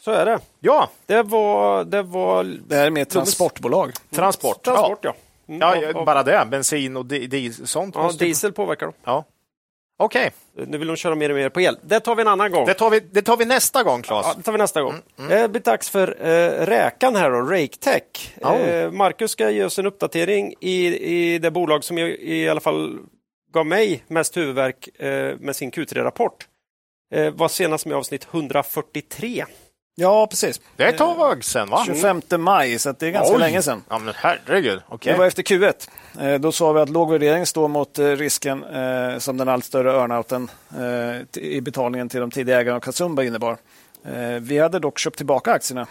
så är det. Ja, Det var... Det var Det här är mer transportbolag. transport. transport, ja. Mm, Ja, bara det. Bensin och di, sånt. ja, diesel påverkar dem. Ja. Okej, Nu vill de köra mer och mer på el. Det tar vi en annan gång. det, tar vi, det tar vi nästa gång, Claes. Ja, det tar vi nästa gång. Det blir dags för eh, räkan här då, RakeTech. Ja. Eh, Marcus ska ge oss en uppdatering i, i det bolag som i, i alla fall gav mig mest huvudvärk eh, med sin Q3-rapport. Eh, var senast med avsnitt 143. Ja, precis. Det är ett tag sen, va? 25 maj, så det är ganska Oj. länge sedan. Ja, men herregud. Okej. Det var efter Q1. Eh, Då sa vi att låg värdering står mot eh, risken eh, som den allt större earnouten eh, i betalningen till de tidiga ägarna av Kasumba innebar. Eh, Vi hade dock köpt tillbaka aktierna.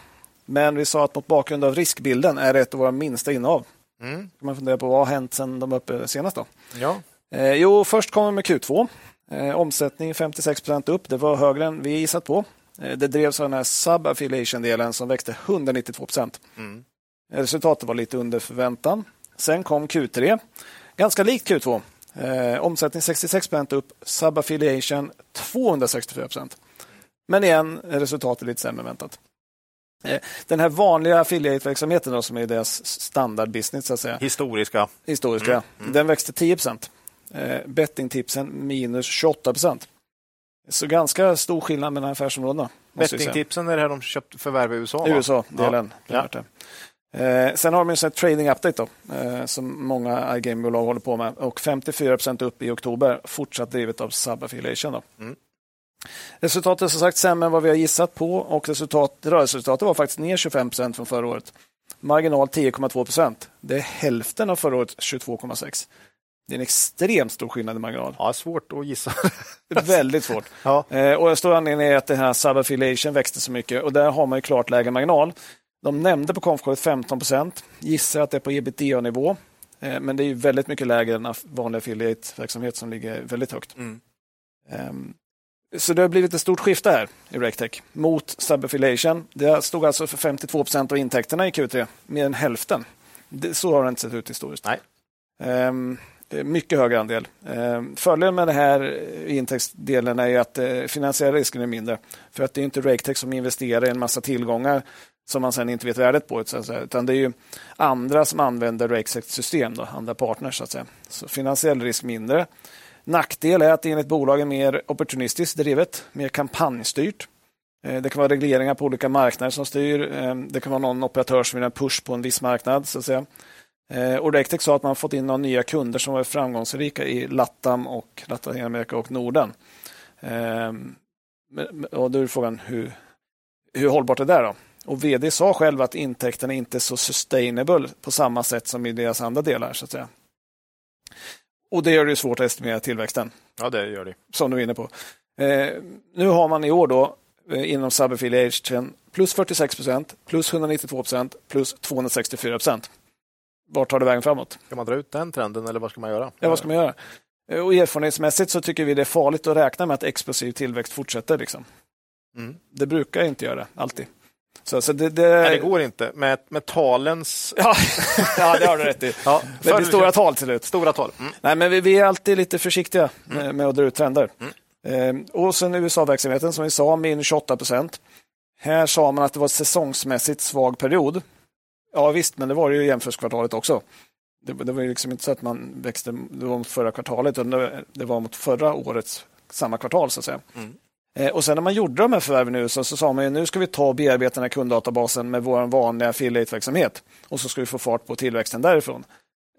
Men vi sa att mot bakgrund av riskbilden är det ett av våra minsta innehav. Mm. kan man fundera på vad har hänt sedan de var uppe senast. Då? Ja. Eh, jo, först kommer vi med Q2. Eh, omsättning 56 procent upp. Det var högre än vi gissat på. Eh, det drevs av den här sub-affiliation-delen som växte 192 procent. Mm. Eh, Resultatet var lite under förväntan. Sen kom Q3. Ganska likt Q2. Eh, omsättning 66 procent upp. Sub-affiliation 264 procent. Men igen, resultatet lite sämre än väntat. Eh, Den här vanliga affiliate-verksamheten som är deras standardbusiness, så att säga, Historiska. historiska, den växte 10 procent. Eh, bettingtipsen minus 28 procent. Så ganska stor skillnad mellan affärsområdena. Bettingtipsen är det här de köpt förvärv i USA. va? USA-delen. Ja. Ja. Eh, sen har de en trading update då, eh, som många iGame-bolag håller på med. Och 54 procent upp i oktober, fortsatt drivet av sub-affiliation. Mm. Resultatet är som sagt sämre än vad vi har gissat på och resultat, rörelseresultatet var faktiskt ner 25 procent från förra året. Marginal 10,2 procent. Det är hälften av förra året 22,6. Det är en extremt stor skillnad i marginal. Ja, svårt att gissa. Väldigt svårt. ja. Eh, och en stor anledning är att den här sub-affiliation växte så mycket och där har man ju klart lägre marginal. De nämnde på konfkåret 15 procent, gissar att det är på ebitda-nivå. Eh, men det är ju väldigt mycket lägre än vanlig affiliate-verksamhet som ligger väldigt högt. Mm. Ehm, så det har blivit ett stort skifte här i RecTech mot sub-affiliation. Det stod alltså för 52 procent av intäkterna i Q3, mer än hälften. Det, så har det inte sett ut historiskt. Nej. Mycket högre andel. Eh, fördelen med den här intäktsdelen är ju att eh, finansiella risken är mindre. För att det är inte RakeTech som investerar i en massa tillgångar som man sen inte vet värdet på. Utan det är ju andra som använder RakeTechs system, då, andra partners. Så, att säga. så finansiell risk mindre. Nackdel är att det enligt bolagen mer opportunistiskt drivet, mer kampanjstyrt. Eh, det kan vara regleringar på olika marknader som styr. Det kan vara någon operatör som vill ha en push på en viss marknad. Så att säga. Eh, Och RecTech sa att man fått in några nya kunder som var framgångsrika i Latam och Latinamerika och Norden. Men- Och då är frågan hur, hur hållbart är det där då? Och vd sa själv att intäkterna inte är så sustainable på samma sätt som i deras andra delar. så att säga. Och det gör det svårt att estimera tillväxten. Ja, det gör det. Som du är inne på. Eh, nu har man i år då eh, inom subaffiliation plus 46 procent, plus 192 procent, plus 264 procent. Vart tar det vägen framåt? Ska man dra ut den trenden eller vad ska man göra? Ja, vad ska man göra? Eh, och erfarenhetsmässigt så tycker vi det är farligt att räkna med att explosiv tillväxt fortsätter. Liksom. Mm. Det brukar inte göra, alltid. Så, så det, det... Nej, det går inte. Med, med talens... Ja, ja, det har du rätt i. Ja, det blir stora tal till slut. Stora tal. Mm. Nej, men vi, vi, är alltid lite försiktiga med, mm. med att dra ut trender. Mm. Eh, och sen USA-verksamheten, som vi sa, minus 28 procent. Här sa man att det var säsongsmässigt svag period. Ja visst, men det var det ju jämförelsekvartalet också. Det, det var ju liksom inte så att man växte det var mot förra kvartalet, utan det, det var mot förra årets samma kvartal. så att säga. Mm. Eh, och sen när man gjorde de här förvärven nu så, så sa man ju nu ska vi ta och bearbeta den här kunddatabasen med vår vanliga affiliate-verksamhet och så ska vi få fart på tillväxten därifrån.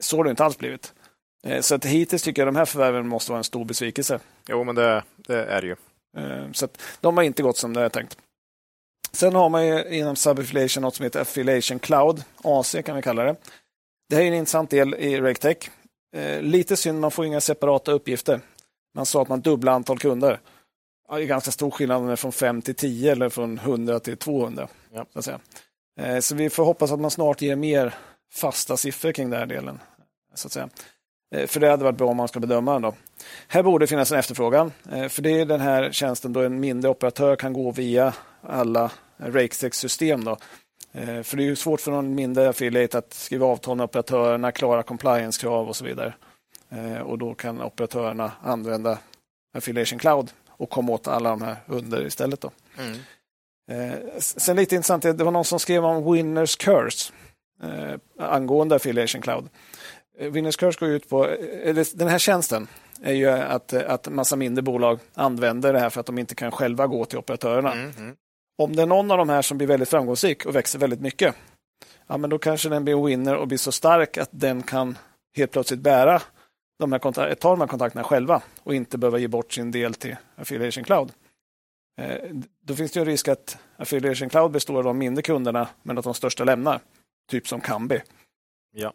Så har det inte alls blivit. Eh, så att hittills tycker jag de här förvärven måste vara en stor besvikelse. Jo, men det, det är det ju. Eh, så att de har inte gått som det är tänkt. Sen har man ju inom Subaffiliation något som heter Affiliation Cloud, AC kan vi kalla det. Det här är en intressant del i RakeTech. Lite synd, man får inga separata uppgifter. Man sa att man dubblar antal kunder ja, det är ganska stor skillnad från 5 till 10 eller från 100 till 200. Ja. Så. Eh, så vi får hoppas att man snart ger mer fasta siffror kring den här delen. Så att säga. Eh, för det hade varit bra om man ska bedöma den. Då. Här borde finnas en efterfrågan. Eh, för det är den här tjänsten då en mindre operatör kan gå via alla RakeSex-system. Då. För det är ju svårt för någon mindre affiliate att skriva avtal med operatörerna, klara compliance-krav och så vidare. Och då kan operatörerna använda Affiliation Cloud och komma åt alla de här under istället. Då. Mm. Eh, sen lite intressant, det var någon som skrev om Winners Curse eh, angående Affiliation Cloud. Eh, Winners Curse går ut på, eh, den här tjänsten är ju att, att massa mindre bolag använder det här för att de inte kan själva gå till operatörerna. Mm, mm. Om det är någon av de här som blir väldigt framgångsrik och växer väldigt mycket, ja, men då kanske den blir winner och blir så stark att den kan helt plötsligt bära de här ta de här kontakterna själva och inte behöva ge bort sin del till Affiliation Cloud. Eh, då finns det en risk att Affiliation Cloud består av de mindre kunderna men att de största lämnar. Typ som Kambi. Ja.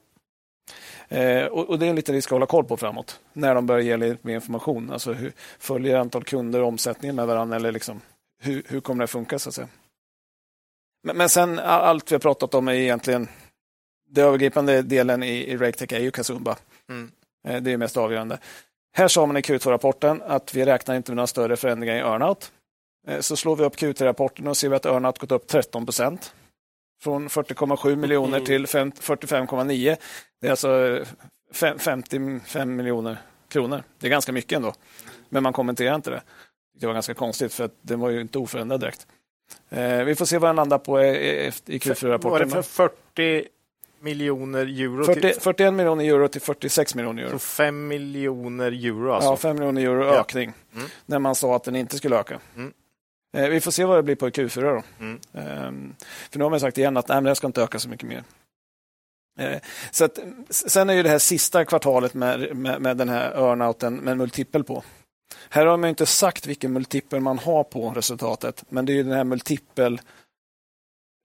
Eh, och, det är en liten risk att hålla koll på framåt. När de börjar ge lite mer information. Alltså hur följer antal kunder omsättningen med varandra? Eller liksom, hur, hur kommer det att funka? Så att säga. Men, men sen allt vi har pratat om är egentligen den övergripande delen i, i RakeTech är ju Kazumba. Mm. Eh, det är mest avgörande. Här sa man i Q2-rapporten att vi räknar inte med några större förändringar i earnout. Eh, så slår vi upp Q3-rapporten och ser vi att earnout gått upp 13 procent. Från 40,7 miljoner mm. till 45,9. Det är alltså 55 eh, miljoner kronor. Det är ganska mycket ändå. Men man kommenterar inte det. Det var ganska konstigt för att den var ju inte oförändrad direkt. Vi får se vad den landar på i Q4-rapporten. Var det för 40 miljoner euro. 40, till... 41 miljoner euro till 46 miljoner euro. Så 5 miljoner euro alltså? Ja, 5 miljoner euro ja. ökning. Mm. När man sa att den inte skulle öka. Mm. Eh, vi får se vad det blir på Q4 då. Mm. Eh, för nu har man sagt igen att nej, det ska inte öka så mycket mer. Eh, så att, sen är ju det här sista kvartalet med, med, med den här earnouten med multipel på. Här har man inte sagt vilken multipel man har på resultatet, men det är ju den här multipel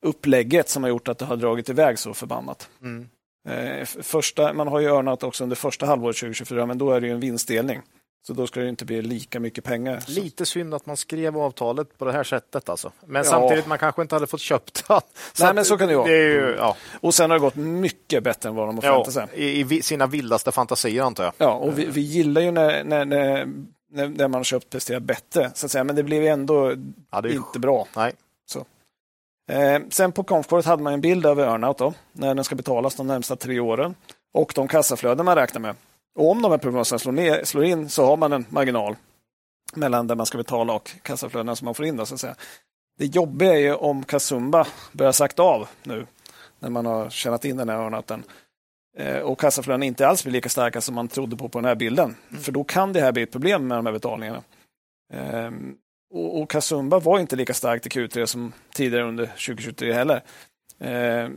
upplägget som har gjort att det har dragit iväg så förbannat. Mm. Eh, första, man har ju örnat också under första halvåret 2024, men då är det ju en vinstdelning. Så då ska det inte bli lika mycket pengar. Lite synd att man skrev avtalet på det här sättet. Alltså. Men ja. samtidigt, man kanske inte hade fått köpt det. Nej, men så kan det vara. Det ju, ja. Och sen har det gått mycket bättre än vad de har förväntat sig. I, I, sina vildaste fantasier, antar jag. Ja, och vi, vi gillar ju när, när, när, när man har köpt presterar bättre, så att säga. men det blev ändå ja, inte bra. Nej. Eh, sen på konfkåret hade man en bild över earnout då, när den ska betalas de närmsta tre åren och de kassaflöden man räknar med. Och om de här prognoserna slår, ner, slår in så har man en marginal mellan det man ska betala och kassaflödena som man får in. Då, så att säga. Det jobbiga är ju om Kasumba börjar sakta av nu när man har tjänat in den här earnouten och kassaflödena inte alls blir lika starka som man trodde på på den här bilden. Mm. För då kan det här bli ett problem med de här betalningarna. Um, och, och Kasumba var inte lika starkt i Q3 som tidigare under 2023 heller. Eh,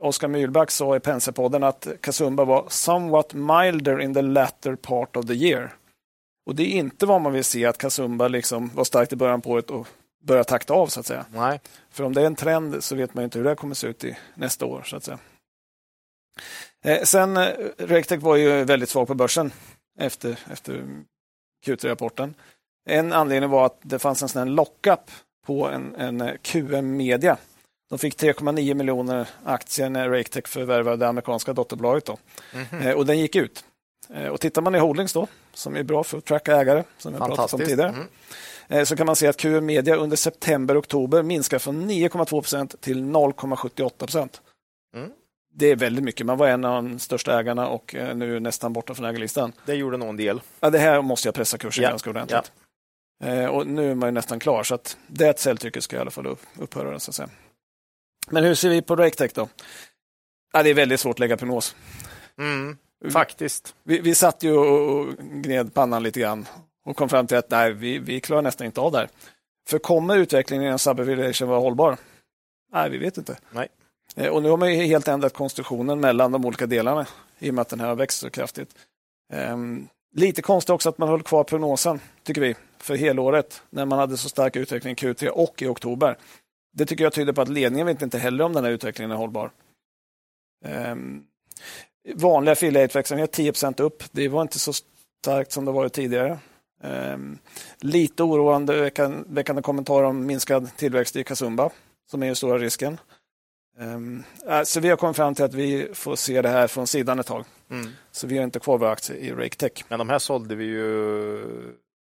Oskar Myhlback sa i Penserpodden att Kasumba var somewhat milder in the latter part of the year. Och det är inte vad man vill se, att Kasumba liksom var starkt i början på året och börjar takta av så att säga. Nej. För om det är en trend så vet man inte hur det kommer se ut i nästa år så att säga. Eh, sen, eh, Rectec var ju väldigt svag på börsen efter, efter Q3-rapporten. En anledning var att det fanns en sån lockup på en, en QM Media. De fick 3,9 miljoner aktier när Raketech förvärvade det amerikanska dotterbolaget. Då. Mm -hmm. och den gick ut. Och tittar man i Holdings då, som är bra för att tracka ägare, som vi pratat om tidigare, mm. så kan man se att QM Media under september-oktober minskar från 9,2 procent till 0,78 procent. Mm. Det är väldigt mycket. Man var en av de största ägarna och nu nästan borta från ägarlistan. Det gjorde någon del. Ja, det här måste jag pressa kursen ja. ganska ordentligt. Ja. Och nu är man nästan klar, så att det säljtrycket ska i alla fall upphöra. Så att säga. Men hur ser vi på Raketech då? Ja, det är väldigt svårt att lägga prognos. Mm, faktiskt. Vi, vi satt ju och gned pannan lite grann och kom fram till att nej, vi, vi klarar nästan inte av det här. För kommer utvecklingen inom subaviation vara hållbar? Nej, vi vet inte. Nej. Eh, och nu har man ju helt ändrat konstruktionen mellan de olika delarna i och med att den här har växt så kraftigt. Um, lite konstigt också att man höll kvar prognosen, tycker vi, för helåret när man hade så stark utveckling i Q3 och i oktober. Det tycker jag tyder på att ledningen vet inte heller om den här utvecklingen är hållbar. Um, vanliga affiliate-verksamhet 10% upp. Det var inte så starkt som det varit tidigare. Um, lite oroande väckande kommentarer om minskad tillväxt i Kasumba, som är den stora risken. Um, så vi har kommit fram till att vi får se det här från sidan ett tag. Mm. Så vi har inte kvar våra aktier i RakeTech. Men de här sålde vi ju,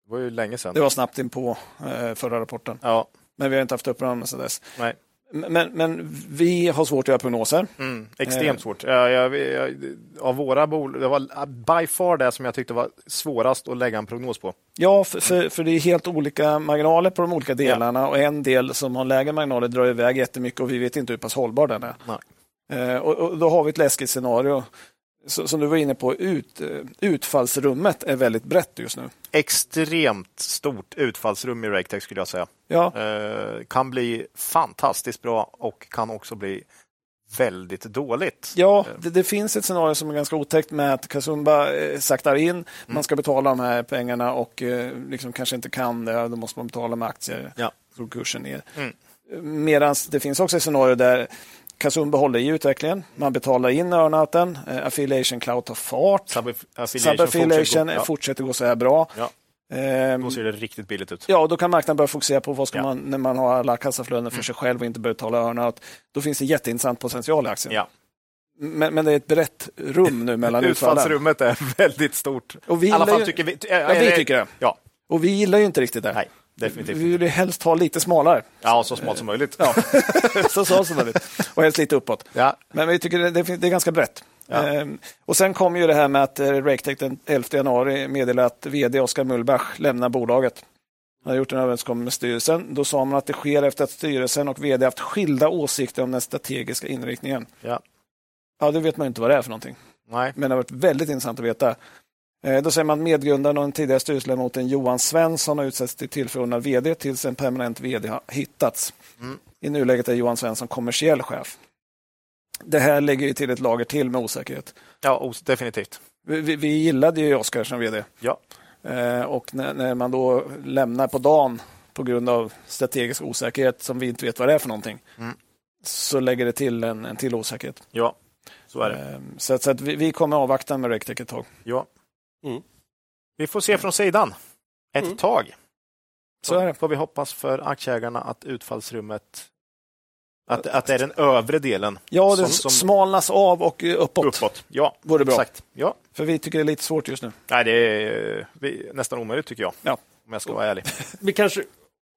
det var ju länge sedan. Det var snabbt in på uh, förra rapporten. Ja. Men vi har inte haft upp dem sedan dess. Nej. Men, men vi har svårt att göra prognoser. Mm, extremt eh. svårt. Jag, jag, jag, av våra bolag, det var by far det som jag tyckte var svårast att lägga en prognos på. Ja, för, för, för det är helt olika marginaler på de olika delarna ja. och en del som har lägre marginaler drar iväg jättemycket och vi vet inte hur pass hållbar den är. Eh, och, och, då har vi ett läskigt scenario som du var inne på, ut, utfallsrummet är väldigt brett just nu. Extremt stort utfallsrum i RakeTech skulle jag säga. Ja. Eh, kan bli fantastiskt bra och kan också bli väldigt dåligt. Ja, det, det, finns ett scenario som är ganska otäckt med att Kasumba eh, saktar in. Mm. Man ska betala de här pengarna och eh, liksom kanske inte kan det. Då måste man betala med aktier. Ja. Så kursen ner. Mm. Medan det finns också ett scenario där Kasum behåller i utvecklingen. Man betalar in earnouten. Uh, affiliation Cloud tar fart. Sub-affiliation, fortsätter, gå, fortsätter gå så här bra. Ja. Um, då ser det riktigt billigt ut. Ja, och då kan marknaden börja fokusera på vad ska ja. man, när man har alla kassaflöden för mm. sig själv och inte behöver betala earnout. Då finns det jätteintressant potential i aktien. Ja. Men, men, det är ett brett rum nu mellan utfallen. Utfallsrummet är väldigt stort. Och vi I alla fall ju, tycker vi. Äh, ja, vi tycker det. Ja. Och vi gillar ju inte riktigt det. Nej. Definitivt. Vi vill helst ha lite smalare. Ja, så smalt som möjligt. Ja, så smalt som möjligt. Och helst lite uppåt. Ja. Men vi tycker det, det är ganska brett. Ja. Ehm, och sen kom ju det här med att eh, Raketech den 11 januari meddelade att vd Oskar Mullbach lämnar bolaget. Han har gjort en överenskommelse med styrelsen. Då sa man att det sker efter att styrelsen och vd haft skilda åsikter om den strategiska inriktningen. Ja. Ja, det vet man inte vad det är för någonting. Nej. Men det har varit väldigt intressant att veta. Eh, då säger man att medgrundaren och den tidigare styrelseledamoten Johan Svensson har utsetts till tillförordnad vd tills en permanent vd har hittats. Mm. I nuläget är Johan Svensson kommersiell chef. Det här lägger till ett lager till med osäkerhet. Ja, definitivt. Vi, vi, vi gillade ju Oskar som vd. Ja. Eh, och när, när, man då lämnar på dagen på grund av strategisk osäkerhet som vi inte vet vad det är för någonting, mm. så lägger det till en, en till osäkerhet. Ja, så är det. Eh, så, så att vi, vi kommer avvakta med Rectech ett tag. Ja. Mm. Vi får se från sidan ett mm. tag. Så, så är det. får vi hoppas för aktieägarna att utfallsrummet att, att det är den övre delen. Ja, det som, som... smalnas av och uppåt. Uppåt, ja. Vore bra. Exakt. Ja. För vi tycker det är lite svårt just nu. Nej, det är nästan omöjligt tycker jag. Ja. Om jag ska vara ärlig. vi kanske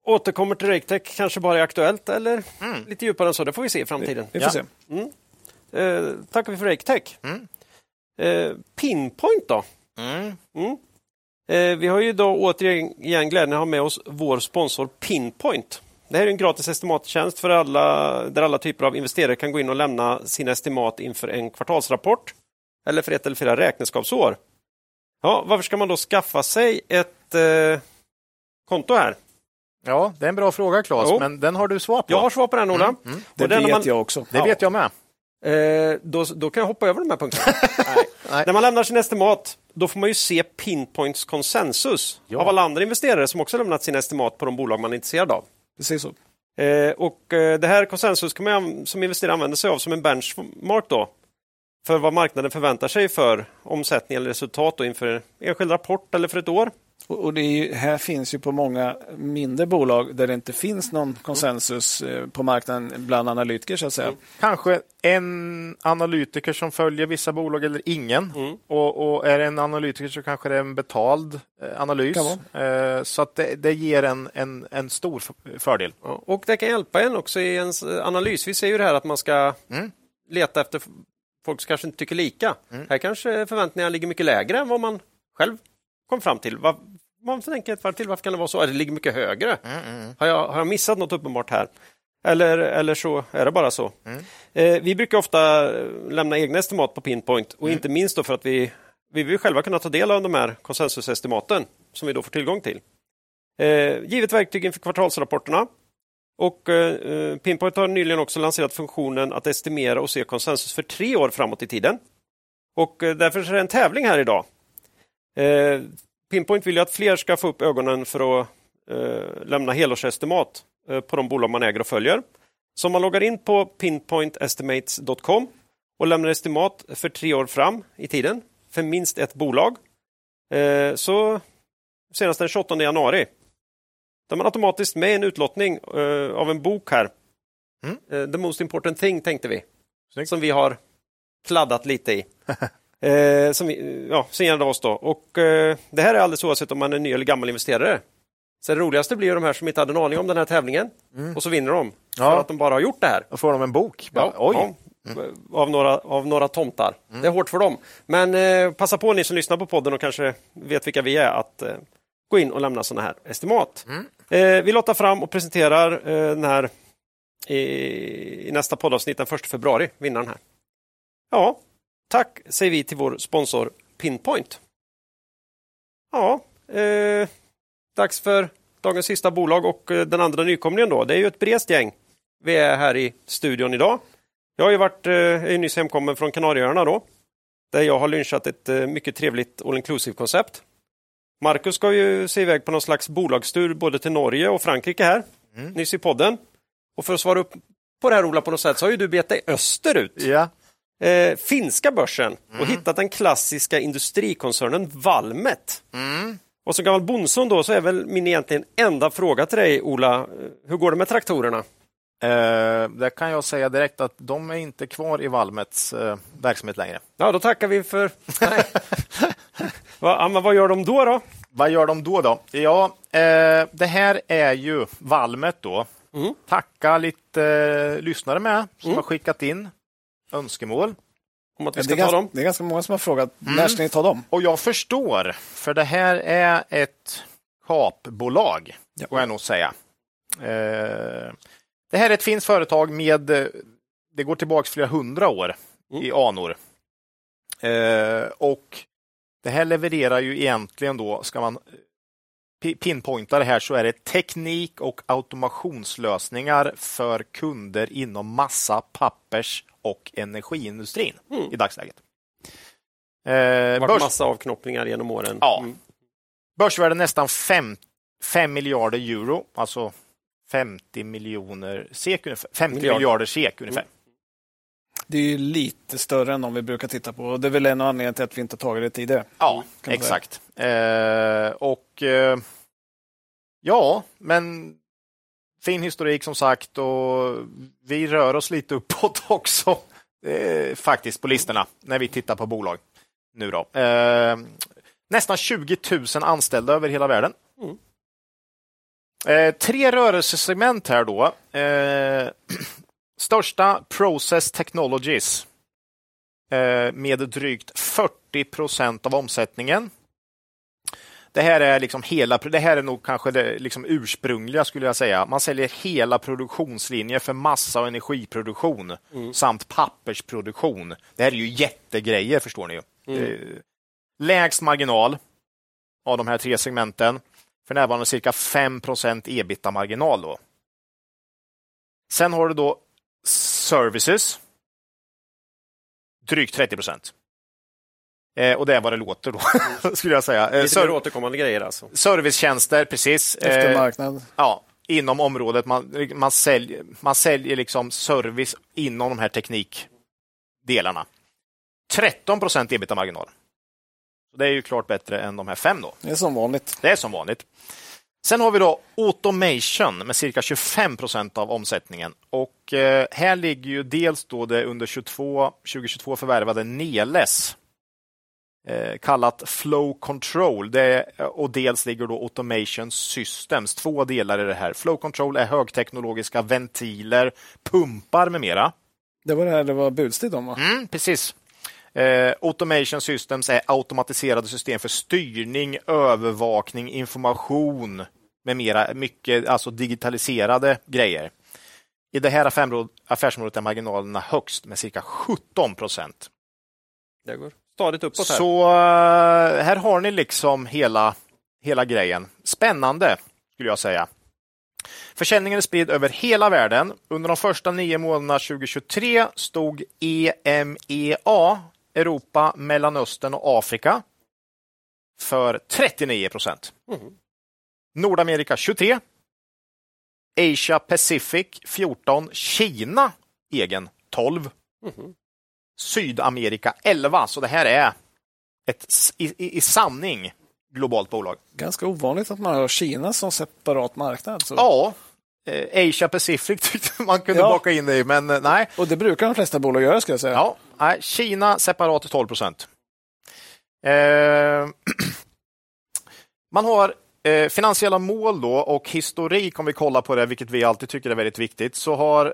återkommer till Raketech, kanske bara är aktuellt eller mm. lite djupare än så. Det får vi se i framtiden. Vi, vi får ja. se. Mm. Eh, tackar vi för Raketech. Mm. Eh, Pinpoint då? Mm. Mm. Eh, vi har ju då återigen glädjen att ha med oss vår sponsor Pinpoint. Det här är en gratis estimattjänst för alla, där alla typer av investerare kan gå in och lämna sina estimat inför en kvartalsrapport eller för ett eller flera räkenskapsår. Ja, varför ska man då skaffa sig ett eh, konto här? Ja, det är en bra fråga Claes, men den har du svar på. Jag har svar på den Ola. Mm, mm. Det vet man... jag också. Det ja. vet jag med. Eh, då, då kan jag hoppa över de här punkterna. Nej. Nej. När man lämnar sin estimat, då får man ju se Pinpoints konsensus ja. av alla andra investerare som också lämnat sina estimat på de bolag man är intresserad av. Precis så. Eh, och eh, det här konsensus kan man som investerare använda sig av som en benchmark då för vad marknaden förväntar sig för omsättning eller resultat då inför en enskild rapport eller för ett år. Och, det ju, här finns ju på många mindre bolag där det inte finns någon konsensus eh, på marknaden bland analytiker. Så att säga. Mm. Kanske en analytiker som följer vissa bolag eller ingen. Mm. Och, och, är det en analytiker så kanske det är en betald eh, analys. Eh, så att det, det ger en, en, en, stor fördel. Och det kan hjälpa en också i ens analys. Vi ser ju det här att man ska mm. leta efter folk som kanske inte tycker lika. Mm. Här kanske förväntningarna ligger mycket lägre än vad man själv kom fram till. Vad, man tänker ett varv till, varför kan det vara så? Det ligger mycket högre. Mm, mm. Har, jag, har jag missat något uppenbart här? Eller, eller så är det bara så. Mm. Eh, vi brukar ofta lämna egna estimat på Pinpoint och mm. inte minst för att vi, vi vill själva kunna ta del av de här konsensusestimaten som vi då får tillgång till. Eh, givet verktyg inför kvartalsrapporterna. Och eh, Pinpoint har nyligen också lanserat funktionen att estimera och se konsensus för tre år framåt i tiden. Och eh, därför är det en tävling här idag. Pinpoint vill ju att fler ska få upp ögonen för att eh, lämna helårsestimat eh, på de bolag man äger och följer. Så om man loggar in på pinpointestimates.com och lämnar estimat för tre år fram i tiden för minst ett bolag eh, så senast den 28 januari då är man automatiskt med en utlottning eh, av en bok här. Mm. Eh, The Most Important Thing tänkte vi. Snyggt. Som vi har kladdat lite i. Eh, som, ja, signerade oss då. Och, eh, det här är alldeles oavsett om man är ny eller gammal investerare. Så det roligaste blir de här som inte hade en aning om den här tävlingen mm. och så vinner de. Ja. För att de bara har gjort det här. Då får de en bok. Ja, Oj. Ja. Mm. Av, några, av några tomtar. Mm. Det är hårt för dem. Men eh, passa på ni som lyssnar på podden och kanske vet vilka vi är att eh, gå in och lämna sådana här estimat. Mm. Eh, vi lottar fram och presenterar eh, den här i, i nästa poddavsnitt den 1 februari, vinnaren här. Ja, Tack säger vi till vår sponsor Pinpoint. Ja, eh, dags för dagens sista bolag och eh, den andra nykomlingen då. Det är ju ett brest gäng. Vi är här i studion idag. Jag har ju varit, eh, är nyss hemkommen från Kanarieöarna då. Där jag har lynchat ett eh, mycket trevligt all inclusive koncept. Marcus ska ju se iväg på någon slags bolagstur både till Norge och Frankrike här, mm. nyss i podden. Och för att svara upp på det här Ola på något sätt så har ju du bett dig österut. Ja eh, finska börsen och mm. hittat den klassiska industrikoncernen Valmet. Mm. Och som gammal bondsson då så är väl min egentligen enda fråga till dig Ola, hur går det med traktorerna? Eh, det kan jag säga direkt att de är inte kvar i Valmets eh, verksamhet längre. Ja, då tackar vi för... Va, men vad gör de då? då? Vad gör de då? då? Ja, eh, det här är ju Valmet då. Mm. Tacka lite eh, lyssnare med som mm. har skickat in önskemål om att vi ska ta ganska, dem. Det är ganska många som har frågat mm. när ska ni ta dem? Och jag förstår, för det här är ett kapbolag, ja. får jag nog säga. Eh, det här är ett finskt företag med, det går tillbaka flera hundra år mm. i anor. Eh, och det här levererar ju egentligen då, ska man pinpointa det här så är det teknik och automationslösningar för kunder inom massa, pappers och energiindustrin mm. i dagsläget. Eh, det varit massa avknoppningar genom åren. Ja. Mm. Börsvärde nästan 5 miljarder euro, alltså 50 miljoner SEK, 50 Miljard. miljarder SEK ungefär. Mm. Det är lite större än de vi brukar titta på. Det är väl en av anledningarna till att vi inte tagit det tidigare. Ja, exakt. Eh, och eh, Ja, men fin historik som sagt och vi rör oss lite uppåt också eh, faktiskt på listorna när vi tittar på bolag nu då. Eh, nästan 20 000 anställda över hela världen. Mm. Eh, tre rörelsesegment här då. Eh, största Process Technologies eh, med drygt 40 procent av omsättningen. Det här är liksom hela, det här är nog kanske det liksom ursprungliga skulle jag säga. Man säljer hela produktionslinjer för massa och energiproduktion mm. samt pappersproduktion. Det här är ju jättegrejer förstår ni ju. Mm. Lägst marginal av de här tre segmenten. För närvarande cirka 5% ebita-marginal. Då. Sen har du då services. Drygt 30 procent. Eh, och det är vad det låter då, skulle jag säga. Eh, Lite mer återkommande grejer alltså. Servicetjänster, precis. Eftermarknad. Eh, ja, inom området. Man, man, säljer, man säljer liksom service inom de här teknikdelarna. 13 procent ebitda-marginal. Det är ju klart bättre än de här fem. Då. Det är som vanligt. Det är som vanligt. Sen har vi då automation med cirka 25 procent av omsättningen. Och eh, här ligger ju dels då det under 22, 2022 förvärvade Neles eh, kallat Flow Control det, och dels ligger då Automation Systems. Två delar i det här. Flow Control är högteknologiska ventiler, pumpar med mera. Det var det här det var budstid om va? Mm, precis. Eh, automation Systems är automatiserade system för styrning, övervakning, information med mera. Mycket alltså digitaliserade grejer. I det här affärsområdet är marginalerna högst med cirka 17 procent. Det går stadigt uppåt. Här. Så eh, här har ni liksom hela, hela grejen. Spännande skulle jag säga. Försäljningen är spridd över hela världen. Under de första nio månaderna 2023 stod EMEA Europa, Mellanöstern och Afrika för 39 procent. Mm. Nordamerika 23. Asia Pacific 14. Kina egen 12. Mm. Sydamerika 11. Så det här är ett i, i, i sanning globalt bolag. Ganska ovanligt att man har Kina som separat marknad. Så. Ja, eh, Asia Pacific tyckte man kunde ja. baka in det i, men eh, nej. Och det brukar de flesta bolag göra, ska jag säga. Ja, nej, Kina separat 12 procent. Eh, man har eh, finansiella mål då och historik, om vi kollar på det, vilket vi alltid tycker är väldigt viktigt, så har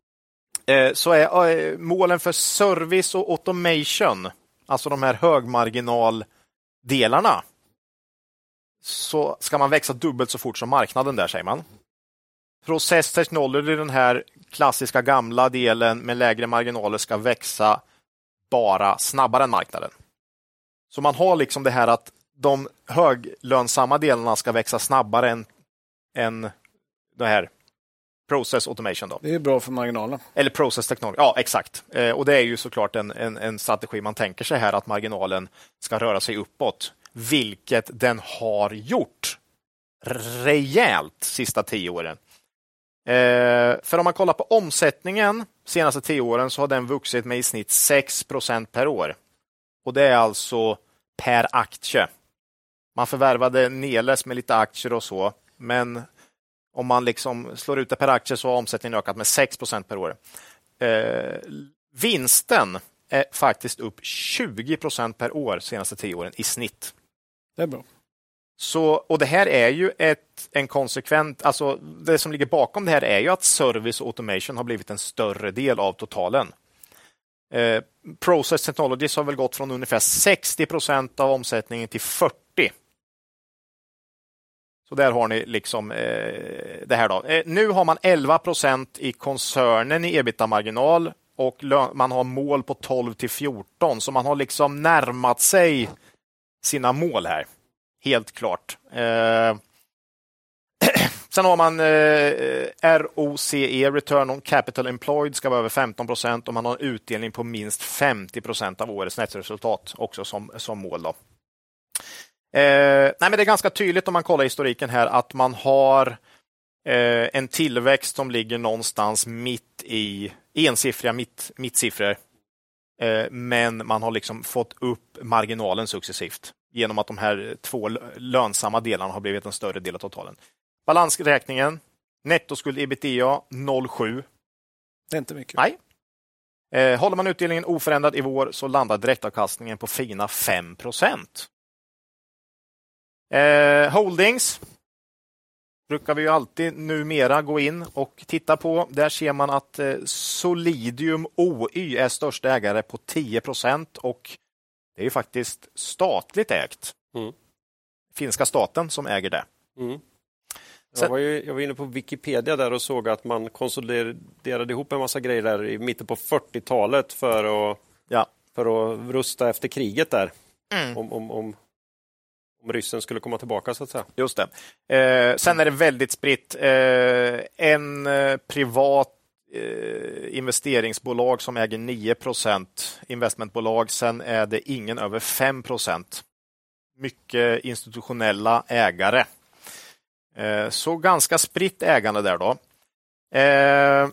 eh, så är eh, målen för service och automation, alltså de här högmarginaldelarna, så ska man växa dubbelt så fort som marknaden där, säger man. Process Technology, den här klassiska gamla delen med lägre marginaler, ska växa bara snabbare än marknaden. Så man har liksom det här att de höglönsamma delarna ska växa snabbare än, än det här Process Automation. Då. Det är bra för marginalen. Eller Process Technology, ja exakt. Eh, och det är ju såklart en, en, en strategi man tänker sig här att marginalen ska röra sig uppåt, vilket den har gjort rejält sista tio åren. Eh, för om man kollar på omsättningen senaste tio åren så har den vuxit med i snitt 6% per år. Och det är alltså per aktie. Man förvärvade Neles med lite aktier och så, men om man liksom slår ut det per aktie så har omsättningen ökat med 6% per år. Eh, vinsten är faktiskt upp 20% per år senaste tio åren i snitt. Det är bra. Så, och det här är ju ett, en konsekvent, alltså det som ligger bakom det här är ju att service och automation har blivit en större del av totalen. Eh, Process Technologies har väl gått från ungefär 60 procent av omsättningen till 40. Så där har ni liksom eh, det här. Då. Eh, nu har man 11 procent i koncernen i ebitda-marginal och man har mål på 12 till 14, så man har liksom närmat sig sina mål här helt klart. Eh, sen har man eh, ROCE, Return on Capital Employed, ska vara över 15 procent och man har en utdelning på minst 50 procent av årets nettoresultat också som, som mål. Då. Eh, nej, men det är ganska tydligt om man kollar historiken här att man har eh, en tillväxt som ligger någonstans mitt i ensiffriga mitt, mittsiffror. Eh, men man har liksom fått upp marginalen successivt genom att de här två lönsamma delarna har blivit en större del av totalen. Balansräkningen, nettoskuld ebitda 0,7. Det är inte mycket. Nej. Eh, håller man utdelningen oförändrad i vår så landar direktavkastningen på fina 5 procent. Eh, holdings brukar vi ju alltid numera gå in och titta på. Där ser man att eh, Solidium OY är största ägare på 10 procent och det är ju faktiskt statligt ägt. Mm. Finska staten som äger det. Mm. Jag, var ju, jag var inne på Wikipedia där och såg att man konsoliderade ihop en massa grejer där i mitten på 40-talet för att, ja. för att rusta efter kriget där. Mm. Om, om, om, om ryssen skulle komma tillbaka så att säga. Just det. Eh, sen är det väldigt spritt. Eh, en eh, privat Eh, investeringsbolag som äger 9% investmentbolag. Sen är det ingen över 5% Mycket institutionella ägare. Eh, så ganska spritt ägande där då. Eh,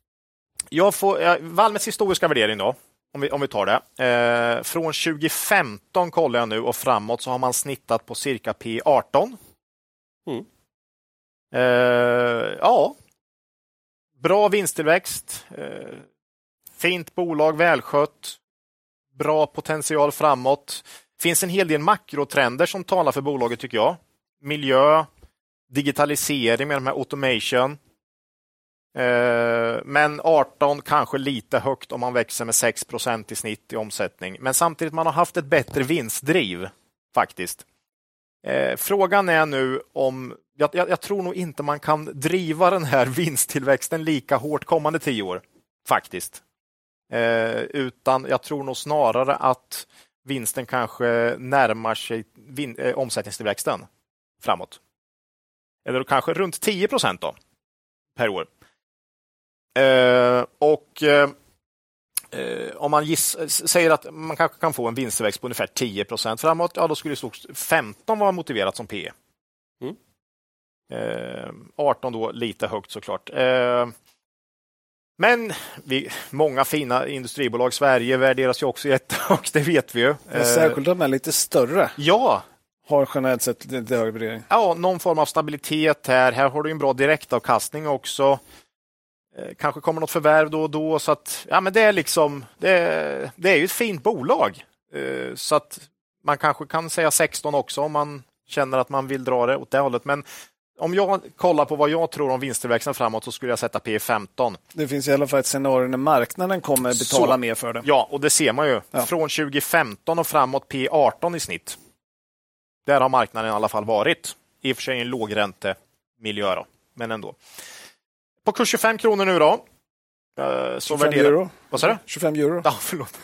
jag får, Valmets historiska värdering då. om vi, om vi tar det. Eh, från 2015 kollar jag nu och framåt så har man snittat på cirka P18. Mm. Eh, ja, bra vinsttillväxt, eh, fint bolag, välskött, bra potential framåt. finns en hel del makrotrender som talar för bolaget tycker jag. Miljö, digitalisering med de här automation. Eh, men 18 kanske lite högt om man växer med 6% i snitt i omsättning. Men samtidigt man har haft ett bättre vinstdriv faktiskt. Eh, frågan är nu om jag, jag, jag, tror nog inte man kan driva den här vinsttillväxten lika hårt kommande tio år faktiskt. Eh, utan jag tror nog snarare att vinsten kanske närmar sig vin, eh, omsättningstillväxten framåt. Eller kanske runt 10 procent per år. Eh, och eh, eh, eh, om man giss, säger att man kanske kan få en vinsttillväxt på ungefär 10 procent framåt, ja då skulle 15 vara motiverat som P. Mm. 18 då lite högt såklart. Men vi, många fina industribolag, Sverige värderas ju också jättehögt, det vet vi ju. Särskilt de är lite större. Ja. Har generellt sett lite högre värdering. Ja, någon form av stabilitet här. Här har du en bra direktavkastning också. Eh, kanske kommer något förvärv då och då. Så att, ja, men det, är liksom, det, det är ju ett fint bolag. Eh, så att man kanske kan säga 16 också om man känner att man vill dra det åt det hållet. Men om jag kollar på vad jag tror om vinsttillväxten framåt så skulle jag sätta P 15. Det finns i alla fall ett scenario när marknaden kommer betala så, mer för det. Ja, och det ser man ju. Ja. Från 2015 och framåt P 18 i snitt. Där har marknaden i alla fall varit. I och för sig en lågräntemiljö, då, men ändå. På kurs 25 kronor nu då. Eh, så 25 värderar... euro. Vad sa du? 25 euro. Ja, förlåt.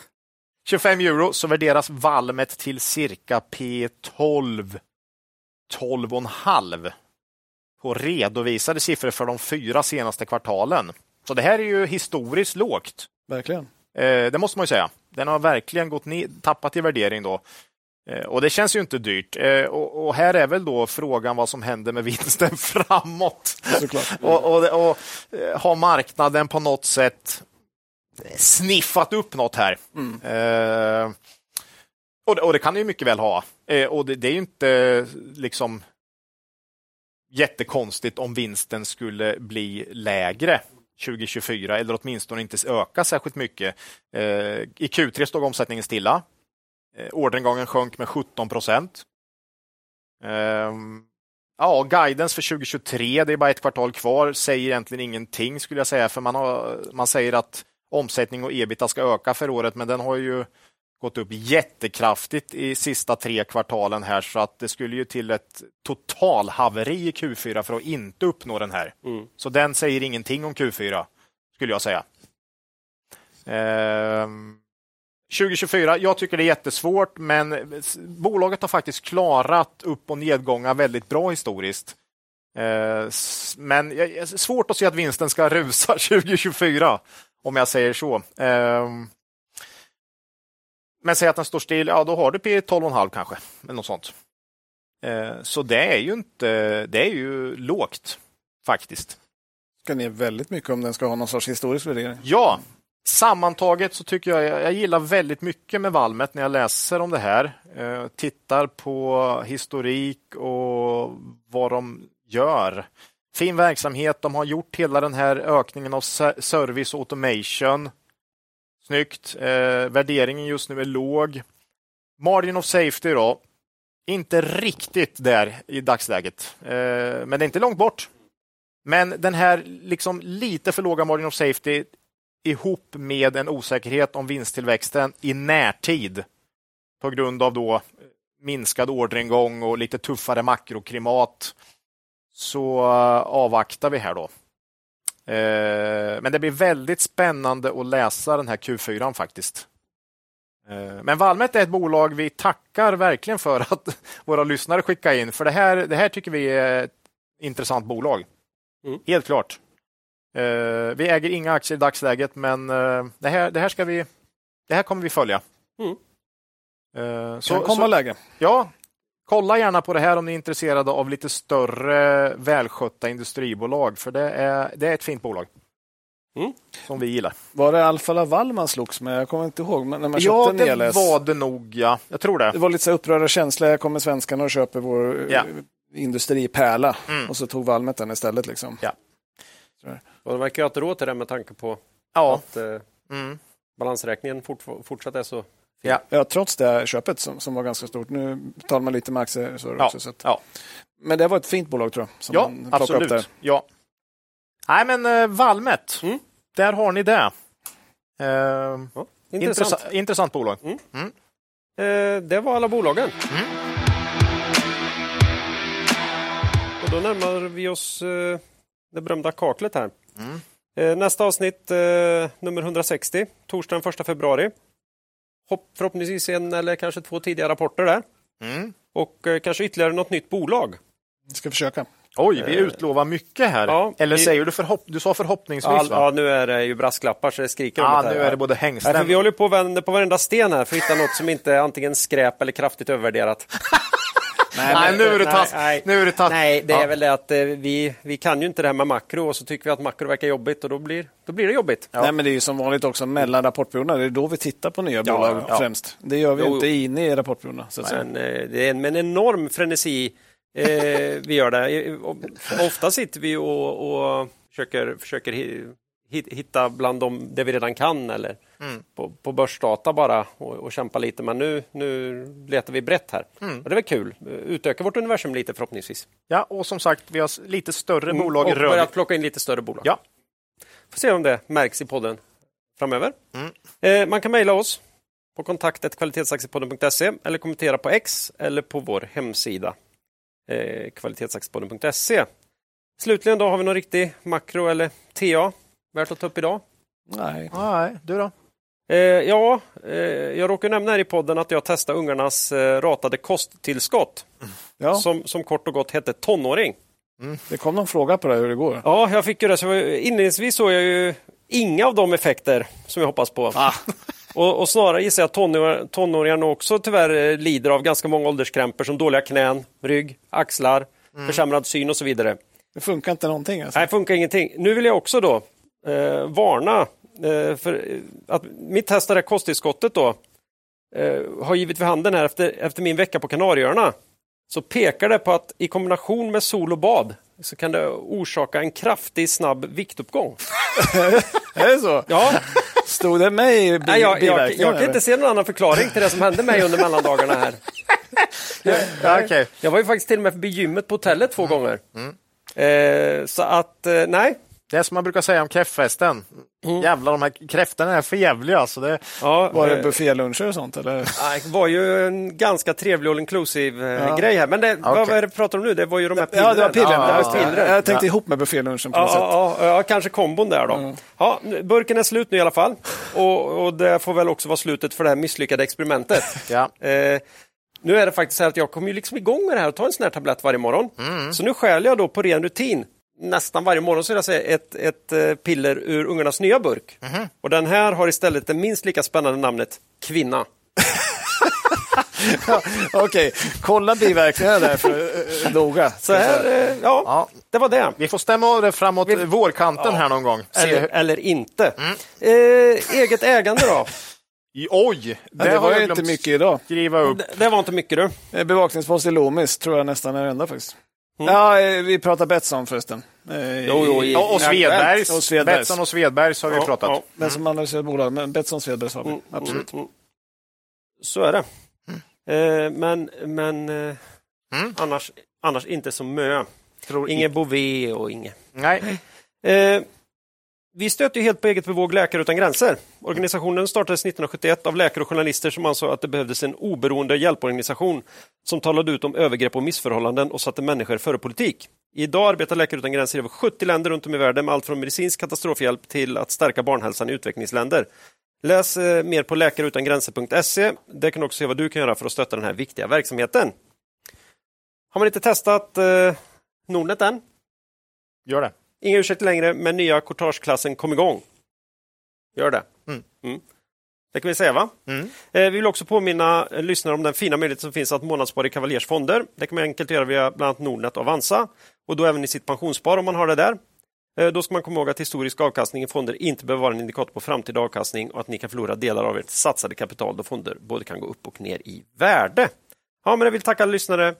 25 euro så värderas Valmet till cirka P12. 12,5 på redovisade siffror för de fyra senaste kvartalen. Så det här är ju historiskt lågt. Verkligen. Eh, det måste man ju säga. Den har verkligen gått ner, tappat i värdering då. Eh, och det känns ju inte dyrt. Eh, och, här är väl då frågan vad som händer med vinsten framåt. och, och, och eh, har marknaden på något sätt sniffat upp något här? Mm. Eh, och, och, det kan det ju mycket väl ha. Eh, och det, det, är ju inte liksom jättekonstigt om vinsten skulle bli lägre 2024 eller åtminstone inte öka särskilt mycket. Eh, I Q3 stod omsättningen stilla. Eh, orderingången sjönk med 17 procent. Ehm, ja, guidance för 2023, det är bara ett kvartal kvar, säger egentligen ingenting skulle jag säga, för man, har, man säger att omsättning och ebita ska öka för året, men den har ju gått upp jättekraftigt i sista tre kvartalen här så att det skulle ju till ett totalhaveri i Q4 för att inte uppnå den här. Mm. Så den säger ingenting om Q4 skulle jag säga. Ehm, 2024, jag tycker det är jättesvårt, men bolaget har faktiskt klarat upp och nedgångar väldigt bra historiskt. Eh, men svårt att se att vinsten ska rusa 2024, om jag säger så. Eh, men säg att den står still, ja då har du P 12,5 kanske, eller något sånt. Eh, så det är ju inte, det är ju lågt faktiskt. Ska ner väldigt mycket om den ska ha någon sorts historisk värdering. Ja, Sammantaget så tycker jag, jag gillar väldigt mycket med Valmet när jag läser om det här. Eh, tittar på historik och vad de gör. Fin verksamhet, de har gjort hela den här ökningen av service och automation. Snyggt. Eh, värderingen just nu är låg. Margin of safety då. Inte riktigt där i dagsläget, eh, men det är inte långt bort. Men den här liksom lite för låga margin of safety ihop med en osäkerhet om vinsttillväxten i närtid på grund av då minskad orderingång och lite tuffare makroklimat så eh, avvaktar vi här då. Eh, men det blir väldigt spännande att läsa den här Q4 faktiskt. Eh, men Valmet är ett bolag vi tackar verkligen för att våra lyssnare skickar in, för det här, det här tycker vi är ett intressant bolag. Mm. Helt klart. Uh, vi äger inga aktier i dagsläget, men uh, det, här, det, här ska vi, det här kommer vi följa. Mm. Uh, så, kan komma så, läge. Ja, kolla gärna på det här om ni är intresserade av lite större välskötta industribolag, för det är, det är ett fint bolag. Som vi gillar. Var det Alfa Laval man slogs med? Jag kommer inte ihåg. Men när man Ja, köpte det Neles. var det nog. Ja. Jag tror det. Det var lite så upprörda känslor. Här kommer svenskarna och köper vår eh, industripärla. Och så tog Valmet den istället. Liksom. Ja. Och de verkar ju ha råd till det med tanke på Ja. att eh, Mm. balansräkningen fort, fortsatt är så... Ja. Ja, trots det köpet som, som var ganska stort. Nu betalar man lite med aktier. Så Ja. också, så att, Ja. Men det var ett fint bolag tror jag. Som Ja, man plockade absolut. Upp. Ja. Nej, men eh, Valmet. Mm. Där har ni det. Eh, Ja, intressant. intressant. intressant bolag. Eh, det var alla bolagen. Och då närmar vi oss eh, det berömda kaklet här. Eh, nästa avsnitt, eh, nummer 160, torsdagen 1 februari. Hopp, förhoppningsvis en eller kanske två tidiga rapporter där. Mm. Och eh, kanske ytterligare något nytt bolag. Vi ska försöka. Oj, vi utlovar mycket här. ja, Eller vi- säger du förhopp Du sa förhoppningsvis, All, va? ja, nu är det ju brasklappar så det skriker om Ja, det här. nu är det både Nej, för hängslen... vi håller på att vända på varenda sten här för att hitta något som inte är antingen skräp eller kraftigt övervärderat. Nej, nu är det tass. Nej, Nu är det tass. Nej, det är Ja. väl det att eh, vi, vi kan ju inte det här med makro och så tycker vi att makro verkar jobbigt och då blir, då blir det jobbigt. Nej, men det är ju som vanligt också mellan rapportperioderna. Det är då vi tittar på nya bolag ja. främst. Det gör vi Jo. inte inne i rapportperioderna. Så att säga. Men eh, det är en, med en enorm frenesi eh, vi gör det. Eh, Ofta sitter vi och, och försöker, försöker hitta bland dem det vi redan kan eller Mm. på, på börsdata bara och, och kämpa lite. Men nu, nu letar vi brett här. Mm. Och det är väl kul. Utöka vårt universum lite förhoppningsvis. Ja, och som sagt, vi har lite större bolag Mm. och rör börjat plocka in lite större bolag. Ja. Får se om det märks i podden framöver. Mm. Eh, man kan mejla oss på kontaktet kvalitetsaktiepodden.se eller kommentera på X eller på vår hemsida eh, kvalitetsaktiepodden.se. Slutligen då har vi någon riktig makro eller TA värt att ta upp idag? Nej. Nej, du då? Eh, ja, eh, jag råkar nämna här i podden att jag testade ungarnas eh, ratade kosttillskott Ja, som, som kort och gott hette tonåring. det kom någon fråga på det hur det går. Ja, jag fick ju det. Så inledningsvis såg jag ju inga av de effekter som jag hoppas på. Och, och snarare gissar jag att tonår, tonåringarna också tyvärr eh, lider av ganska många ålderskrämpor som dåliga knän, rygg, axlar, försämrad syn och så vidare. Det funkar inte någonting. Alltså. Nej, funkar ingenting. Nu vill jag också då eh, varna eh, för att mitt test det här kosttillskottet då eh, har givit vid handen här efter, efter min vecka på Kanarieöarna så pekar det på att i kombination med sol och bad så kan det orsaka en kraftig snabb viktuppgång. Är det så? Ja, Stod det med i nej, jag, jag, jag kan inte se någon annan förklaring till det som hände mig under mellandagarna här. Ja, okej. Jag var ju faktiskt till och med förbi gymmet på hotellet två gånger. Eh, så att, eh, nej. Det är som man brukar säga om kräftfesten. Jävlar, de här kräftorna är för jävliga. Alltså det... Ja, Var det eh, bufféluncher och sånt? Eller? Nej, Det var ju en ganska trevlig all inclusive eh, Ja. grej här. Men det, vad, Okej. vad är det vi pratar om nu? Det var ju de här Ja, det var pillren. Ja, Ja, pillren. Jag tänkte ihop med buffélunchen på Ja, något sätt. ja, ja, ja, kanske kombon där då. Ja, nu- burken är slut nu i alla fall. Och, och det får väl också vara slutet för det här misslyckade experimentet. Ja. Eh, nu är det faktiskt så här att jag kommer ju liksom igång med det här och tar en sån här tablett varje morgon. Så nu stjäl jag då på ren rutin nästan varje morgon så jag säga ett, ett eh, piller ur ungarnas nya burk. Och den här har istället det minst lika spännande namnet Kvinna. Okej, kolla biverkningarna där för, eh, noga. Så här, eh, ja, Ja. det var det. Vi får stämma av det framåt vårkanten här någon gång. Eller, hur... eller inte. Eh, eget ägande då? Oj! Ja, det har var inte mycket idag. skriva upp. Det, det var inte mycket du. Bevakningspost i Loomis tror jag nästan är det enda faktiskt. Mm. Ja, eh, vi pratar Betsson förresten. Eh, Jo, jo, i- och Svedbergs. Och Svedbergs. Betsson och Svedbergs har vi Ja, pratat. ja. Den som analyserar bolag, men Betsson Svedbergs har vi. Mm, Absolut. mm, mm. Så är det. Eh, men men eh, Mm. annars, annars inte som mö. Tror Inget Bové och inget. Nej. Eh, vi stöter ju helt på eget bevåg Läkare utan gränser. Organisationen startades 1971 av läkare och journalister som ansåg att det behövdes en oberoende hjälporganisation som talade ut om övergrepp och missförhållanden och satte människor före politik. Idag arbetar Läkare utan gränser i över 70 länder runt om i världen med allt från medicinsk katastrofhjälp till att stärka barnhälsan i utvecklingsländer. Läs eh, mer på läkareutangränser.se. Där kan du också se vad du kan göra för att stötta den här viktiga verksamheten. Har man inte testat eh, Nordnet än? Gör det. Inga ursäkter längre, men nya courtageklassen kom igång. Gör det. Mm. Det kan vi säga va? Mm. Eh, vi vill också påminna lyssnare om den fina möjlighet som finns att månadsspara i Cavaliers fonder. Det kan man enkelt göra via bland annat Nordnet och Avanza och då även i sitt pensionsspar om man har det där. Eh, då ska man komma ihåg att historisk avkastning i fonder inte behöver vara en indikator på framtida avkastning och att ni kan förlora delar av ert satsade kapital då fonder både kan gå upp och ner i värde. Ja, men jag vill tacka alla lyssnare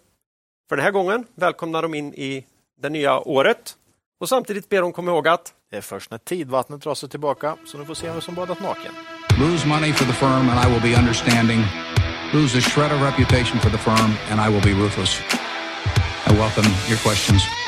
för den här gången. Välkomna dem in i det nya året och samtidigt ber dem komma ihåg att Det är först när tidvattnet drar sig tillbaka så ni får se vem som badat naken. Lose money for the firm and I will be understanding. Lose a shred of reputation for the firm and I will be ruthless. I welcome your questions.